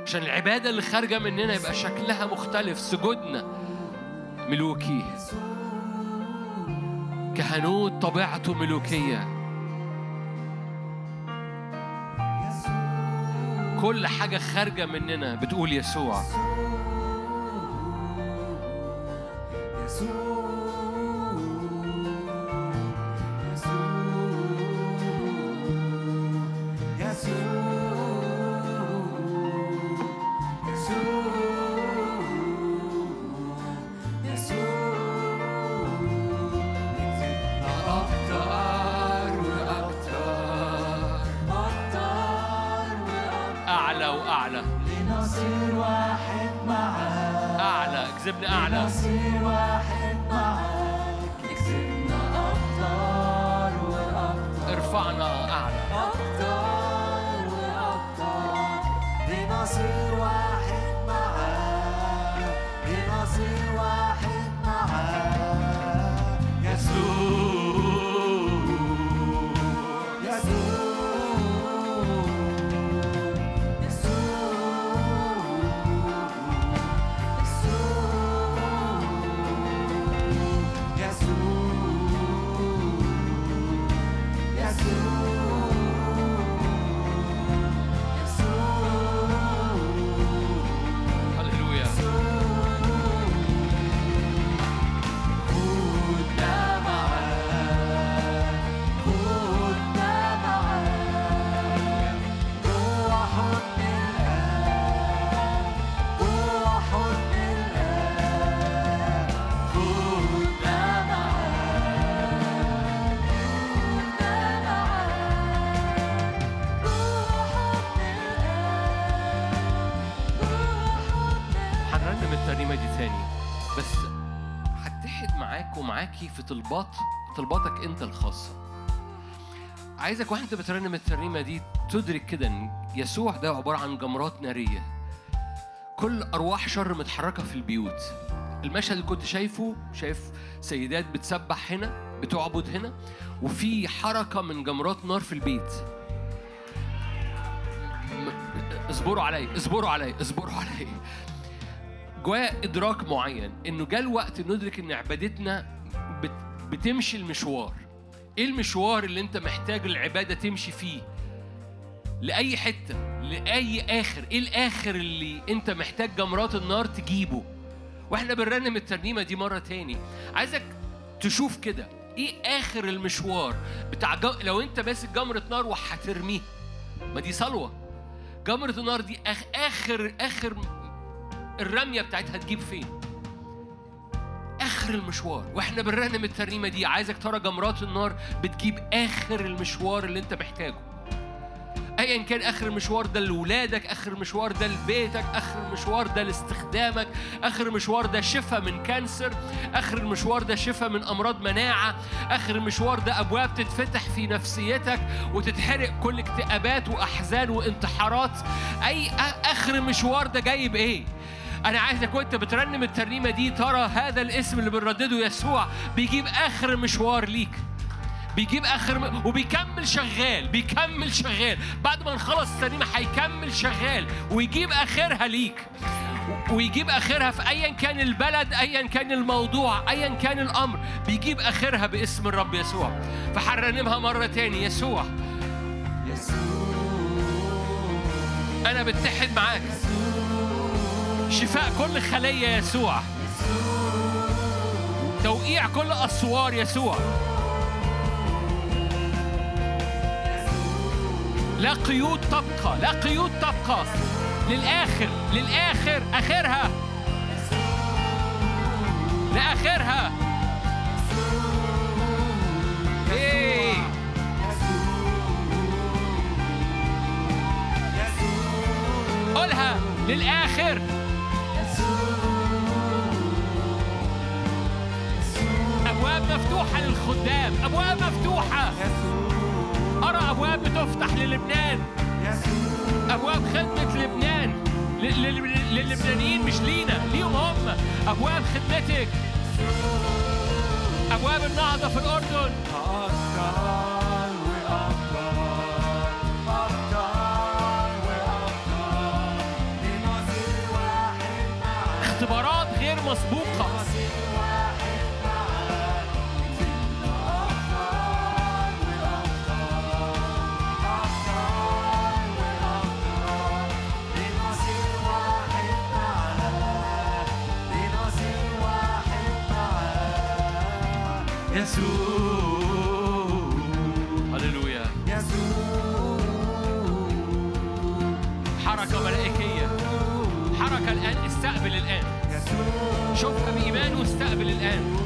عشان العبادة اللي خارجة مننا يبقى شكلها مختلف سجودنا ملوكي. كهنوت طبيعته ملوكية. كل حاجة خارجة مننا بتقول يسوع. أكتر أعلى طلبات طلباتك أنت الخاصة عايزك وانت بترنم الترنيمة دي تدرك كده إن يسوع ده عبارة عن جمرات نارية. كل أرواح شر متحركة في البيوت. المشهد اللي كنت شايفه شايف سيدات بتسبح هنا بتعبد هنا وفي حركة من جمرات نار في البيت. اصبروا علي اصبروا علي اصبروا علي جوايا إدراك معين إنه جاء الوقت ندرك إن عبادتنا بتمشي المشوار. إيه المشوار اللي أنت محتاج العبادة تمشي فيه؟ لأي حتة لأي آخر. إيه الآخر اللي أنت محتاج جمرات النار تجيبه؟ وإحنا بنرنم الترنيمة دي مرة تاني. عايزك تشوف كده إيه آخر المشوار بتاع جو... لو أنت ماسك جمرة نار وهترميها. ما دي صلوة. جمرة النار دي. آخر آخر الرمية بتاعتها تجيب فين؟ آخر المشوار. وإحنا بنرنم الترنيمة دي. عايزك ترى جمرات النار بتجيب آخر المشوار اللي أنت محتاجه. ايا كان آخر المشوار ده لاولادك آخر المشوار ده لبيتك آخر المشوار ده لاستخدامك آخر المشوار ده شفاء من كانسر آخر المشوار ده شفاء من أمراض مناعة آخر المشوار ده أبواب تتفتح في نفسيتك وتتحرق كل اكتئابات وأحزان وانتحارات. أي آخر المشوار ده جاي بايه أنا عايزك وأنت بترنم الترنيمة دي ترى هذا الاسم اللي بنردده يسوع بيجيب آخر مشوار ليك. بيجيب آخر م... وبيكمل شغال بيكمل شغال. بعد ما نخلص الترنيمة هيكمل شغال ويجيب آخرها ليك. ويجيب آخرها في ايا كان البلد ايا كان الموضوع ايا كان الأمر. بيجيب آخرها باسم الرب يسوع. فحرنمها مرة تاني. يسوع. أنا بتحد معاك. شفاء كل خلية يسوع. توقيع كل أسوار يسوع. لا قيود تبقى لا قيود تبقى. للآخر للآخر آخرها. لآخرها. إيه. قولها للآخر. أبواب مفتوحة للخدام أبواب مفتوحة. أرى أبواب بتفتح للبنان. أبواب خدمة لبنان. للبنانيين مش لينا ليهم هم. أبواب خدمتك. أبواب النهضة في الأردن. اختبارات غير مسبوقة. حركة ملائكية. حركة الآن استقبل الآن. شوفها بإيمان واستقبل الآن.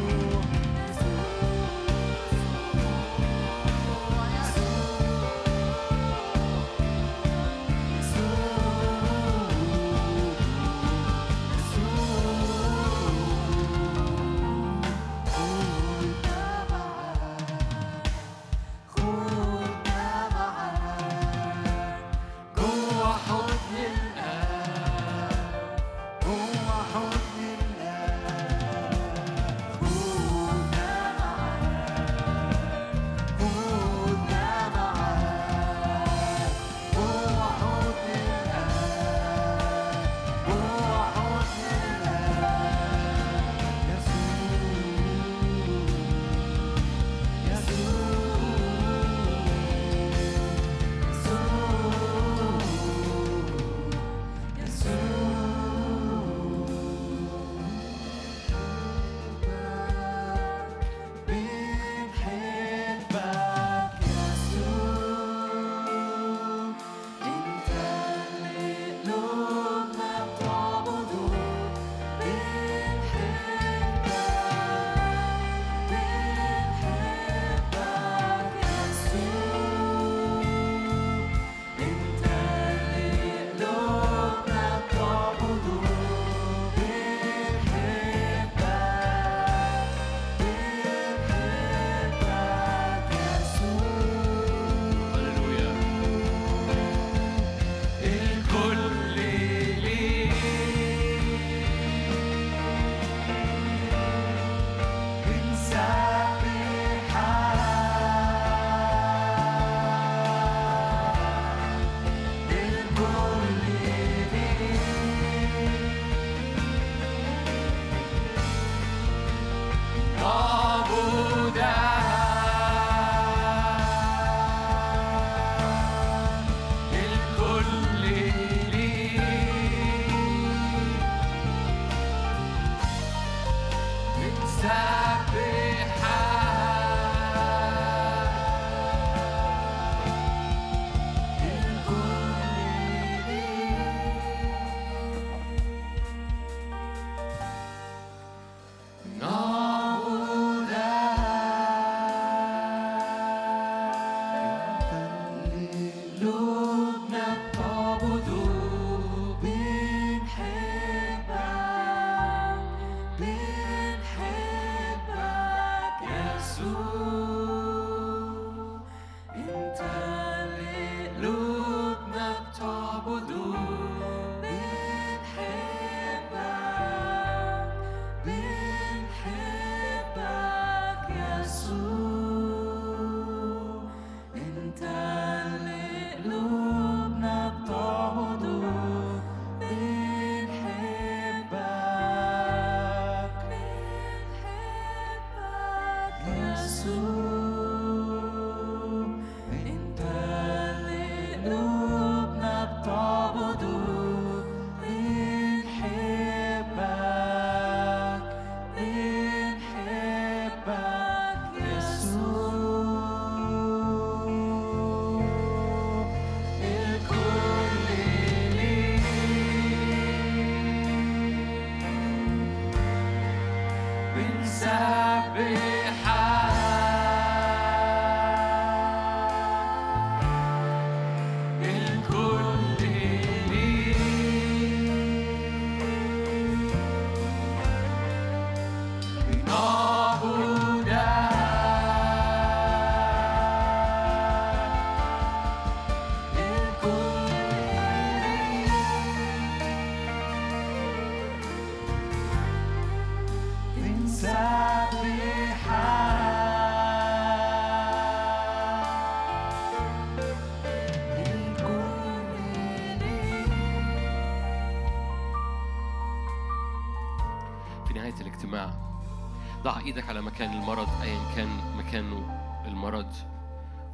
إيدك على مكان المرض ايا كان مكانه المرض.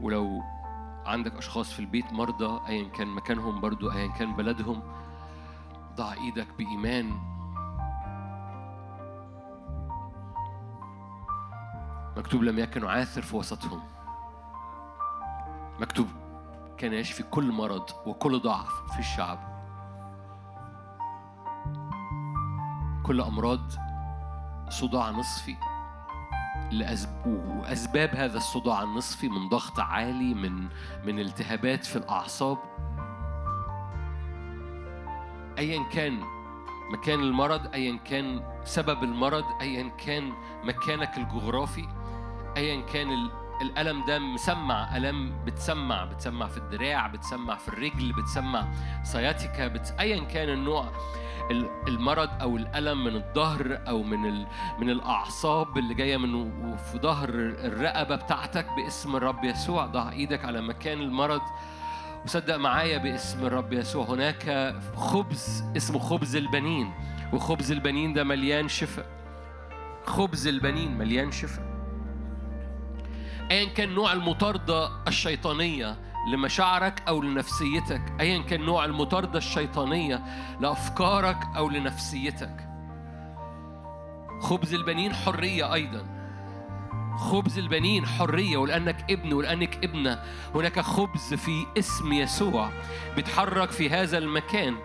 ولو عندك أشخاص في البيت مرضى ايا كان مكانهم برضو ايا كان بلدهم ضع إيدك بإيمان. مكتوب لم يكن عاثر في وسطهم. مكتوب كان يشفي كل مرض وكل ضعف في الشعب. كل أمراض صداع نصفي. وأسباب هذا الصداع النصفي من ضغط عالي من من التهابات في الأعصاب. أيا كان مكان المرض أيا كان سبب المرض أيا كان مكانك الجغرافي أيا كان ال... الألم ده مسمع ألم بتسمع بتسمع في الدراع بتسمع في الرجل بتسمع سياتيكا بت... أيا كان النوع. ال- المرض أو الألم من الظهر أو من. من الأعصاب اللي جاية من في ظهر الرقبة بتاعتك باسم الرب يسوع. ضع إيدك على مكان المرض وصدق معايا باسم الرب يسوع. هناك خبز اسمه خبز البنين وخبز البنين ده مليان شفاء. خبز البنين مليان شفاء. ايا كان نوع المطاردة الشيطانية لمشاعرك أو لنفسيتك ايا كان نوع المطاردة الشيطانية لأفكارك أو لنفسيتك. خبز البنين حرية أيضا. خبز البنين حرية ولأنك ابن ولأنك ابنة. هناك خبز في اسم يسوع بيتحرك في هذا المكان.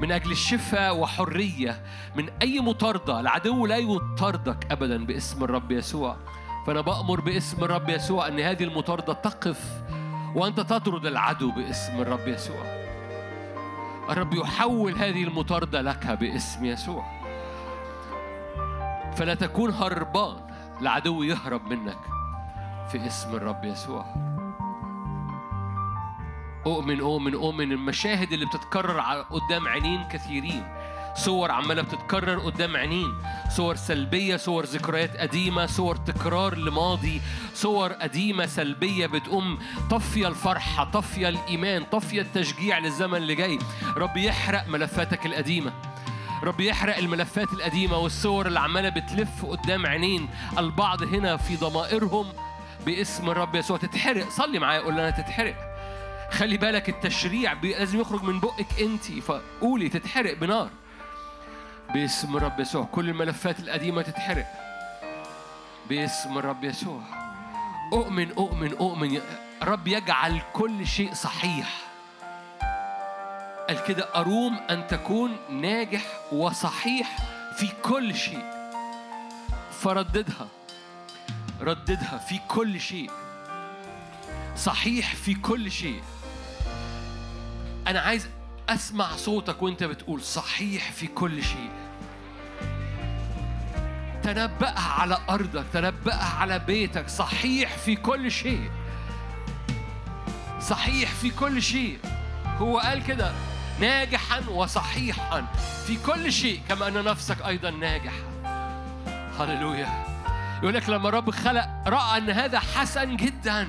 من أجل الشفاء وحرية من أي مطاردة العدو لا يطاردك ابدا باسم الرب يسوع. فأنا بأمر باسم الرب يسوع أن هذه المطاردة تقف وأنت تطرد العدو باسم الرب يسوع. الرب يحول هذه المطاردة لك باسم يسوع. فلا تكون هربان العدو يهرب منك في اسم الرب يسوع. أؤمن أؤمن أؤمن. المشاهد اللي بتتكرر قدام عينين كثيرين صور عمالة بتتكرر قدام عينين. صور سلبية صور ذكريات قديمة صور تكرار لماضي. صور قديمة سلبية بتقوم طفية الفرحة طفية الإيمان طفية التشجيع للزمن اللي جاي. رب يحرق ملفاتك القديمة. رب يحرق الملفات القديمة والصور اللي عمالة بتلف قدام عينين. البعض هنا في ضمائرهم باسم الرب يسوع. تتحرق. صلي معايا قول لنا تتحرق. خلي بالك التشريع لازم يخرج من بقك انت فقولي تتحرق بنار. باسم الرب يسوع. كل الملفات القديمة تتحرق. باسم الرب يسوع. أؤمن أؤمن أؤمن. رب يجعل كل شيء صحيح. قال كده أروم أن تكون ناجح وصحيح في كل شيء. فرددها. رددها في كل شيء. صحيح في كل شيء. أنا عايز أسمع صوتك وأنت بتقول صحيح في كل شيء. تنبأها على أرضك تنبأها على بيتك صحيح في كل شيء. صحيح في كل شيء. هو قال كده ناجحا وصحيحا في كل شيء كما أن نفسك أيضا ناجحة. هللويا. يقول لك لما الرب خلق رأى أن هذا حسن جدا.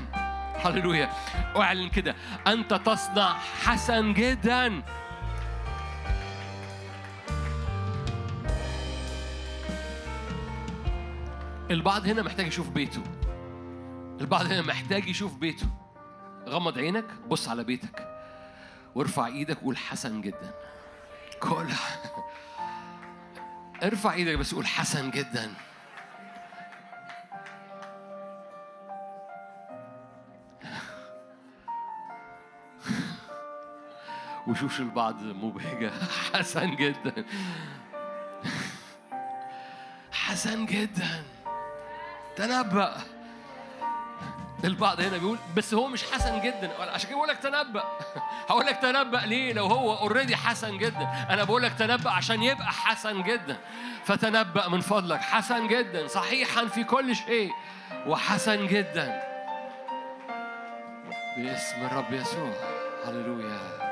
هللويا. أعلن كده. أنت تصنع حسن جدا. البعض هنا محتاج يشوف بيته. البعض هنا محتاج يشوف بيته. غمض عينك بص على بيتك. وارفع إيدك وقول حسن جدا. كل ارفع إيدك بس قول حسن جدا. وشوش البعض مبهجة. حسن جدا. حسن جدا. تنبأ. البعض هنا بيقول بس هو مش حسن جدا. عشان كده بقول لك تنبأ. هقول لك تنبأ ليه؟ لو هو اوريدي حسن جدا. أنا بقول لك تنبأ عشان يبقى حسن جدا. فتنبأ من فضلك. حسن جدا. صحيحا في كل شيء. وحسن جدا. باسم الرب يسوع. هللويا.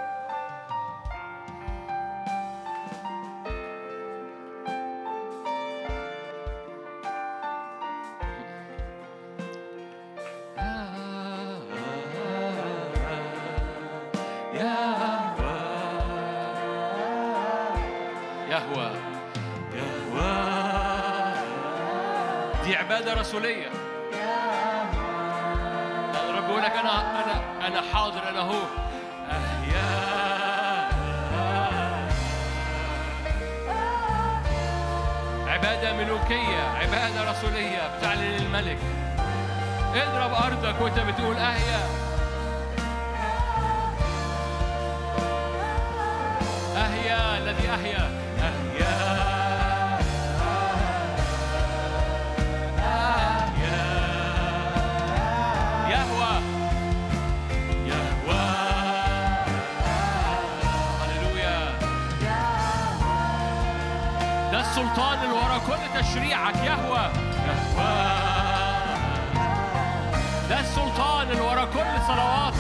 عبادة رسولية الرب بيقول لك أنا أنا أنا حاضر أنا هو. عبادة ملوكية عبادة رسولية بتعلن الملك. اضرب أرضك وأنت بتقول أهيا تشريعك يهوى. يهوى. ده السلطان اللي ورا كل صلواتك.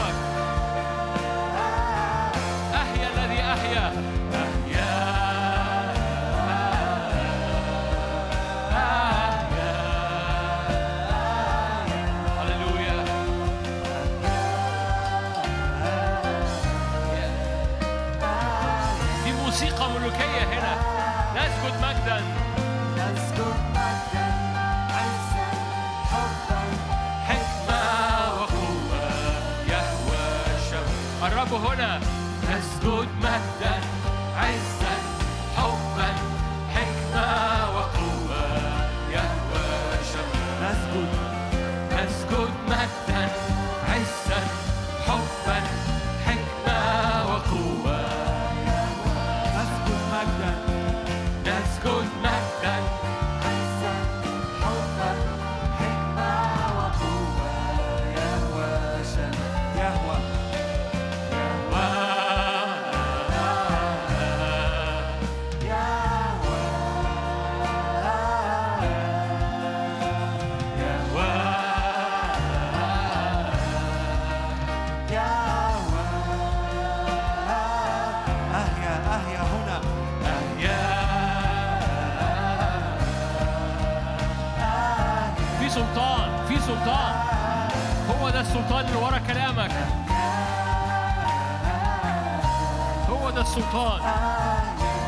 ده السلطان اللي ورا كلامك. هو ده السلطان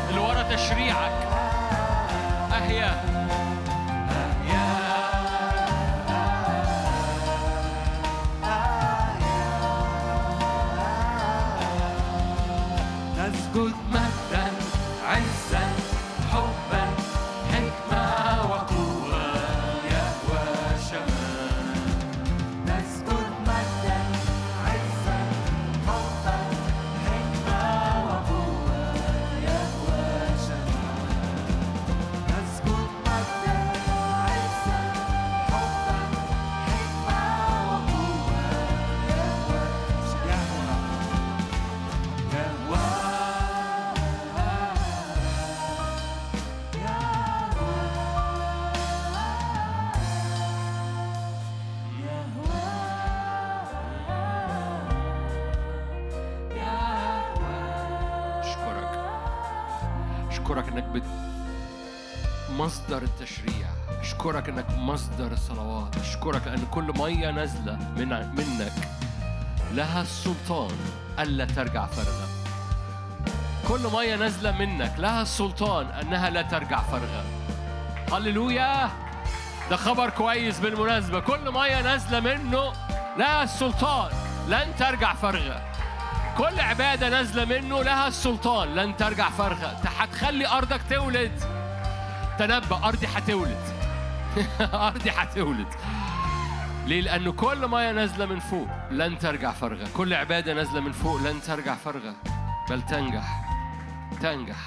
اللي ورا تشريعك. أهيا. أشكرك لأن كل مية نازلة من منك. لها السلطان ألا ترجع فارغة كل مية نازلة منك لها السلطان أنها لا ترجع فارغة هللويا! ده خبر كويس بالمناسبة. كل مية نازلة منه لها السلطان لن ترجع فارغة كل عبادة نازلة منه لها السلطان لن ترجع فارغة هتخلي أرضك تولد. تنبأ أرضي هتولد. أرضي هتولد. ليه؟ لأن كل مية نازلة من فوق لن ترجع فارغة كل عبادة نازلة من فوق لن ترجع فارغة بل تنجح. تنجح.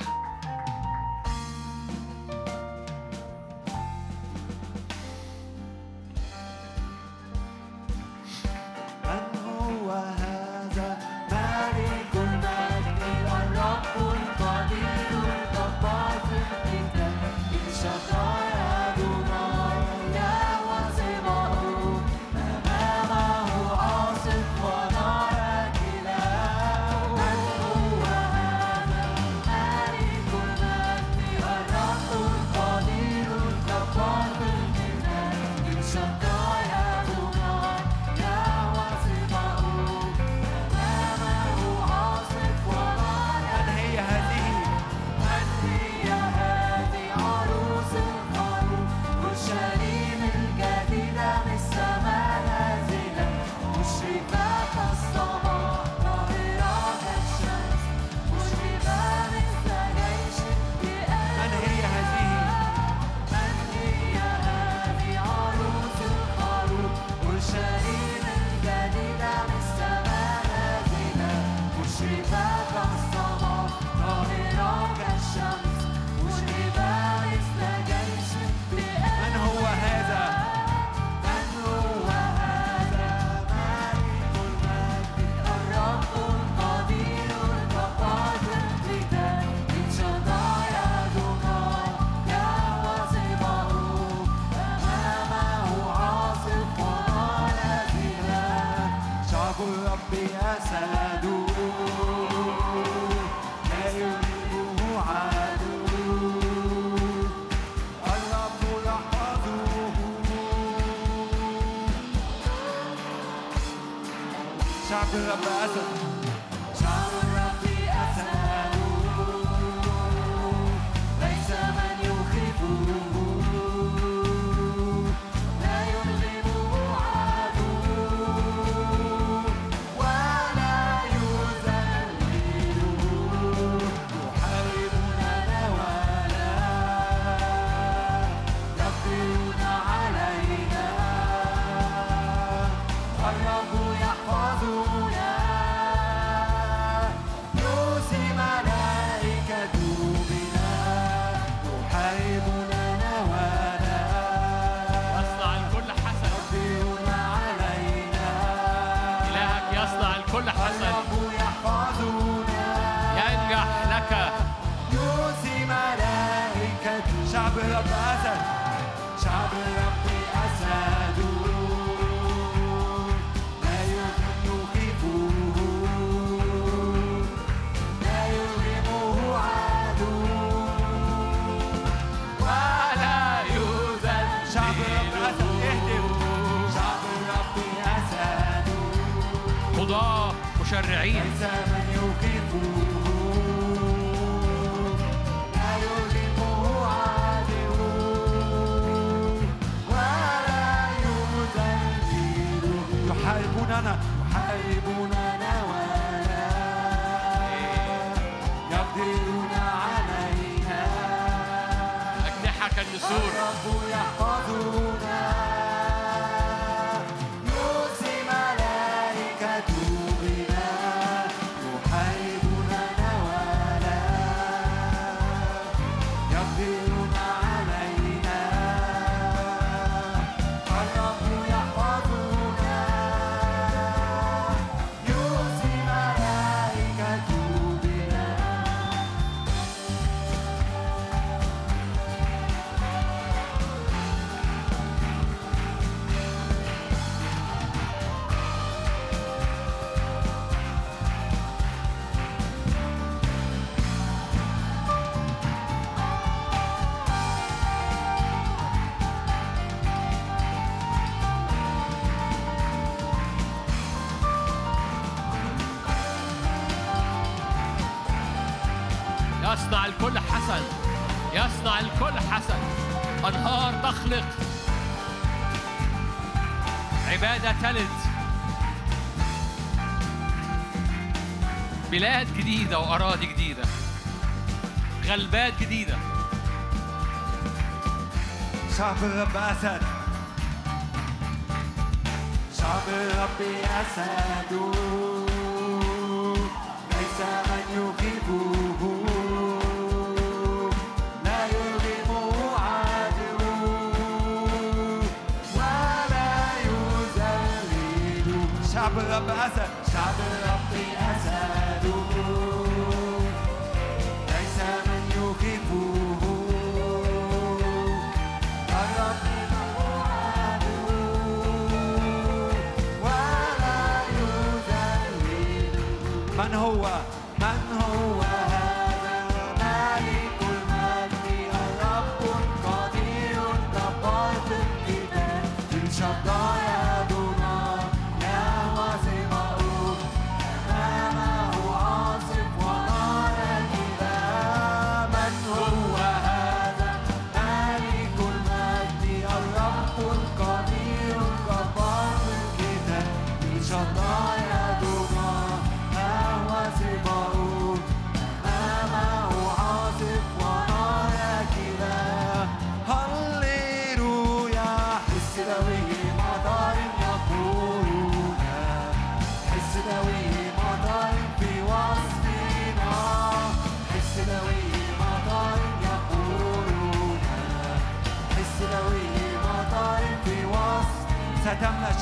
جديدة وأراضي جديدة. غلبات جديدة. شعب الرب أسد. شعب الرب أسد. شعب الرب أسد. شعب الرب أسد.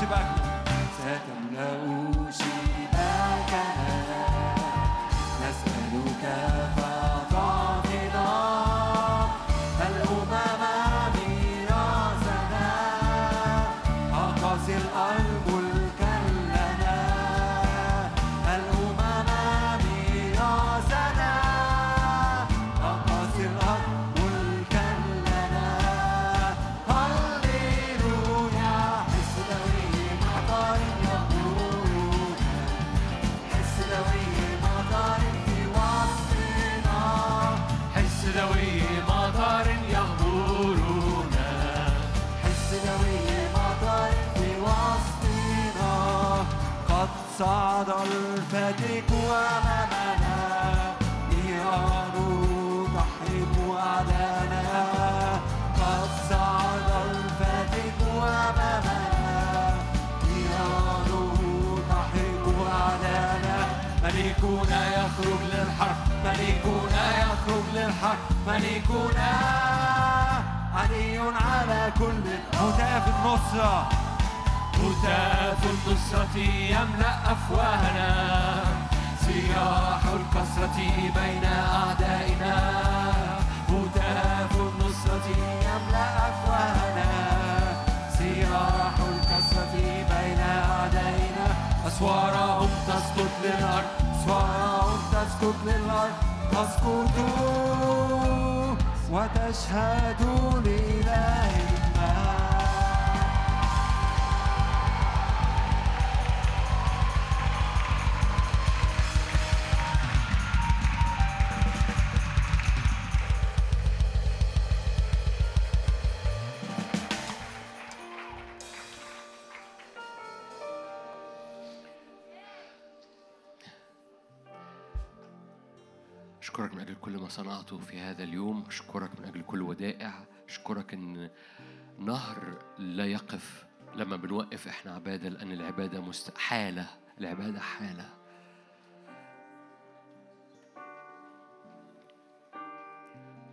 back. صعد الفتك أمامنا نيران تحرق أعدانا. قد صعد الفتك أمامنا نيران تحرق أعدانا. ملكنا يخرج للحرب ملكنا يخرج للحرب ملكنا علي على كل هتاف النصرة. هتاف النصرة يملأ أفواهنا. سياح الكسرة بين أعدائنا. هتاف النصرة يملأ أفواهنا. سياح الكسرة بين أعدائنا. أسوارهم تسقط للأرض. أسوارهم تسقط للأرض. تسقط وتشهد لإله صنعته في هذا اليوم. أشكرك من أجل كل ودائع. أشكرك إن نهر لا يقف لما بنوقف. إحنا عبادة لأن العبادة مست... حالة. العبادة حالة.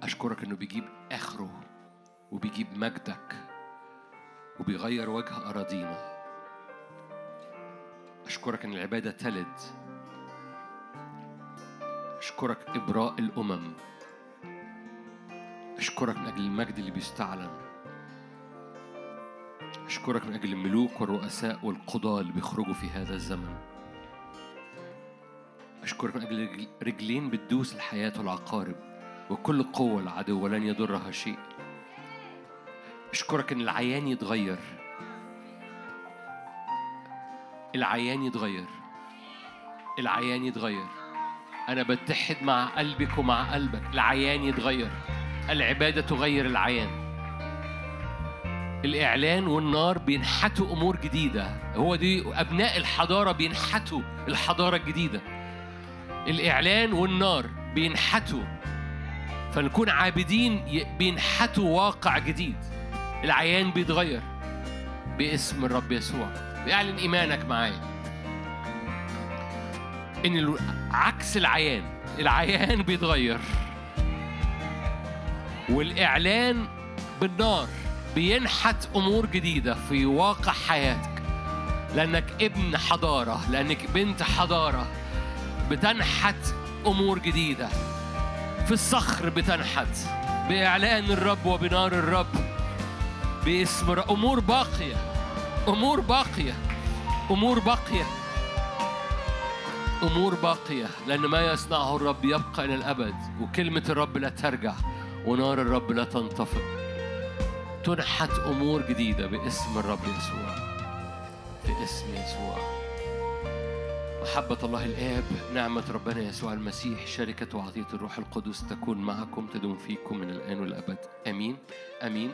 أشكرك إنه بيجيب آخره وبيجيب مجدك وبيغير وجه أراضينا. أشكرك إن العبادة تلد. أشكرك إبراء الأمم. أشكرك من أجل المجد اللي بيستعلن. أشكرك من أجل الملوك والرؤساء والقضاة اللي بيخرجوا في هذا الزمن. أشكرك من أجل رجل- رجلين بتدوس الحياة والعقارب وكل قوة العدو ولن يضرها شيء. أشكرك إن العيان يتغير. العيان يتغير. العيان يتغير. أنا بتحد مع قلبك ومع قلبك. العيان يتغير. العبادة تغير العيان. الإعلان والنار بينحتوا أمور جديدة. هو دي أبناء الحضارة بينحتوا الحضارة الجديدة. الإعلان والنار بينحتوا. فنكون عابدين بينحتوا واقع جديد. العيان بيتغير. باسم الرب يسوع. بيعلن إيمانك معايا. إن عكس العيان. العيان بيتغير. والإعلان بالنار. بينحت أمور جديدة في واقع حياتك. لأنك ابن حضارة لأنك بنت حضارة. بتنحت أمور جديدة. في الصخر بتنحت. بإعلان الرب وبنار الرب. باسم أمور باقية. أمور باقية. أمور باقية. أمور باقية لأن ما يصنعه الرب يبقى إلى الأبد وكلمة الرب لا ترجع ونار الرب لا تنطفئ تنحت أمور جديدة باسم الرب يسوع. في اسم يسوع. محبة الله الآب نعمة ربنا يسوع المسيح شركة وعطية الروح القدس تكون معكم تدوم فيكم من الآن والأبد. آمين. آمين.